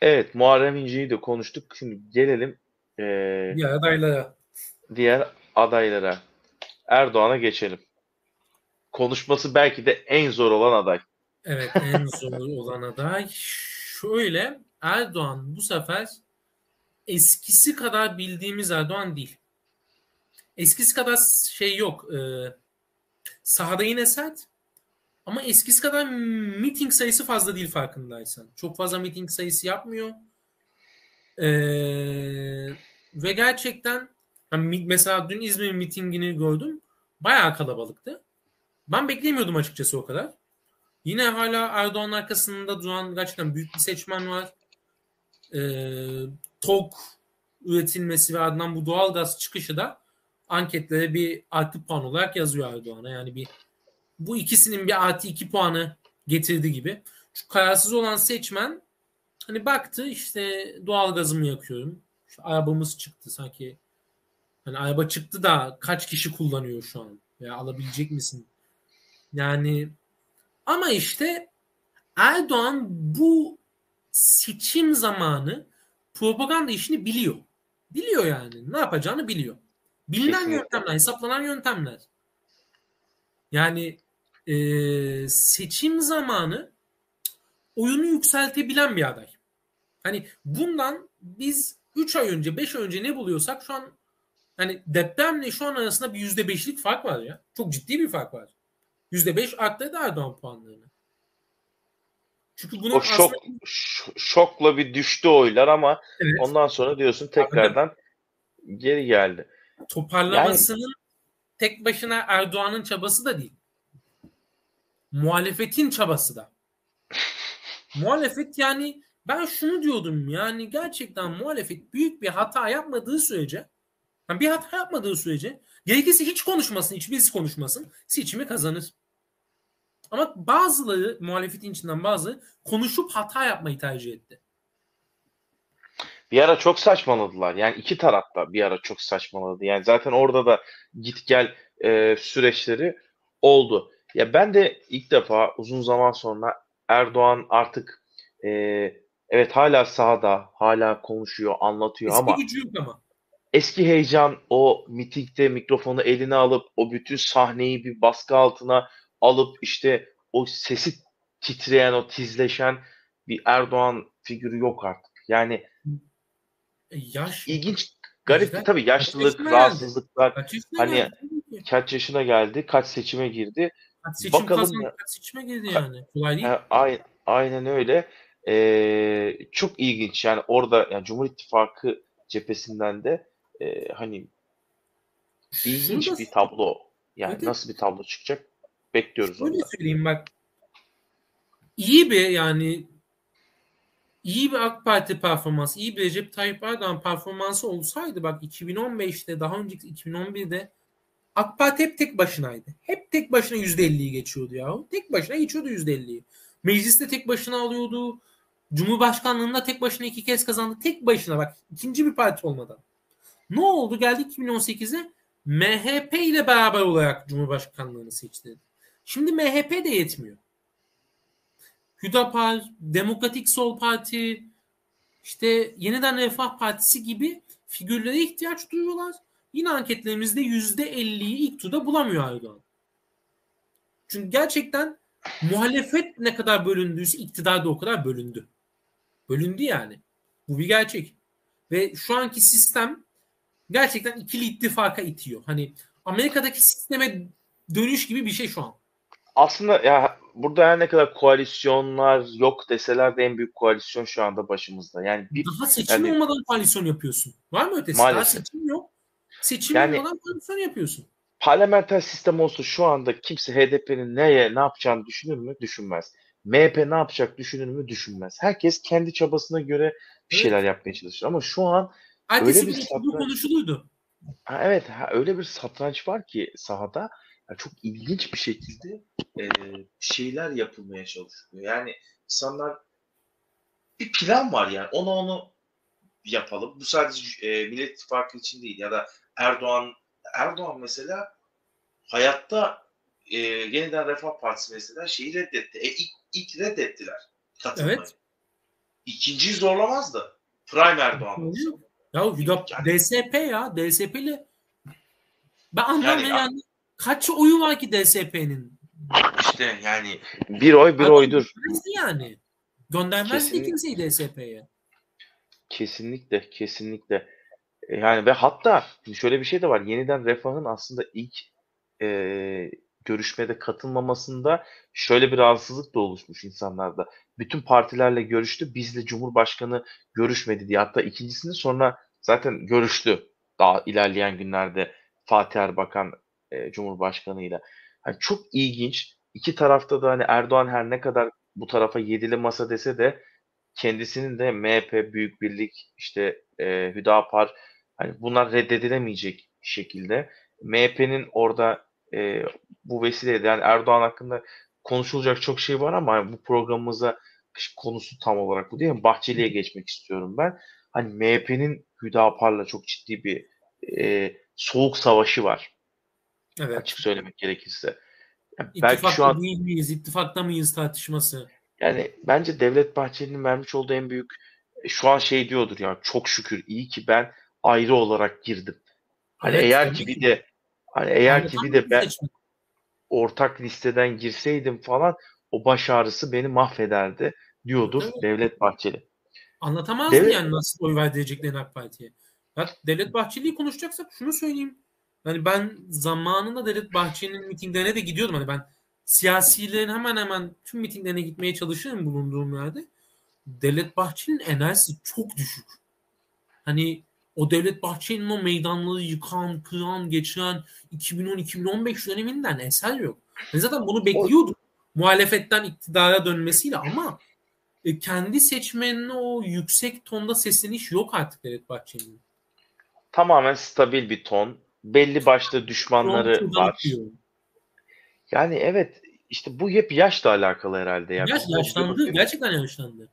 Speaker 1: Evet Muharrem İnce'yi de konuştuk. Şimdi gelelim
Speaker 2: e, diğer adaylara.
Speaker 1: Diğer adaylara. Erdoğan'a geçelim. Konuşması belki de en zor olan aday.
Speaker 2: Evet en zor olan aday. Şöyle Erdoğan bu sefer eskisi kadar bildiğimiz Erdoğan değil. Eskisi kadar şey yok. E, sahada yine sert ama eskisi kadar meeting sayısı fazla değil farkındaysan. Çok fazla meeting sayısı yapmıyor. Ee, ve gerçekten mesela dün İzmir mitingini gördüm. Bayağı kalabalıktı. Ben beklemiyordum açıkçası o kadar. Yine hala Erdoğan arkasında duran gerçekten büyük bir seçmen var. Ee, TOK üretilmesi ve ardından bu doğalgaz çıkışı da anketlere bir artı puan olarak yazıyor Erdoğan'a. Yani bir bu ikisinin bir artı iki puanı getirdi gibi. Şu kararsız olan seçmen hani baktı işte doğal gazımı yakıyorum. Şu arabamız çıktı sanki. Hani araba çıktı da kaç kişi kullanıyor şu an? Ya alabilecek misin? Yani ama işte Erdoğan bu seçim zamanı propaganda işini biliyor. Biliyor yani. Ne yapacağını biliyor. Bilinen Kesinlikle. yöntemler, hesaplanan yöntemler. Yani e, seçim zamanı oyunu yükseltebilen bir aday. Hani bundan biz 3 ay önce 5 ay önce ne buluyorsak şu an hani depremle şu an arasında bir %5'lik fark var ya. Çok ciddi bir fark var. %5 arttırdı Erdoğan puanlarını.
Speaker 1: Çünkü bunun o şok, aslında... şokla bir düştü oylar ama evet. ondan sonra diyorsun tekrardan Abi, geri geldi.
Speaker 2: Toparlamasının yani... tek başına Erdoğan'ın çabası da değil muhalefetin çabası da. <laughs> muhalefet yani ben şunu diyordum yani gerçekten muhalefet büyük bir hata yapmadığı sürece yani bir hata yapmadığı sürece gerekirse hiç konuşmasın, hiçbirisi konuşmasın seçimi kazanır. Ama bazıları muhalefetin içinden bazı konuşup hata yapmayı tercih etti.
Speaker 1: Bir ara çok saçmaladılar. Yani iki tarafta bir ara çok saçmaladı. Yani zaten orada da git gel e, süreçleri oldu. Ya ben de ilk defa uzun zaman sonra Erdoğan artık e, evet hala sahada, hala konuşuyor, anlatıyor
Speaker 2: eski
Speaker 1: ama
Speaker 2: gücü yok ama.
Speaker 1: Eski heyecan o mitingde mikrofonu eline alıp o bütün sahneyi bir baskı altına alıp işte o sesi titreyen, o tizleşen bir Erdoğan figürü yok artık. Yani
Speaker 2: e, yaş
Speaker 1: ilginç garip Güzel. tabii yaşlılık, rahatsızlıklar. Kaç hani geldi? kaç yaşına geldi, kaç seçime girdi.
Speaker 2: Kaç seçim Bakalım kazandı, kaç seçime girdi yani. Kolay değil.
Speaker 1: aynen, aynen öyle. Ee, çok ilginç yani orada yani Cumhur İttifakı cephesinden de e, hani ilginç bir tablo. Yani evet. nasıl bir tablo çıkacak bekliyoruz
Speaker 2: Öyle söyleyeyim bak. İyi bir yani iyi bir AK Parti performansı, iyi bir Recep Tayyip Erdoğan performansı olsaydı bak 2015'te daha önceki 2011'de AK Parti hep tek başınaydı. Hep tek başına %50'yi geçiyordu ya. Tek başına geçiyordu %50'yi. Mecliste tek başına alıyordu. Cumhurbaşkanlığında tek başına iki kez kazandı. Tek başına bak ikinci bir parti olmadan. Ne oldu? Geldik 2018'e MHP ile beraber olarak Cumhurbaşkanlığını seçti. Şimdi MHP de yetmiyor. Hüdapar, Demokratik Sol Parti, işte yeniden Refah Partisi gibi figürlere ihtiyaç duyuyorlar. Yine anketlerimizde %50'yi ilk turda bulamıyor Erdoğan. Çünkü gerçekten muhalefet ne kadar bölündüyse iktidar da o kadar bölündü. Bölündü yani. Bu bir gerçek. Ve şu anki sistem gerçekten ikili ittifaka itiyor. Hani Amerika'daki sisteme dönüş gibi bir şey şu an.
Speaker 1: Aslında ya burada her ne kadar koalisyonlar yok deseler de en büyük koalisyon şu anda başımızda. Yani
Speaker 2: bir, daha seçim yani, olmadan koalisyon yapıyorsun. Var mı ötesi? Maalesef. Daha seçim yok. Seçim yani, olmadan koalisyon yapıyorsun.
Speaker 1: Parlamenter sistem olsa şu anda kimse HDP'nin neye ne yapacağını düşünür mü? Düşünmez. MHP ne yapacak düşünür mü? Düşünmez. Herkes kendi çabasına göre bir şeyler evet. yapmaya çalışır. Ama şu an
Speaker 2: Ertesi öyle bir satranç... konuşuluydu.
Speaker 1: Ha, evet ha, öyle bir satranç var ki sahada ya çok ilginç bir şekilde e, şeyler yapılmaya çalışılıyor. Yani insanlar bir plan var yani. Onu onu yapalım. Bu sadece e, Millet İttifakı için değil ya da Erdoğan Erdoğan mesela hayatta e, yeniden Refah Partisi mesela şeyi reddetti. E, ilk, ilk reddettiler katılmayı. Evet. İkinciyi zorlamazdı. Prime Erdoğan.
Speaker 2: Ya Hüdap yani, DSP ya. DSP ile ben anlamıyorum yani, yani kaç oyu var ki DSP'nin?
Speaker 1: İşte yani bir oy bir Adam oydur.
Speaker 2: Yani. Göndermez ki kimseyi DSP'ye.
Speaker 1: Kesinlikle, kesinlikle. E, yani ve hatta şöyle bir şey de var. Yeniden Refah'ın aslında ilk e, görüşmede katılmamasında şöyle bir rahatsızlık da oluşmuş insanlarda. Bütün partilerle görüştü, bizle Cumhurbaşkanı görüşmedi diye. Hatta ikincisini sonra zaten görüştü daha ilerleyen günlerde Fatih Erbakan e, Cumhurbaşkanı'yla. Yani çok ilginç. İki tarafta da hani Erdoğan her ne kadar bu tarafa yedili masa dese de kendisinin de MHP, Büyük Birlik, işte e, Hüdapar hani bunlar reddedilemeyecek şekilde. MHP'nin orada e, bu vesileyle yani Erdoğan hakkında konuşulacak çok şey var ama bu programımıza konusu tam olarak bu değil mi? Bahçeli'ye geçmek istiyorum ben. Hani MHP'nin Hüdapar'la çok ciddi bir e, soğuk savaşı var. Evet. Açık söylemek gerekirse.
Speaker 2: Yani belki şu an değil miyiz, ittifakta mıyız tartışması.
Speaker 1: Yani bence Devlet Bahçeli'nin vermiş olduğu en büyük e, şu an şey diyordur ya çok şükür iyi ki ben ayrı olarak girdim. Hani evet, eğer ki bir de hani eğer yani ki bir de ben seçim. ortak listeden girseydim falan o baş ağrısı beni mahvederdi diyordur evet. Devlet Bahçeli.
Speaker 2: Anlatamaz Devlet... yani nasıl oy vereceklerini AK Parti'ye. Ya Devlet Bahçeli'yi konuşacaksak şunu söyleyeyim. Yani ben zamanında Devlet Bahçeli'nin mitinglerine de gidiyordum. Hani ben siyasilerin hemen hemen tüm mitinglerine gitmeye çalışıyorum bulunduğum yerde. Devlet Bahçeli'nin enerjisi çok düşük. Hani o Devlet Bahçeli'nin o meydanları yıkan, kıran, geçiren 2010-2015 döneminden eser yok. Ben zaten bunu bekliyordum. Muhalefetten iktidara dönmesiyle ama e, kendi seçmenine o yüksek tonda sesleniş yok artık Devlet Bahçeli'nin.
Speaker 1: Tamamen stabil bir ton. Belli başlı düşmanları var. Yani evet işte bu hep yaşla alakalı herhalde.
Speaker 2: Yani. Yaş, yaşlandı. Gerçekten yaşlandı.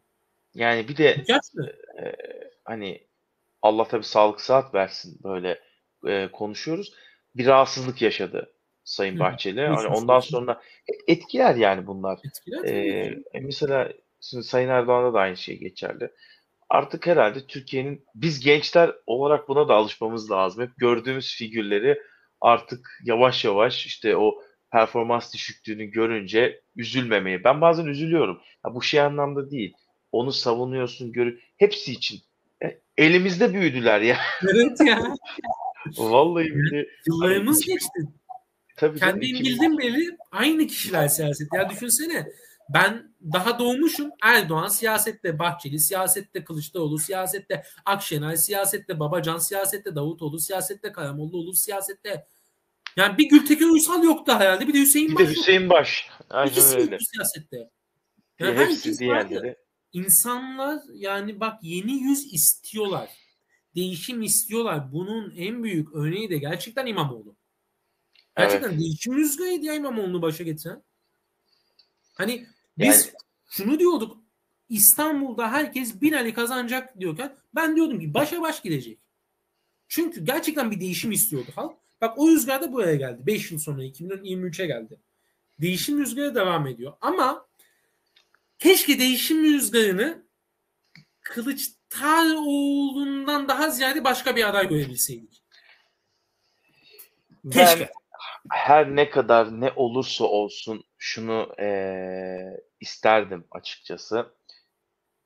Speaker 1: Yani bir de e, hani Allah tabi sağlık saat versin böyle e, konuşuyoruz. Bir rahatsızlık yaşadı Sayın Bahçeli. Hani ondan sonra etkiler yani bunlar. Etkiler ee, mesela Sayın Erdoğan'da da aynı şey geçerli. Artık herhalde Türkiye'nin biz gençler olarak buna da alışmamız lazım. Hep gördüğümüz figürleri artık yavaş yavaş işte o performans düşüklüğünü görünce üzülmemeye. Ben bazen üzülüyorum. Ya bu şey anlamda değil. Onu savunuyorsun, görü hepsi için. E, elimizde büyüdüler ya. <laughs>
Speaker 2: Evet ya.
Speaker 1: Vallahi bile.
Speaker 2: Yıllarımız geçti. Tabii Kendim bildim beri aynı kişiler siyaset. Ya düşünsene ben daha doğmuşum Erdoğan siyasette Bahçeli, siyasette Kılıçdaroğlu, siyasette Akşener, siyasette Babacan, siyasette Davutoğlu, siyasette Karamollaoğlu, siyasette yani bir Gültekin Uysal yoktu herhalde. Bir de Hüseyin
Speaker 1: Baş. Bir de Hüseyin Baş.
Speaker 2: Aynen İkisi öyle. siyasette. Yani hepsi diğerleri. İnsanlar yani bak yeni yüz istiyorlar. Değişim istiyorlar. Bunun en büyük örneği de gerçekten İmamoğlu. Gerçekten evet. değişim rüzgarıydı ya İmamoğlu'nu başa getiren. Hani biz yani... şunu diyorduk. İstanbul'da herkes Binali kazanacak diyorken ben diyordum ki başa baş gidecek. Çünkü gerçekten bir değişim istiyordu halk. Bak o rüzgar da buraya geldi. 5 yıl sonra 2023'e geldi. Değişim rüzgarı devam ediyor. Ama keşke değişim rüzgarını Kılıç Kılıçdaroğlu'ndan daha ziyade başka bir aday görebilseydik.
Speaker 1: Ben Keşke. Her ne kadar ne olursa olsun şunu ee, isterdim açıkçası.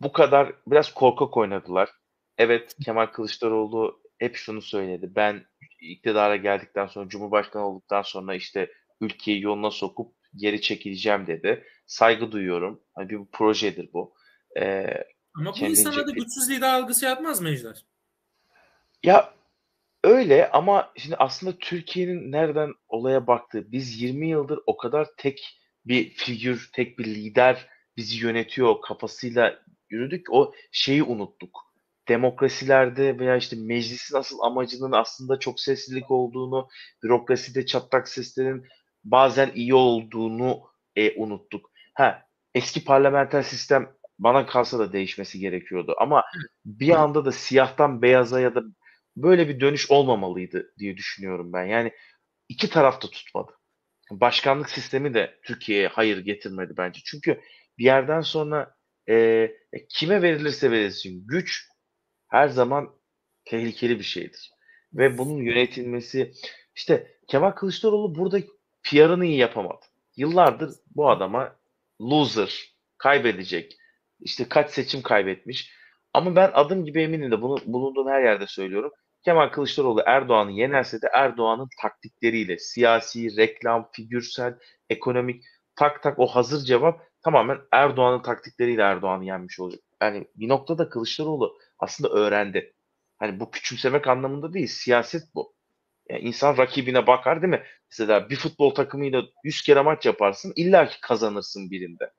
Speaker 1: Bu kadar biraz korkak oynadılar. Evet Kemal Kılıçdaroğlu hep şunu söyledi. Ben iktidara geldikten sonra Cumhurbaşkanı olduktan sonra işte ülkeyi yoluna sokup geri çekileceğim dedi. Saygı duyuyorum. Hani bir projedir bu.
Speaker 2: Ee, Ama bu insana da güçsüz lider algısı yapmaz mı Ejder?
Speaker 1: Ya öyle ama şimdi aslında Türkiye'nin nereden olaya baktığı biz 20 yıldır o kadar tek bir figür, tek bir lider bizi yönetiyor kafasıyla yürüdük. O şeyi unuttuk. Demokrasilerde veya işte meclisin asıl amacının aslında çok seslilik olduğunu, bürokraside çatlak seslerin bazen iyi olduğunu e, unuttuk. Ha, eski parlamenter sistem bana kalsa da değişmesi gerekiyordu. Ama bir anda da siyahtan beyaza ya da böyle bir dönüş olmamalıydı diye düşünüyorum ben. Yani iki taraf da tutmadı. Başkanlık sistemi de Türkiye'ye hayır getirmedi bence. Çünkü bir yerden sonra e, kime verilirse verilsin güç her zaman tehlikeli bir şeydir. Ve bunun yönetilmesi işte Kemal Kılıçdaroğlu burada PR'ını iyi yapamadı. Yıllardır bu adama loser, kaybedecek, işte kaç seçim kaybetmiş. Ama ben adım gibi eminim de bunu bulunduğum her yerde söylüyorum. Kemal Kılıçdaroğlu Erdoğan'ı yenerse de Erdoğan'ın taktikleriyle siyasi, reklam, figürsel, ekonomik tak tak o hazır cevap tamamen Erdoğan'ın taktikleriyle Erdoğan'ı yenmiş olacak. Yani bir noktada Kılıçdaroğlu aslında öğrendi. Hani bu küçümsemek anlamında değil, siyaset bu. Yani insan rakibine bakar değil mi? Mesela bir futbol takımıyla 100 kere maç yaparsın illa ki kazanırsın birinde.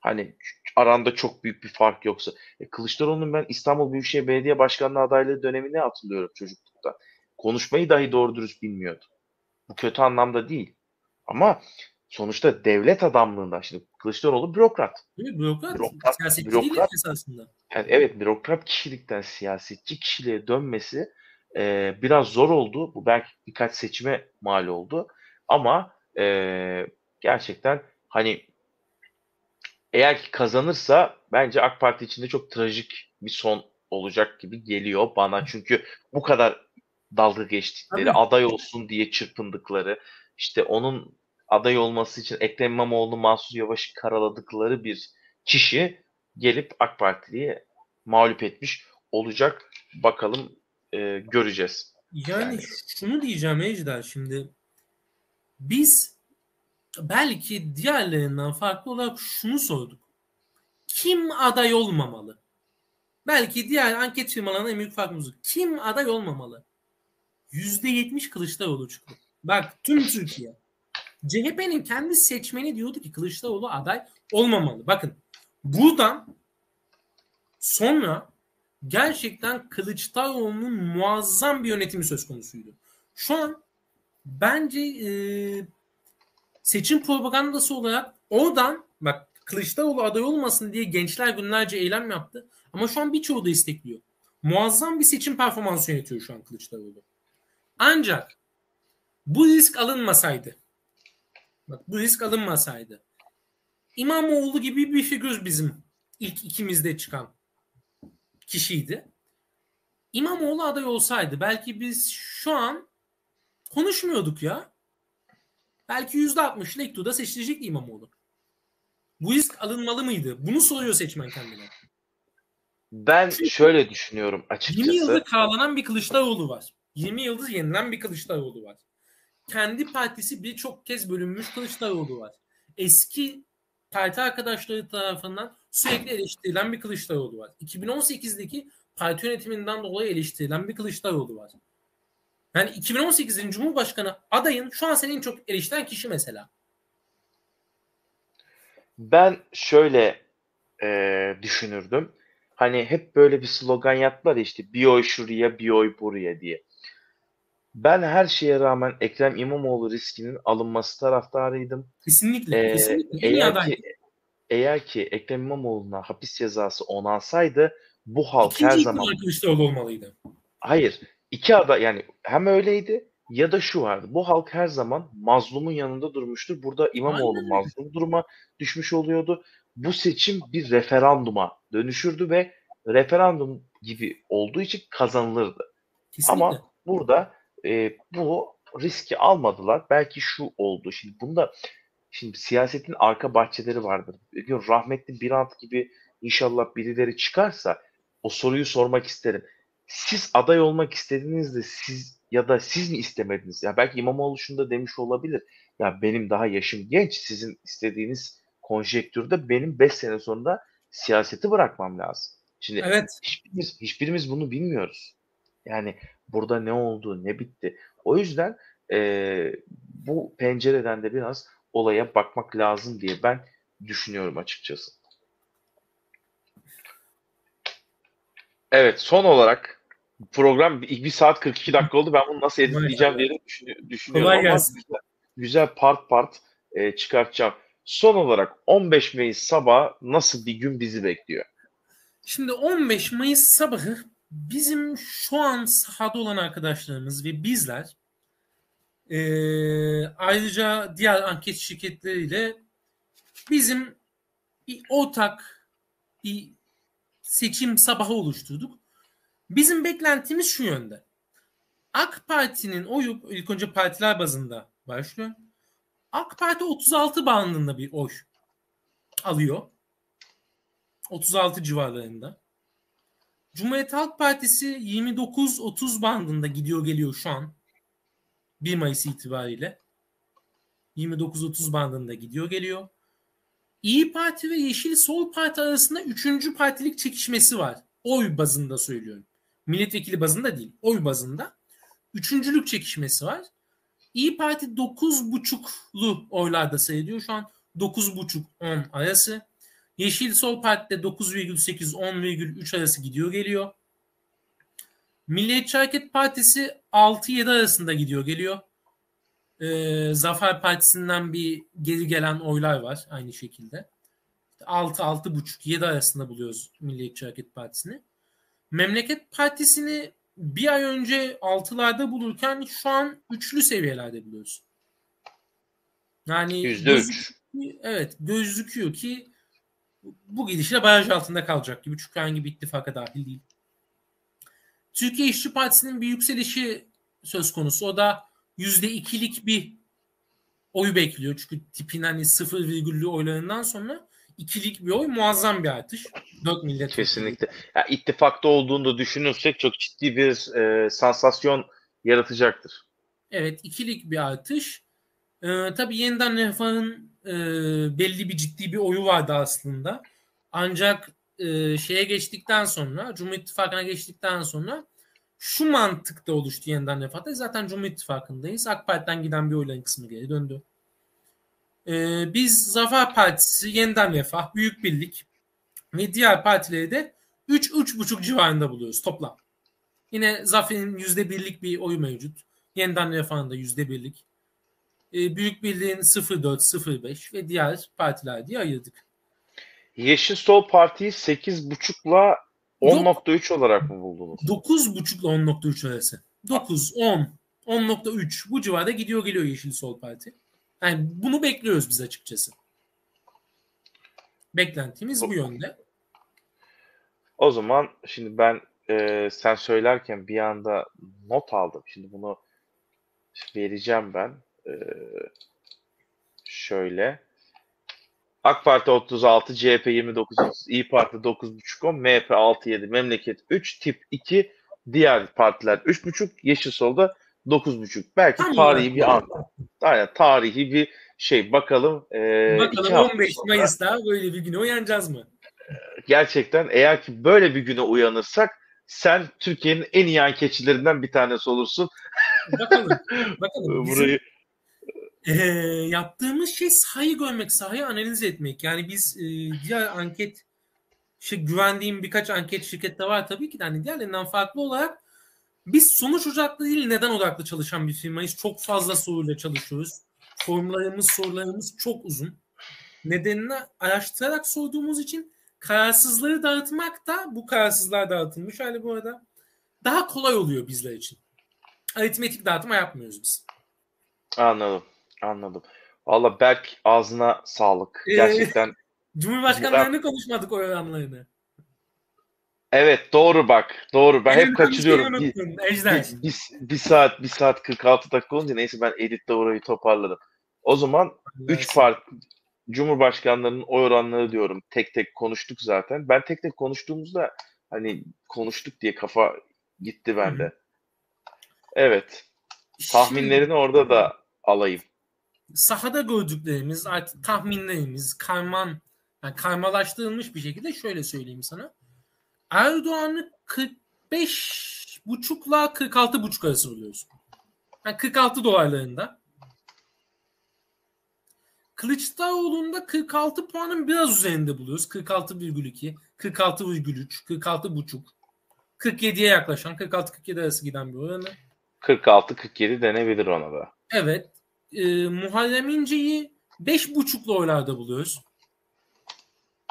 Speaker 1: Hani aranda çok büyük bir fark yoksa. E, Kılıçdaroğlu'nun ben İstanbul Büyükşehir Belediye Başkanlığı adaylığı dönemini hatırlıyorum çocuklukta. Konuşmayı dahi doğru dürüst bilmiyordu. Bu kötü anlamda değil. Ama sonuçta devlet adamlığında şimdi Kılıçdaroğlu bürokrat.
Speaker 2: Değil Bürokrat. Bürokrat, siyasetçi bürokrat, değil esasında.
Speaker 1: Yani evet bürokrat kişilikten siyasetçi kişiliğe dönmesi e, biraz zor oldu. Bu belki birkaç seçime mal oldu. Ama e, gerçekten hani eğer ki kazanırsa bence AK Parti içinde çok trajik bir son olacak gibi geliyor bana. Çünkü bu kadar dalga geçtikleri, Tabii. aday olsun diye çırpındıkları, işte onun aday olması için Ekrem İmamoğlu, Mansur Yavaş'ı karaladıkları bir kişi gelip AK Parti'yi mağlup etmiş olacak. Bakalım e, göreceğiz.
Speaker 2: Yani, yani şunu diyeceğim Ejder şimdi biz belki diğerlerinden farklı olarak şunu sorduk. Kim aday olmamalı? Belki diğer anket firmalarının en büyük farkımız Kim aday olmamalı? %70 Kılıçdaroğlu çıktı. Bak tüm Türkiye. CHP'nin kendi seçmeni diyordu ki Kılıçdaroğlu aday olmamalı. Bakın buradan sonra gerçekten Kılıçdaroğlu'nun muazzam bir yönetimi söz konusuydu. Şu an bence e, seçim propagandası olarak oradan bak Kılıçdaroğlu aday olmasın diye gençler günlerce eylem yaptı. Ama şu an birçoğu da istekliyor. Muazzam bir seçim performansı yönetiyor şu an Kılıçdaroğlu. Ancak bu risk alınmasaydı bak bu risk alınmasaydı İmamoğlu gibi bir figür bizim ilk ikimizde çıkan kişiydi. İmamoğlu aday olsaydı belki biz şu an konuşmuyorduk ya. Belki yüzde altmış Lektu'da seçilecekti İmamoğlu. Bu risk alınmalı mıydı? Bunu soruyor seçmen kendine.
Speaker 1: Ben Çünkü şöyle düşünüyorum açıkçası.
Speaker 2: 20 yıldır kağlanan bir Kılıçdaroğlu var. 20 yıldır yenilen bir Kılıçdaroğlu var. Kendi partisi birçok kez bölünmüş Kılıçdaroğlu var. Eski parti arkadaşları tarafından sürekli eleştirilen bir Kılıçdaroğlu var. 2018'deki parti yönetiminden dolayı eleştirilen bir Kılıçdaroğlu var. Yani 2018'in Cumhurbaşkanı adayın şu an senin çok eleştiren kişi mesela.
Speaker 1: Ben şöyle e, düşünürdüm. Hani hep böyle bir slogan yaptılar ya işte bir oy şuraya bir oy buraya diye. Ben her şeye rağmen Ekrem İmamoğlu riskinin alınması taraftarıydım.
Speaker 2: Kesinlikle. Ee, kesinlikle.
Speaker 1: eğer ki eğer ki Ekrem İmamoğlu'na hapis cezası onansaydı bu halk İkinci her zaman
Speaker 2: Kılıçdaroğlu olmalıydı.
Speaker 1: Hayır. İki ada yani hem öyleydi ya da şu vardı. Bu halk her zaman mazlumun yanında durmuştur. Burada İmamoğlu Aynen. mazlum duruma düşmüş oluyordu. Bu seçim bir referanduma dönüşürdü ve referandum gibi olduğu için kazanılırdı. Kesinlikle. Ama burada e, bu riski almadılar. Belki şu oldu. Şimdi bunda şimdi siyasetin arka bahçeleri vardır. Diyor rahmetli Birant gibi inşallah birileri çıkarsa o soruyu sormak isterim. Siz aday olmak istediğinizde siz ya da siz mi istemediniz? Ya belki İmamoğlu şunu da demiş olabilir. Ya benim daha yaşım genç. Sizin istediğiniz konjektürde benim 5 sene sonra siyaseti bırakmam lazım. Şimdi evet. hiçbirimiz, hiçbirimiz bunu bilmiyoruz. Yani burada ne oldu, ne bitti. O yüzden e, bu pencereden de biraz olaya bakmak lazım diye ben düşünüyorum açıkçası. Evet son olarak program bir, saat 42 dakika oldu. Ben bunu nasıl editleyeceğim diye düşünüyorum Kolay ama güzel, güzel part part e, çıkartacağım. Son olarak 15 Mayıs sabah nasıl bir gün bizi bekliyor?
Speaker 2: Şimdi 15 Mayıs sabahı bizim şu an sahada olan arkadaşlarımız ve bizler e, ayrıca diğer anket şirketleriyle bizim bir ortak bir seçim sabahı oluşturduk. Bizim beklentimiz şu yönde. AK Parti'nin oyu ilk önce partiler bazında başlıyor. AK Parti 36 bandında bir oy alıyor. 36 civarlarında. Cumhuriyet Halk Partisi 29-30 bandında gidiyor geliyor şu an. 1 Mayıs itibariyle. 29-30 bandında gidiyor geliyor. İyi Parti ve Yeşil Sol Parti arasında üçüncü partilik çekişmesi var. Oy bazında söylüyorum. Milletvekili bazında değil. Oy bazında. Üçüncülük çekişmesi var. İyi Parti 9,5'lu oylarda sayılıyor şu an. 9,5-10 arası. Yeşil Sol Parti'de 9,8-10,3 arası gidiyor geliyor. Milliyetçi Hareket Partisi 6-7 arasında gidiyor geliyor. Ee, Zafer Partisi'nden bir geri gelen oylar var aynı şekilde. 6-6,5-7 arasında buluyoruz Milliyetçi Hareket Partisi'ni. Memleket Partisi'ni bir ay önce 6'larda bulurken şu an üçlü seviyelerde buluyoruz. Yani %3. Evet gözüküyor ki bu gidişle baraj altında kalacak gibi. Çünkü hangi bir ittifaka dahil değil. Türkiye İşçi Partisi'nin bir yükselişi söz konusu. O da %2'lik bir oyu bekliyor. Çünkü tipin hani sıfır virgüllü oylarından sonra ikilik bir oy muazzam bir artış. 4 millet.
Speaker 1: Kesinlikle. Ya, ittifakta olduğunu düşünürsek çok ciddi bir e, sansasyon yaratacaktır.
Speaker 2: Evet ikilik bir artış. Ee, tabii yeniden refahın e, belli bir ciddi bir oyu vardı aslında. Ancak e, şeye geçtikten sonra, Cumhur İttifakı'na geçtikten sonra şu mantıkta oluştu yeniden refahta. Zaten Cumhur İttifakı'ndayız. AK Parti'den giden bir oyların kısmı geri döndü. E, biz Zafer Partisi, Yeniden Refah, Büyük Birlik ve diğer partileri de 3-3,5 civarında buluyoruz toplam. Yine Zafer'in %1'lik bir oyu mevcut. Yeniden Refah'ın da %1'lik. E, Büyük Birliğin 0-4-0-5 ve diğer partiler diye ayırdık.
Speaker 1: Yeşil Sol Parti'yi 8.5'la 10.3 olarak mı buldunuz?
Speaker 2: 9.5 ile 10.3 arası. 9, 10, 10.3 bu civarda gidiyor geliyor Yeşil Sol Parti. Yani bunu bekliyoruz biz açıkçası. Beklentimiz bu yönde.
Speaker 1: O zaman şimdi ben e, sen söylerken bir anda not aldım. Şimdi bunu vereceğim ben. E, şöyle. AK Parti 36, CHP 29, İyi Parti 9.5, MHP 6.7, Memleket 3, Tip 2, diğer partiler 3.5, Yeşil Sol'da 9.5. Belki Aynen. tarihi bir an. Aynen tarihi bir şey bakalım.
Speaker 2: E, bakalım 15 Mayıs'ta böyle bir güne uyanacağız mı?
Speaker 1: Gerçekten eğer ki böyle bir güne uyanırsak sen Türkiye'nin en iyi anketçilerinden bir tanesi olursun.
Speaker 2: Bakalım. <laughs> Bakalım. Bizim, Burayı e, yaptığımız şey sahayı görmek, sahayı analiz etmek. Yani biz e, diğer anket şey, güvendiğim birkaç anket şirkette var tabii ki de hani diğerlerinden farklı olarak biz sonuç odaklı değil neden odaklı çalışan bir firmayız. Çok fazla soruyla çalışıyoruz. Formlarımız, sorularımız çok uzun. Nedenini araştırarak sorduğumuz için kararsızları dağıtmak da bu kararsızlar dağıtılmış hali bu arada daha kolay oluyor bizler için. Aritmetik dağıtma yapmıyoruz biz.
Speaker 1: Anladım. Anladım. Valla Berk ağzına sağlık. Ee, Gerçekten.
Speaker 2: Cumhurbaşkanlarını konuşmadık o oranlarını.
Speaker 1: Evet doğru bak. Doğru. Ben hep kaçırıyorum. Bir, bir, bir, bir saat bir saat 46 dakika olunca neyse ben editte orayı toparladım. O zaman 3 fark Cumhurbaşkanlarının oy oranları diyorum. Tek tek konuştuk zaten. Ben tek tek konuştuğumuzda hani konuştuk diye kafa gitti bende. Evet. Tahminlerini orada da alayım.
Speaker 2: Sahada gördüklerimiz, artık tahminlerimiz, karman, yani karmalaştırılmış bir şekilde şöyle söyleyeyim sana. Erdoğan'ı 45 buçukla 46 buçuk arası buluyorsun. Yani 46 dolarlarında. Kılıçdaroğlu'nda 46 puanın biraz üzerinde buluyoruz. 46,2, 46,3, 46 buçuk. 47'ye yaklaşan 46-47 arası giden bir oranı.
Speaker 1: 46-47 denebilir ona da.
Speaker 2: Evet. E, Muharrem İnce'yi 5.5'lu oylarda buluyoruz.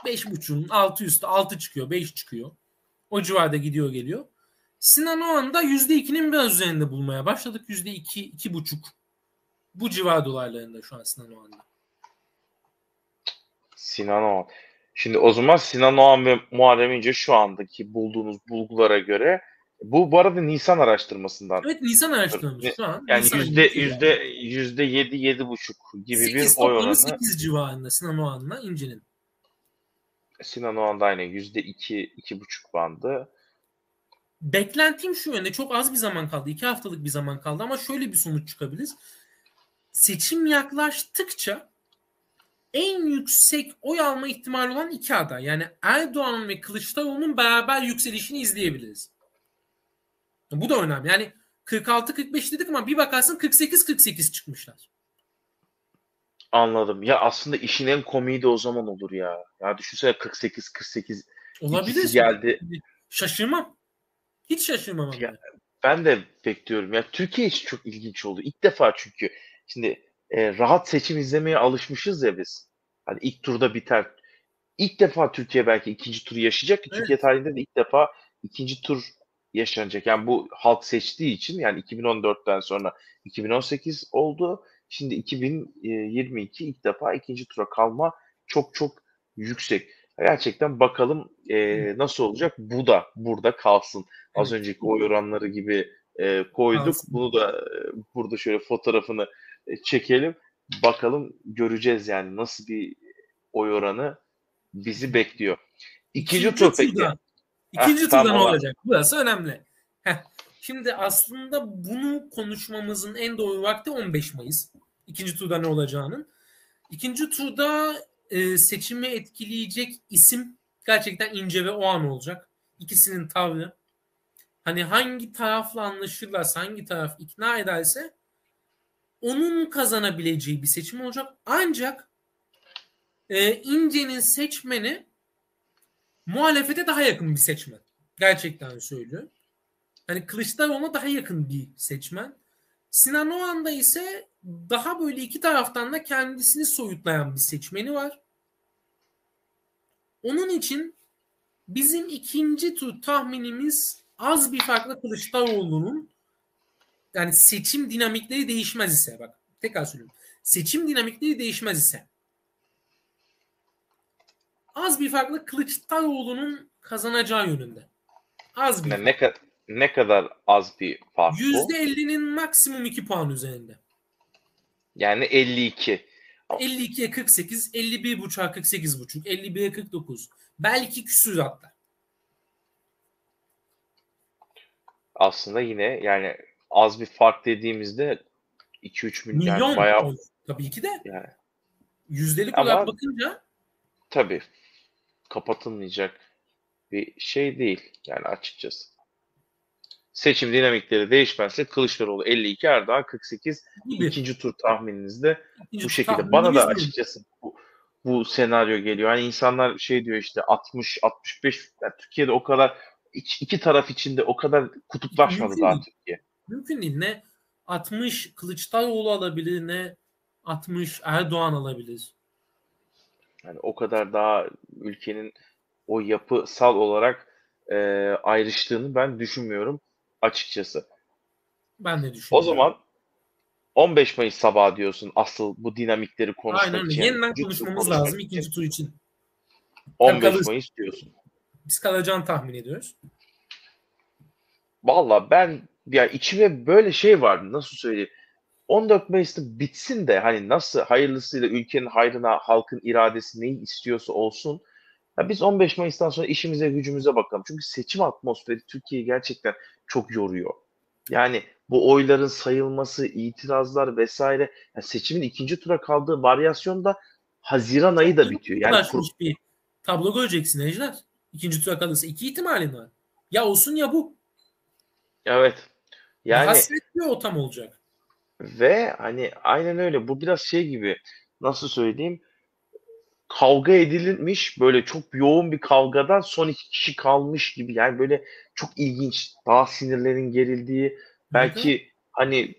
Speaker 2: 5.5'un altı üstü 6 çıkıyor 5 çıkıyor. O civarda gidiyor geliyor. Sinan Oğan da %2'nin biraz üzerinde bulmaya başladık. %2, 2,5 bu civar dolarlarında şu an Sinan Oğan'da.
Speaker 1: Sinan Oğan. Şimdi o zaman Sinan Oğan ve Muharrem İnce şu andaki bulduğunuz bulgulara göre bu bu arada Nisan araştırmasından.
Speaker 2: Evet Nisan araştırması şu an.
Speaker 1: Yani yüzde yüzde yüzde yedi yedi buçuk gibi 8, bir oy oranı.
Speaker 2: 8 civarında Sinan Oğan'la İnce'nin.
Speaker 1: Sinan Oğan aynı yüzde iki iki buçuk bandı.
Speaker 2: Beklentim şu yönde çok az bir zaman kaldı. iki haftalık bir zaman kaldı ama şöyle bir sonuç çıkabilir. Seçim yaklaştıkça en yüksek oy alma ihtimali olan iki aday. Yani Erdoğan'ın ve Kılıçdaroğlu'nun beraber yükselişini izleyebiliriz. Bu da önemli. Yani 46-45 dedik ama bir bakarsın 48-48 çıkmışlar.
Speaker 1: Anladım. Ya aslında işin en komiği de o zaman olur ya. Ya düşünsene 48-48
Speaker 2: Olabilir.
Speaker 1: geldi.
Speaker 2: Şaşırmam. Hiç şaşırmam.
Speaker 1: Ya, ben de bekliyorum. Ya Türkiye için çok ilginç oldu. İlk defa çünkü şimdi e, rahat seçim izlemeye alışmışız ya biz. Hani ilk turda biter. İlk defa Türkiye belki ikinci turu yaşayacak evet. Türkiye tarihinde de ilk defa ikinci tur yaşanacak. Yani bu halk seçtiği için yani 2014'ten sonra 2018 oldu. Şimdi 2022 ilk defa ikinci tura kalma çok çok yüksek. Gerçekten bakalım e, nasıl olacak. Bu da burada kalsın. Az önceki oy oranları gibi e, koyduk. Kalsın. Bunu da e, burada şöyle fotoğrafını e, çekelim. Bakalım göreceğiz yani nasıl bir oy oranı bizi bekliyor. İkinci, İkinci tur peki.
Speaker 2: İkinci Heh, turda tamam, ne olacak? Burası önemli. Şimdi aslında bunu konuşmamızın en doğru vakti 15 Mayıs. İkinci turda ne olacağının. İkinci turda e, seçimi etkileyecek isim gerçekten ince ve o an olacak. İkisinin tavrı. Hani hangi tarafla anlaşırlarsa, hangi taraf ikna ederse onun kazanabileceği bir seçim olacak. Ancak e, İnce'nin seçmeni muhalefete daha yakın bir seçmen. Gerçekten söylüyorum. Hani Kılıçdaroğlu'na daha yakın bir seçmen. Sinan Oğan'da ise daha böyle iki taraftan da kendisini soyutlayan bir seçmeni var. Onun için bizim ikinci tur tahminimiz az bir farklı Kılıçdaroğlu'nun yani seçim dinamikleri değişmez ise bak tekrar söylüyorum. Seçim dinamikleri değişmez ise az bir farklı Kılıçdaroğlu'nun kazanacağı yönünde. Az bir.
Speaker 1: Ne, ne, ne kadar az bir fark bu?
Speaker 2: %50'nin maksimum 2 puan üzerinde.
Speaker 1: Yani 52.
Speaker 2: 52'ye 48, 51 buçuğa 48 buçuk, 51'e 49. Belki küsür hatta.
Speaker 1: Aslında yine yani az bir fark dediğimizde 2-3 milyon, milyon yani bayağı
Speaker 2: tabii ki de. Yani. Yüzdelik olarak bakınca
Speaker 1: tabii kapatılmayacak bir şey değil yani açıkçası. Seçim dinamikleri değişmezse Kılıçdaroğlu 52, Erdoğan 48. Gibi. ikinci tur tahmininizde İkinci bu şekilde. Bana da açıkçası bu, bu senaryo geliyor. Hani insanlar şey diyor işte 60 65 yani Türkiye'de o kadar iki, iki taraf içinde o kadar kutuplaşmadı Mümkün daha değil. Türkiye.
Speaker 2: Mümkün değil. Ne 60 Kılıçdaroğlu alabilir ne 60 Erdoğan alabilir.
Speaker 1: Yani o kadar daha ülkenin o yapısal olarak e, ayrıştığını ben düşünmüyorum açıkçası.
Speaker 2: Ben de düşünüyorum.
Speaker 1: O zaman 15 Mayıs sabahı diyorsun asıl bu dinamikleri konuşmak
Speaker 2: Aynen, için. Yeniden konuşmamız lazım için. ikinci tur için.
Speaker 1: 15 Mayıs diyorsun.
Speaker 2: Biz kalacağını tahmin ediyoruz.
Speaker 1: Valla ben ya içime böyle şey vardı nasıl söyleyeyim. 14 Mayıs'ta bitsin de hani nasıl hayırlısıyla ülkenin hayrına halkın iradesi neyi istiyorsa olsun. Ya biz 15 Mayıs'tan sonra işimize gücümüze bakalım. Çünkü seçim atmosferi Türkiye'yi gerçekten çok yoruyor. Yani bu oyların sayılması, itirazlar vesaire. Yani seçimin ikinci tura kaldığı varyasyonda Haziran ayı da bitiyor. Yani
Speaker 2: kur... bir tablo göreceksin Ejder. İkinci tura kalırsa iki ihtimalin var. Ya olsun ya bu.
Speaker 1: Evet.
Speaker 2: Yani hasret bir ortam olacak.
Speaker 1: Ve hani aynen öyle. Bu biraz şey gibi nasıl söyleyeyim kavga edilmiş böyle çok yoğun bir kavgadan son iki kişi kalmış gibi yani böyle çok ilginç daha sinirlerin gerildiği belki Hı-hı. hani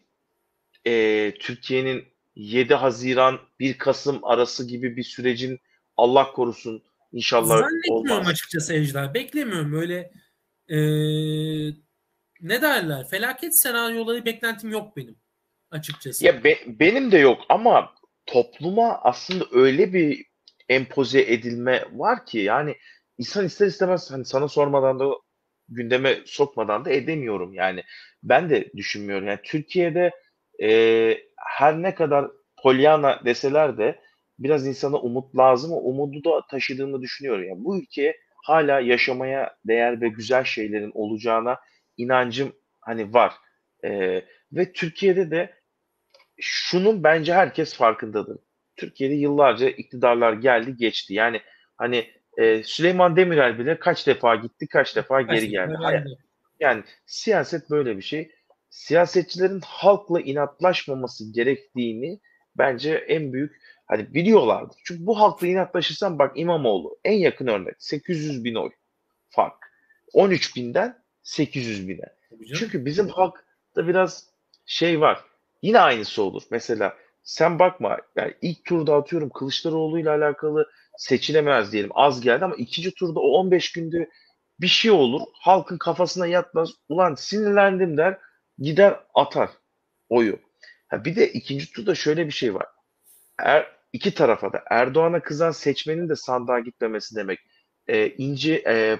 Speaker 1: e, Türkiye'nin 7 Haziran 1 Kasım arası gibi bir sürecin Allah korusun inşallah
Speaker 2: Zannetmiyorum olmaz. açıkçası Ejder. Beklemiyorum öyle e, ne derler felaket senaryoları beklentim yok benim açıkçası.
Speaker 1: Ya be, benim de yok ama topluma aslında öyle bir empoze edilme var ki yani insan ister istemez hani sana sormadan da gündeme sokmadan da edemiyorum yani. Ben de düşünmüyorum. Yani Türkiye'de e, her ne kadar Pollyanna deseler de biraz insana umut lazım. O umudu da taşıdığını düşünüyorum. Yani bu ülkeye hala yaşamaya değer ve güzel şeylerin olacağına inancım hani var. E, ve Türkiye'de de şunun bence herkes farkındadır. Türkiye'de yıllarca iktidarlar geldi geçti. Yani hani e, Süleyman Demirel bile kaç defa gitti kaç defa geri geldi. Hayır. Yani siyaset böyle bir şey. Siyasetçilerin halkla inatlaşmaması gerektiğini bence en büyük hani biliyorlardı. Çünkü bu halkla inatlaşırsan bak İmamoğlu en yakın örnek 800 bin oy fark. 13 binden 800 bine. Çünkü bizim halkta biraz şey var. Yine aynısı olur. Mesela sen bakma yani ilk turda atıyorum Kılıçdaroğlu ile alakalı seçilemez diyelim az geldi ama ikinci turda o 15 günde bir şey olur halkın kafasına yatmaz ulan sinirlendim der gider atar oyu. Ha bir de ikinci turda şöyle bir şey var. Er, iki tarafa da Erdoğan'a kızan seçmenin de sandığa gitmemesi demek. E, İnci e,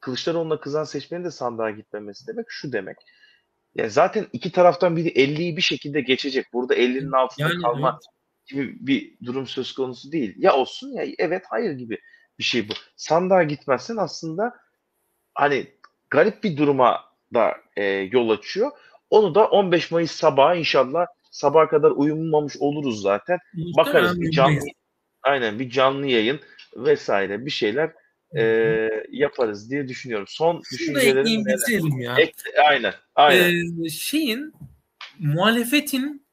Speaker 1: Kılıçdaroğlu'na kızan seçmenin de sandığa gitmemesi demek şu demek. Yani zaten iki taraftan biri 50'yi bir şekilde geçecek. Burada 50'nin altında yani, kalmak evet. gibi bir durum söz konusu değil. Ya olsun ya evet hayır gibi bir şey bu. Sandığa gitmezsen aslında hani garip bir duruma da e, yol açıyor. Onu da 15 Mayıs sabahı inşallah sabaha kadar uyumamış oluruz zaten. Bakarız bir canlı aynen bir canlı yayın vesaire bir şeyler e, yaparız diye düşünüyorum. Son
Speaker 2: ekleyeyim bitirelim ya.
Speaker 1: Ek, aynen. aynen.
Speaker 2: Ee, şeyin muhalefetin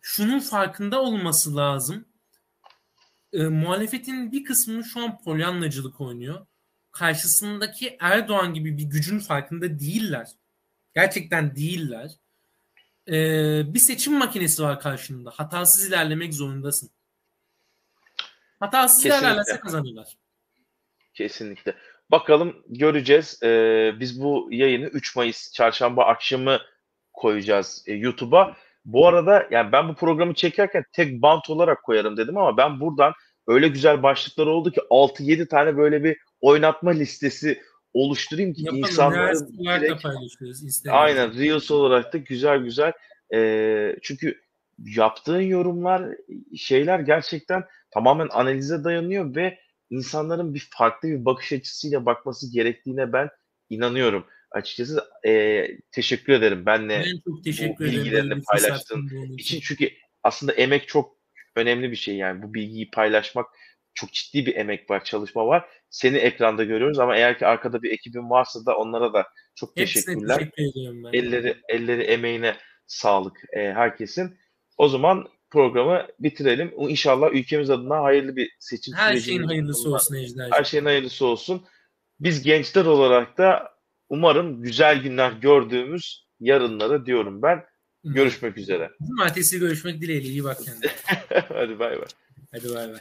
Speaker 2: şunun farkında olması lazım. E, muhalefetin bir kısmı şu an polyanlacılık oynuyor. Karşısındaki Erdoğan gibi bir gücün farkında değiller. Gerçekten değiller. E, bir seçim makinesi var karşında. Hatasız ilerlemek zorundasın. Hatasız ilerlerse kazanırlar.
Speaker 1: Kesinlikle. Bakalım göreceğiz. Ee, biz bu yayını 3 Mayıs çarşamba akşamı koyacağız e, YouTube'a. Bu arada yani ben bu programı çekerken tek bant olarak koyarım dedim ama ben buradan öyle güzel başlıklar oldu ki 6-7 tane böyle bir oynatma listesi oluşturayım ki Yapalım, insanların direkt, aynen Reels olarak da güzel güzel e, çünkü yaptığın yorumlar şeyler gerçekten tamamen analize dayanıyor ve insanların bir farklı bir bakış açısıyla bakması gerektiğine ben inanıyorum. Açıkçası e, teşekkür ederim benle ben çok teşekkür bu bilgilerini paylaştığın için. Çünkü aslında emek çok önemli bir şey yani bu bilgiyi paylaşmak çok ciddi bir emek var, çalışma var. Seni ekranda görüyoruz ama eğer ki arkada bir ekibin varsa da onlara da çok Hepsine teşekkürler. Teşekkür ben. Elleri elleri emeğine sağlık e, herkesin. O zaman programı bitirelim. İnşallah ülkemiz adına hayırlı bir seçim
Speaker 2: Her şeyin hayırlısı olsun, olsun Ejder'cim.
Speaker 1: Her şeyin hayırlısı olsun. Biz gençler olarak da umarım güzel günler gördüğümüz yarınlara diyorum ben. Görüşmek üzere.
Speaker 2: Cumartesi görüşmek dileğiyle. İyi bak kendine. <laughs>
Speaker 1: Hadi bay bay.
Speaker 2: Hadi bay bay.